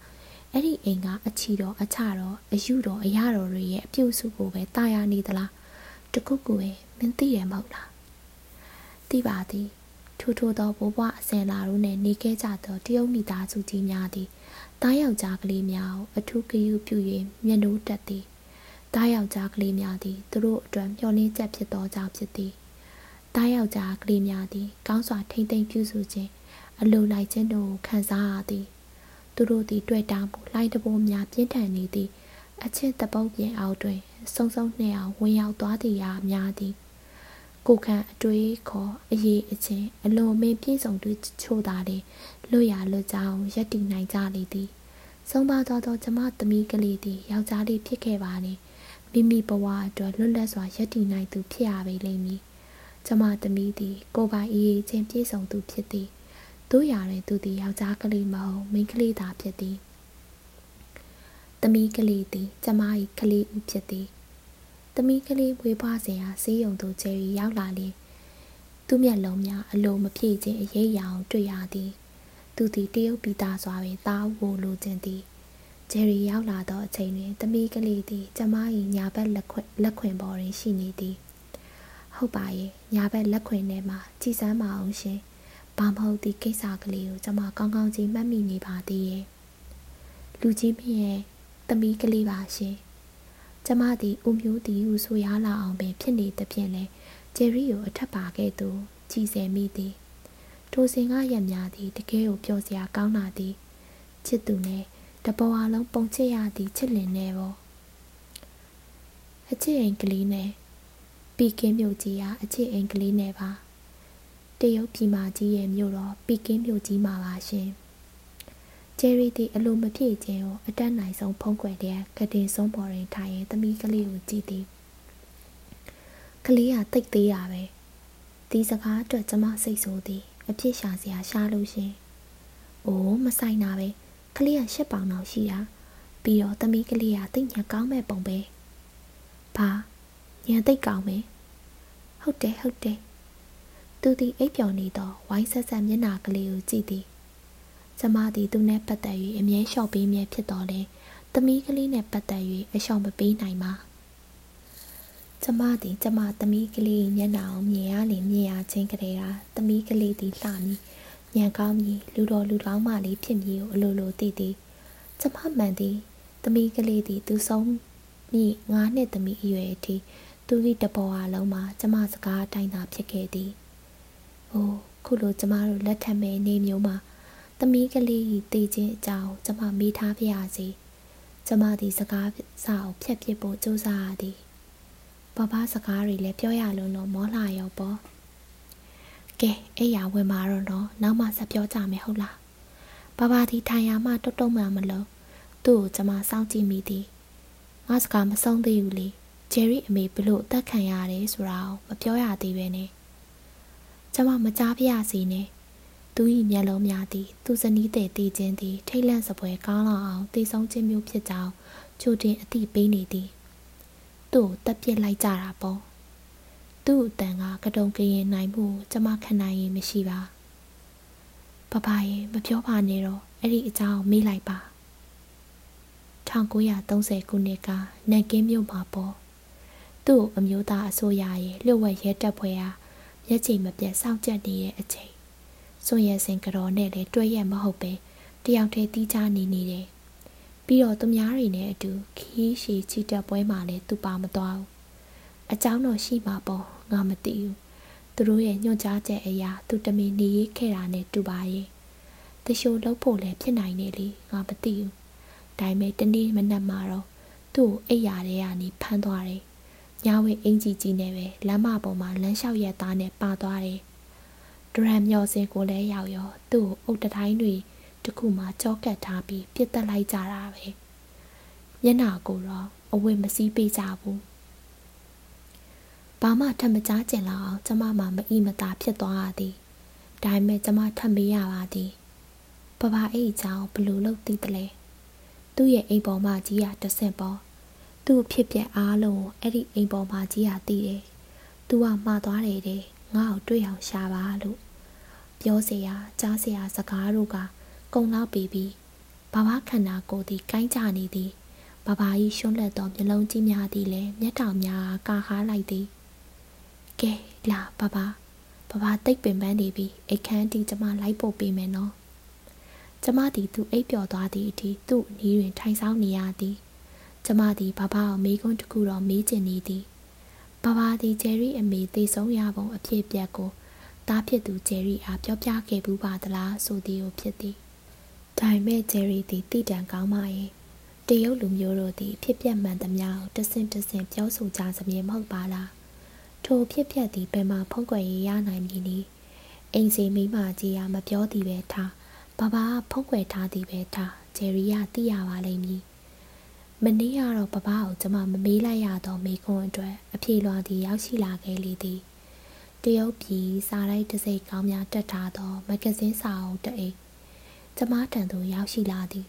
အဲ့ဒီအိမ်ကအချီတော်အချတော်အယူတော်အရတော်တွေရဲ့အပြုစုကိုပဲတာယာနေသလားတခုခုပဲမင်းသိတယ်မဟုတ်လားသိပါသည်ထူထူသောဘိုးဘွားအစင်လာတို့နဲ့နေခဲ့ကြသောတရုတ်မိသားစုကြီးများသည်တားယောက်ျားကလေးများကိုအထူးဂရုပြု၍မျက်နှိုးတက်သည် တားယောက်ျားကလေးများသည်သူတို့အတွက်မျှော်လင့်ချက်ဖြစ်သောကြောင့်ဖြစ်သည်တားယောက်ျားကလေးများသည် ကောင်းစွာထိမ့်သိမ့်ပြုစုခြင်းအလိုလိုက်ခြင်းတို့ကိုခံစားရသည်သူတို့သည်တွေ့တာမှုလှိုင်းတဘိုးများပြင်းထန်နေသည်အချစ်တပုတ်ပြင်အောက်တွင်စုံစုံနှင့်အောင်ဝင်ရောက်သွားသည်ရာများသည်ကိုခံအတွေးခေါ်အရေးအချင်းအလွန်မင်းပြည့်စုံသူချို့သာလေလွတ်ရလွတ်ကြောင်းရက်တည်နိုင်ကြလေသည်ဆုံးပါသောသောကျမသမီးကလေးသည်ယောက်ျားလေးဖြစ်ခဲ့ပါနေ မိမိဘဝအတွက်လွတ်လပ်စွာရက်တည်နိုင်သူဖြစ်ရပေလိမ့်မည်ကျမသမီးသည် ကိုပိုင်အေးချင်းပြည့်စုံသူဖြစ်သည်တို့ရတဲ့သူသည်ယောက်ျားကလေးမဟုတ်မိန်းကလေးသာဖြစ်သည်သမီးကလေးသည် ကျမ၏ကလေးဦးဖြစ်သည်သမီးကလေးဝေးပွားစဉ်ဟာဆေးရုံသို့ကျယ်ရီရောက်လာလျင်သူ့မျက်လုံးများအလိုမဖြည့်ခြင်းအရေးရအောင်တွေ့ရသည်သူသည်တရုတ်ပြည်သားစွာပင်သားဝိုလိုခြင်းသည် ဂျယ်ရီရောက်လာသောအချိန်တွင်သမီးကလေးသည်ကျမ၏ညာဘက်လက်ခွင်လက်ခွင်ပေါ်တွင်ရှိနေသည်ဟုတ်ပါရဲ့ညာဘက်လက်ခွင်ထဲမှာကြည်စမ်းမအောင်ရှင်ဘာမဟုတ်သည့်ကိစ္စကလေးကိုကျမကောင်းကောင်းကြီးမှတ်မိနေပါသေးရဲ့လူကြီးမင်းရဲ့သမီးကလေးပါရှင်ကျမသည်ဦးမျိုးသည်ဟုဆိုရလာအောင်ပင်ဖြစ်နေသဖြင့်လဲဂျယ်ရီကိုအထက်ပါခဲ့သူကြည်စဲမိသည်ထိုစဉ်ကရက်များသည်တကယ်ကိုပျော်စရာကောင်းလာသည်ချစ်သူနဲ့ တပေါ်အလုံးပုံချစ်ရသည်ချစ်လင်နေပေါ့အချစ်အိမ်ကလေးနဲ့ပီကင်းမြို့ကြီးဟာအချစ်အိမ်ကလေးနဲ့ပါတရုတ်ပြည်မကြီးရဲ့မြို့တော်ပီကင်းမြို့ကြီးမှာပါရှင်ဂျယ်ရီသည်အလိုမပြေခြင်းကိုအတက်နိုင်ဆုံးဖုံးကွယ်တဲ့ကတင်ဆုံးပေါ်တွင်ထိုင်ရင်သမီးကလေးကိုကြည့်သည်ကလေးကတိတ်သေးတာပဲဒီစကားအတွက်ကျမစိတ်ဆိုးသည် အဖြစ်ရှာစရာရှားလို့ရှင်။အိုးမဆိုင်တာပဲ ကလေးကရှစ်ပေါင်လောက်ရှိတာပြီးတော့သမီးကလေးကတိတ်ညံကောင်းမဲ့ပုံပဲ။ဘာညံတိတ်ကောင်းမယ်။ဟုတ်တယ်ဟုတ်တယ်။သူသည်အိပ်ပျော်နေသောဝိုင်းဆက်ဆက်မျက်နှာကလေးကိုကြည့်သည်။ကျမသည်သူနဲ့ပတ်သက်၍အမြဲလျှော့ပေးမြဲဖြစ်တော်လဲသမီးကလေးနဲ့ပတ်သက်၍အလျှော့မပေးနိုင်ပါ။ကျမသည်ကျမသမီးကလေးမျက်နှာကိုမြင်ရလေမြင်ရချင်းကလေးကသမီးကလေးသည်လှမည် ညံကောင်းမည်လူတော်လူကောင်းမလေးဖြစ်မည်ကိုအလိုလိုသိသည်ကျမမှန်သည်သမီးကလေးသည်သူဆုံးမိငါးနှစ်သမီးအရွယ်အထိသူ၏တပေါ်အလုံးမှာကျမစကားအတိုင်းသာဖြစ်ခဲ့သည်။အိုးခုလိုကျမတို့လက်ထပ်မဲ့နေမျိုးမှာသမီးကလေး၏တည်ခြင်းအကြောင်းကျမမေးထားပြရစီ။ကျမသည်စကားစာကိုဖြတ်ပစ်ဖို့ကြိုးစားရသည်။ဘဘစကားတွေလည်းပြောရလုံးတော့မောလာရောပေါ့။ ကဲအဲ့ရဝင်มาတော့နော်နောက်မှဆက်ပြောကြမယ်ဟုတ်လား။ဘဘဒီထိုင်ရမှတုတ်တုံမှမလို့သူ့ကိုကျမစောင့်ကြည့်မိသည်။ငါစကားမဆုံးသေးဘူးလေ။ဂျယ်ရီအမေဘလို့အသက်ခံရတယ်ဆိုတာကိုမပြောရသေးပဲနဲ့။ကျမမကြားပြရစီနဲ့သူ၏မျက်လုံးများသည်သူဇနီးတဲ့တည်ခြင်းသည်ထိတ်လန့်စပွဲကောင်းလောက်အောင်တည်ဆုံးခြင်းမျိုးဖြစ်ကြောင်းချိုတင်အသိပေးနေသည်သူ့ကိုတက်ပြစ်လိုက်ကြတာပေါ့ သူ့အတန်ကကတုံကရင်နိုင်မှုကျမခံနိုင်ရင်မရှိပါ။ဘဘရင်မပြောပါနဲ့တော့အဲ့ဒီအကြောင်းမေးလိုက်ပါ။1930ခုနှစ်ကနန်ကင်းမြို့မှာပေါ်သူ့အမျိုးသားအစိုးရရဲ့လျှို့ဝှက်ရဲတပ်ဖွဲ့ဟာမျက်ခြေမပြတ်စောင့်ကြပ်နေတဲ့အချိန်စွန်ရစင်ကတော်နဲ့လည်းတွေ့ရမဟုတ်ပဲတယောက်တည်းတီးချနေနေတယ်။ပြီးတော့သူများတွေနဲ့အတူခီးရှည်ချီတက်ပွဲမှာလည်းသူပါမသွားဘူး။အကြောင်းတော့ရှိပါပေါ့ ငါမသိဘူးသူတို့ရဲ့ညွှန်ကြားချက်အရာသူတမင်နေရေးခဲ့တာနဲ့တူပါရဲ့တရှိုးလုပ်ဖို့လည်းဖြစ်နိုင်နေလေငါမသိဘူးဒါပေမဲ့တနေ့မနက်မှာတော့သူ့ကိုအိပ်ရာထဲကနေဖမ်းသွားတယ်ညဝင်းအင်ကြီးကြီးနဲ့ပဲလမ်းမပေါ်မှာလမ်းလျှောက်ရက်သားနဲ့ပါသွားတယ်ဒရမ်မျောစင်ကိုလည်းရောက်ရောသူ့ကိုအုတ်တတိုင်းတွေတခုမှကြောကတ်ထားပြီးပြစ်တက်လိုက်ကြတာပဲမျက်နာကိုတော့အဝတ်မစည်းပေးကြဘူး ဘာမှထပ်မကြားကျင်လောက်အောင်ကျမမှမအီမသာဖြစ်သွားရသည်ဒါပေမဲ့ကျမထပ်မေးရပါသည်ဘဘအဲ့အကြောင်းဘလို့လို့သိတယ်လဲသူ့ရဲ့အိမ်ပေါ်မှာကြီးကတဆင့်ပေါ်သူ့ဖြစ်ပြအားလုံးကိုအဲ့ဒီအိမ်ပေါ်မှာကြီးကသိတယ်သူကမှားသွားတယ်တဲ့ငါ့ကိုတွေ့အောင်ရှာပါလို့ပြောเสียကြားเสียစကားတို့ကကုံလောက်ပြီးပြီးဘဘခန္ဓာကိုယ်သည်ကိုင်းကြနေသည်ဘဘကြီးရှွန့်လက်သောမျက်လုံးကြီးများသည်လည်းမျက်တောင်များကာဟားလိုက်သည် ကဲလာဘဘဘဘတိတ်ပင်ပန်းနေပြီအိတ်ခမ်းတီကျမလိုက်ပို့ပေးမယ်နော်ကျမသည်သူအိပ်ပျော်သွားသည့်အထိသူ့အနီးတွင်ထိုင်ဆောင်နေရသည်ကျမသည်ဘဘကိုမေးခွန်းတစ်ခုတော့မေးချင်နေသည်ဘဘာဘာဒီဂျယ်ရီအမေတည်ဆုံးရပုံအဖြစ်ပြက်ကိုတားဖြစ်သူဂျယ်ရီအားပြောပြခဲ့ဘူးပါသလားဆိုသည်ကိုဖြစ်သည်ဒါပေမဲ့ဂျယ်ရီသည်တိတံကောင်းပါရဲ့တရုတ်လူမျိုးတို့သည်ဖြစ်ပြက်မှန်သမျှကိုတဆင့်တဆင့်ပြောဆိုကြစမြဲမဟုတ်ပါလား ထိုဖြစ်ပြက်သည်ဘယ်မှာဖုံးကွယ်ရနိုင်မည်နည်းအိမ်စီမိမကြီးကမပြောသည်ပဲထားဘာဘာဖုံးကွယ်ထားသည်ပဲထားဂျယ်ရီကသိရပါလိမ့်မည်မနေ့ကတော့ပပကိုကျမမမေးလိုက်ရတော့မိခွန်းအတွက်အပြေလွှာသည်ရောက်ရှိလာခဲ့လေသည်တရုတ်ပြည်စာရိုက်တစိတ်ကောင်းများတက်ထားသောမဂ္ဂဇင်းစာအုပ်တအိတ်ကျမတန်သူရောက်ရှိလာသည်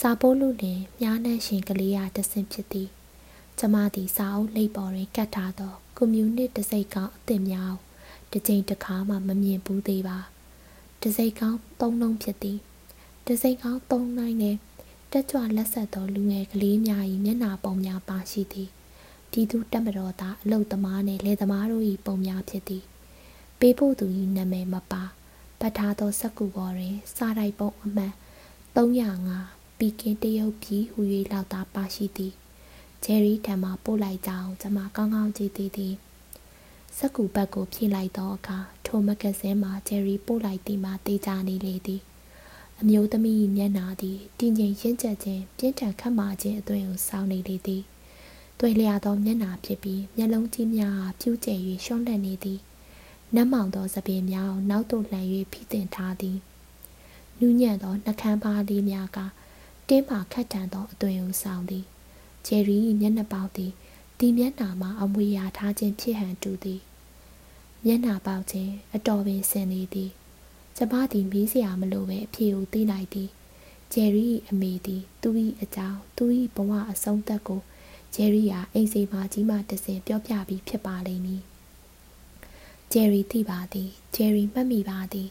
စာပိုးလူလင်မြားနှံ့ရှင်ကလေးရတဆင့်ဖြစ်သည် ကျမသည်စာအုပ်လိပ်ပေါ်တွင်ကတ်ထားသောကွန်မြူနစ်တစိတ်ကောင်းအသစ်များတစ်ကြိမ်တစ်ခါမှမမြင်ဘူးသေးပါတစိတ်ကောင်းသုံးလုံးဖြစ်သည်တစိတ်ကောင်းသုံးနိုင်နဲ့တက်ကြွလက်ဆက်သောလူငယ်ကလေးများ၏မျက်နှာပုံများပါရှိသည်ပြည်သူတက်မတော်သားအလုတ်သမားနှင့်လယ်သမားတို့၏ပုံများဖြစ်သည်ပေးဖို့သူ၏နာမည်မပါပတ်ထားသောစက်ကူပေါ်တွင်စာရိုက်ပုံအမှန်305ပီကင်းတရုတ်ပြည်ဟူ၍လောက်သာပါရှိသည် ဂျယ်ရီထံမှပို့လိုက်ကြောင်းကျွန်မကောင်းကောင်းကြည့်သိသည်စက်ကူဘက်ကိုဖြည့်လိုက်သောအခါထိုမဂ္ဂဇင်းမှာဂျယ်ရီပို့လိုက်သည်မှာတေးကြနေလေသည်အမျိုးသမီးမျက်နာသည်တင်းကျိန်ရင့်ကျက်ခြင်းပြင်းထန်ခတ်မာခြင်းအသွင်ကိုစောင်းနေလေသည်တွေ့လျာသောမျက်နာဖြစ်ပြီးမျက်လုံးကြီးများပြူးကျဲ၍ရှုံးလန့်နေသည်နတ်မောင်သောစပင်များကိုနောက်သို့လှန်၍ဖိတင်ထားသည်နူးညံ့သောနှကမ်းပါးလေးများကတင်းမာခတ်တန်သောအသွင်ကိုဆောင်သည် ဂျယ်ရီမျက်နှာပေါက်သည်ဒီမျက်နှာမှာအမွေရာထားခြင်းဖြစ်ဟန်တူသည်မျက်နှာပေါက်ခြင်းအတော်ပင်ဆင်နေသည်ကျမသည်မေးစရာမလိုပဲအဖြေကိုသိလိုက်သည်ဂျယ်ရီအမေသည်သူ၏အကြောင်းသူ၏ဘဝအဆုံးသက်ကိုဂျယ်ရီဟာအိမ်စိမ်မကြီးမှတစင်ပြောပြပြီးဖြစ်ပါလိမ့်မည်ဂျယ်ရီသိပါသည်ဂျယ်ရီမှတ်မိပါသည်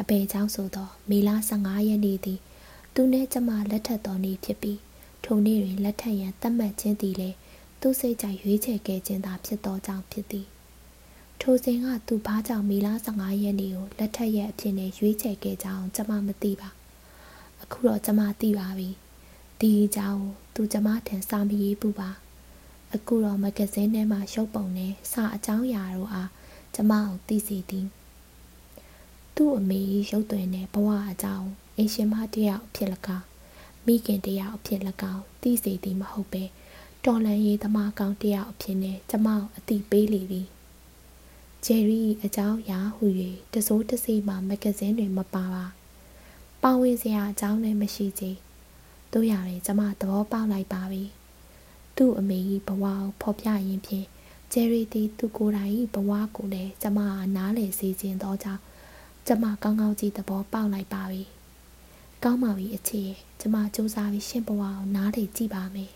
အပေเจ้าဆိုသောမေလ15ရက်နေ့သည်သူနှင့်ကျမလက်ထပ်တော်နေ့ဖြစ်ပြီး ထိုနေ့တွင်လက်ထပ်ရန်သတ်မှတ်ခြင်းသည်လည်းသူစိတ်ကြိုက်ရွေးချယ်ခဲ့ခြင်းသာဖြစ်သောကြောင့်ဖြစ်သည်ထိုစဉ်ကသူဘာကြောင့်မေလ15ရက်နေ့ကိုလက်ထက်ရက်အဖြစ်နဲ့ရွေးချယ်ခဲ့ကြအောင်ကျမမသိပါအခုတော့ကျမသိပါပြီဒီအကြောင်းသူကျမထံစာမရေးဘူးပါအခုတော့မဂ္ဂဇင်းထဲမှာရုပ်ပုံနဲ့စာအကြောင်းအရာတို့အားကျမကိုသိစေသည်သူ့အမေရုပ်သွင်းတဲ့ဘဝအကြောင်းအင်ရှင်မတယောက်ဖြစ်လကား မိခင်တယောက်ဖြစ်လကောင်းသိစေသည်မဟုတ်ပဲတော်လန်ရေးသမားကောင်းတယောက်အဖြစ်နဲ့ကျမကိုအတိပေးလေပြီဂျယ်ရီအကြောင်းအရာဟူ၍တစိုးတစီမှမဂ္ဂဇင်းတွေမပါပါပါဝင်စရာအကြောင်းလည်းမရှိချေတို့ရတယ်ကျမသဘောပေါက်လိုက်ပါပြီသူ့အမေကြီးဘဝကိုဖော်ပြရင်းဖြင့်ဂျယ်ရီသည်သူကိုယ်တိုင်၏ဘဝကိုလည်းကျမကနားလည်စေခြင်းသောကြောင့်ကျမကောင်းကောင်းကြီးသဘောပေါက်လိုက်ပါပြီ ကောင်းပါပြီအချစ်ရဲ့ကျမစူးစမ်းပြီးရှင့်ဘဝကိုနားလေကြည့်ပါမယ်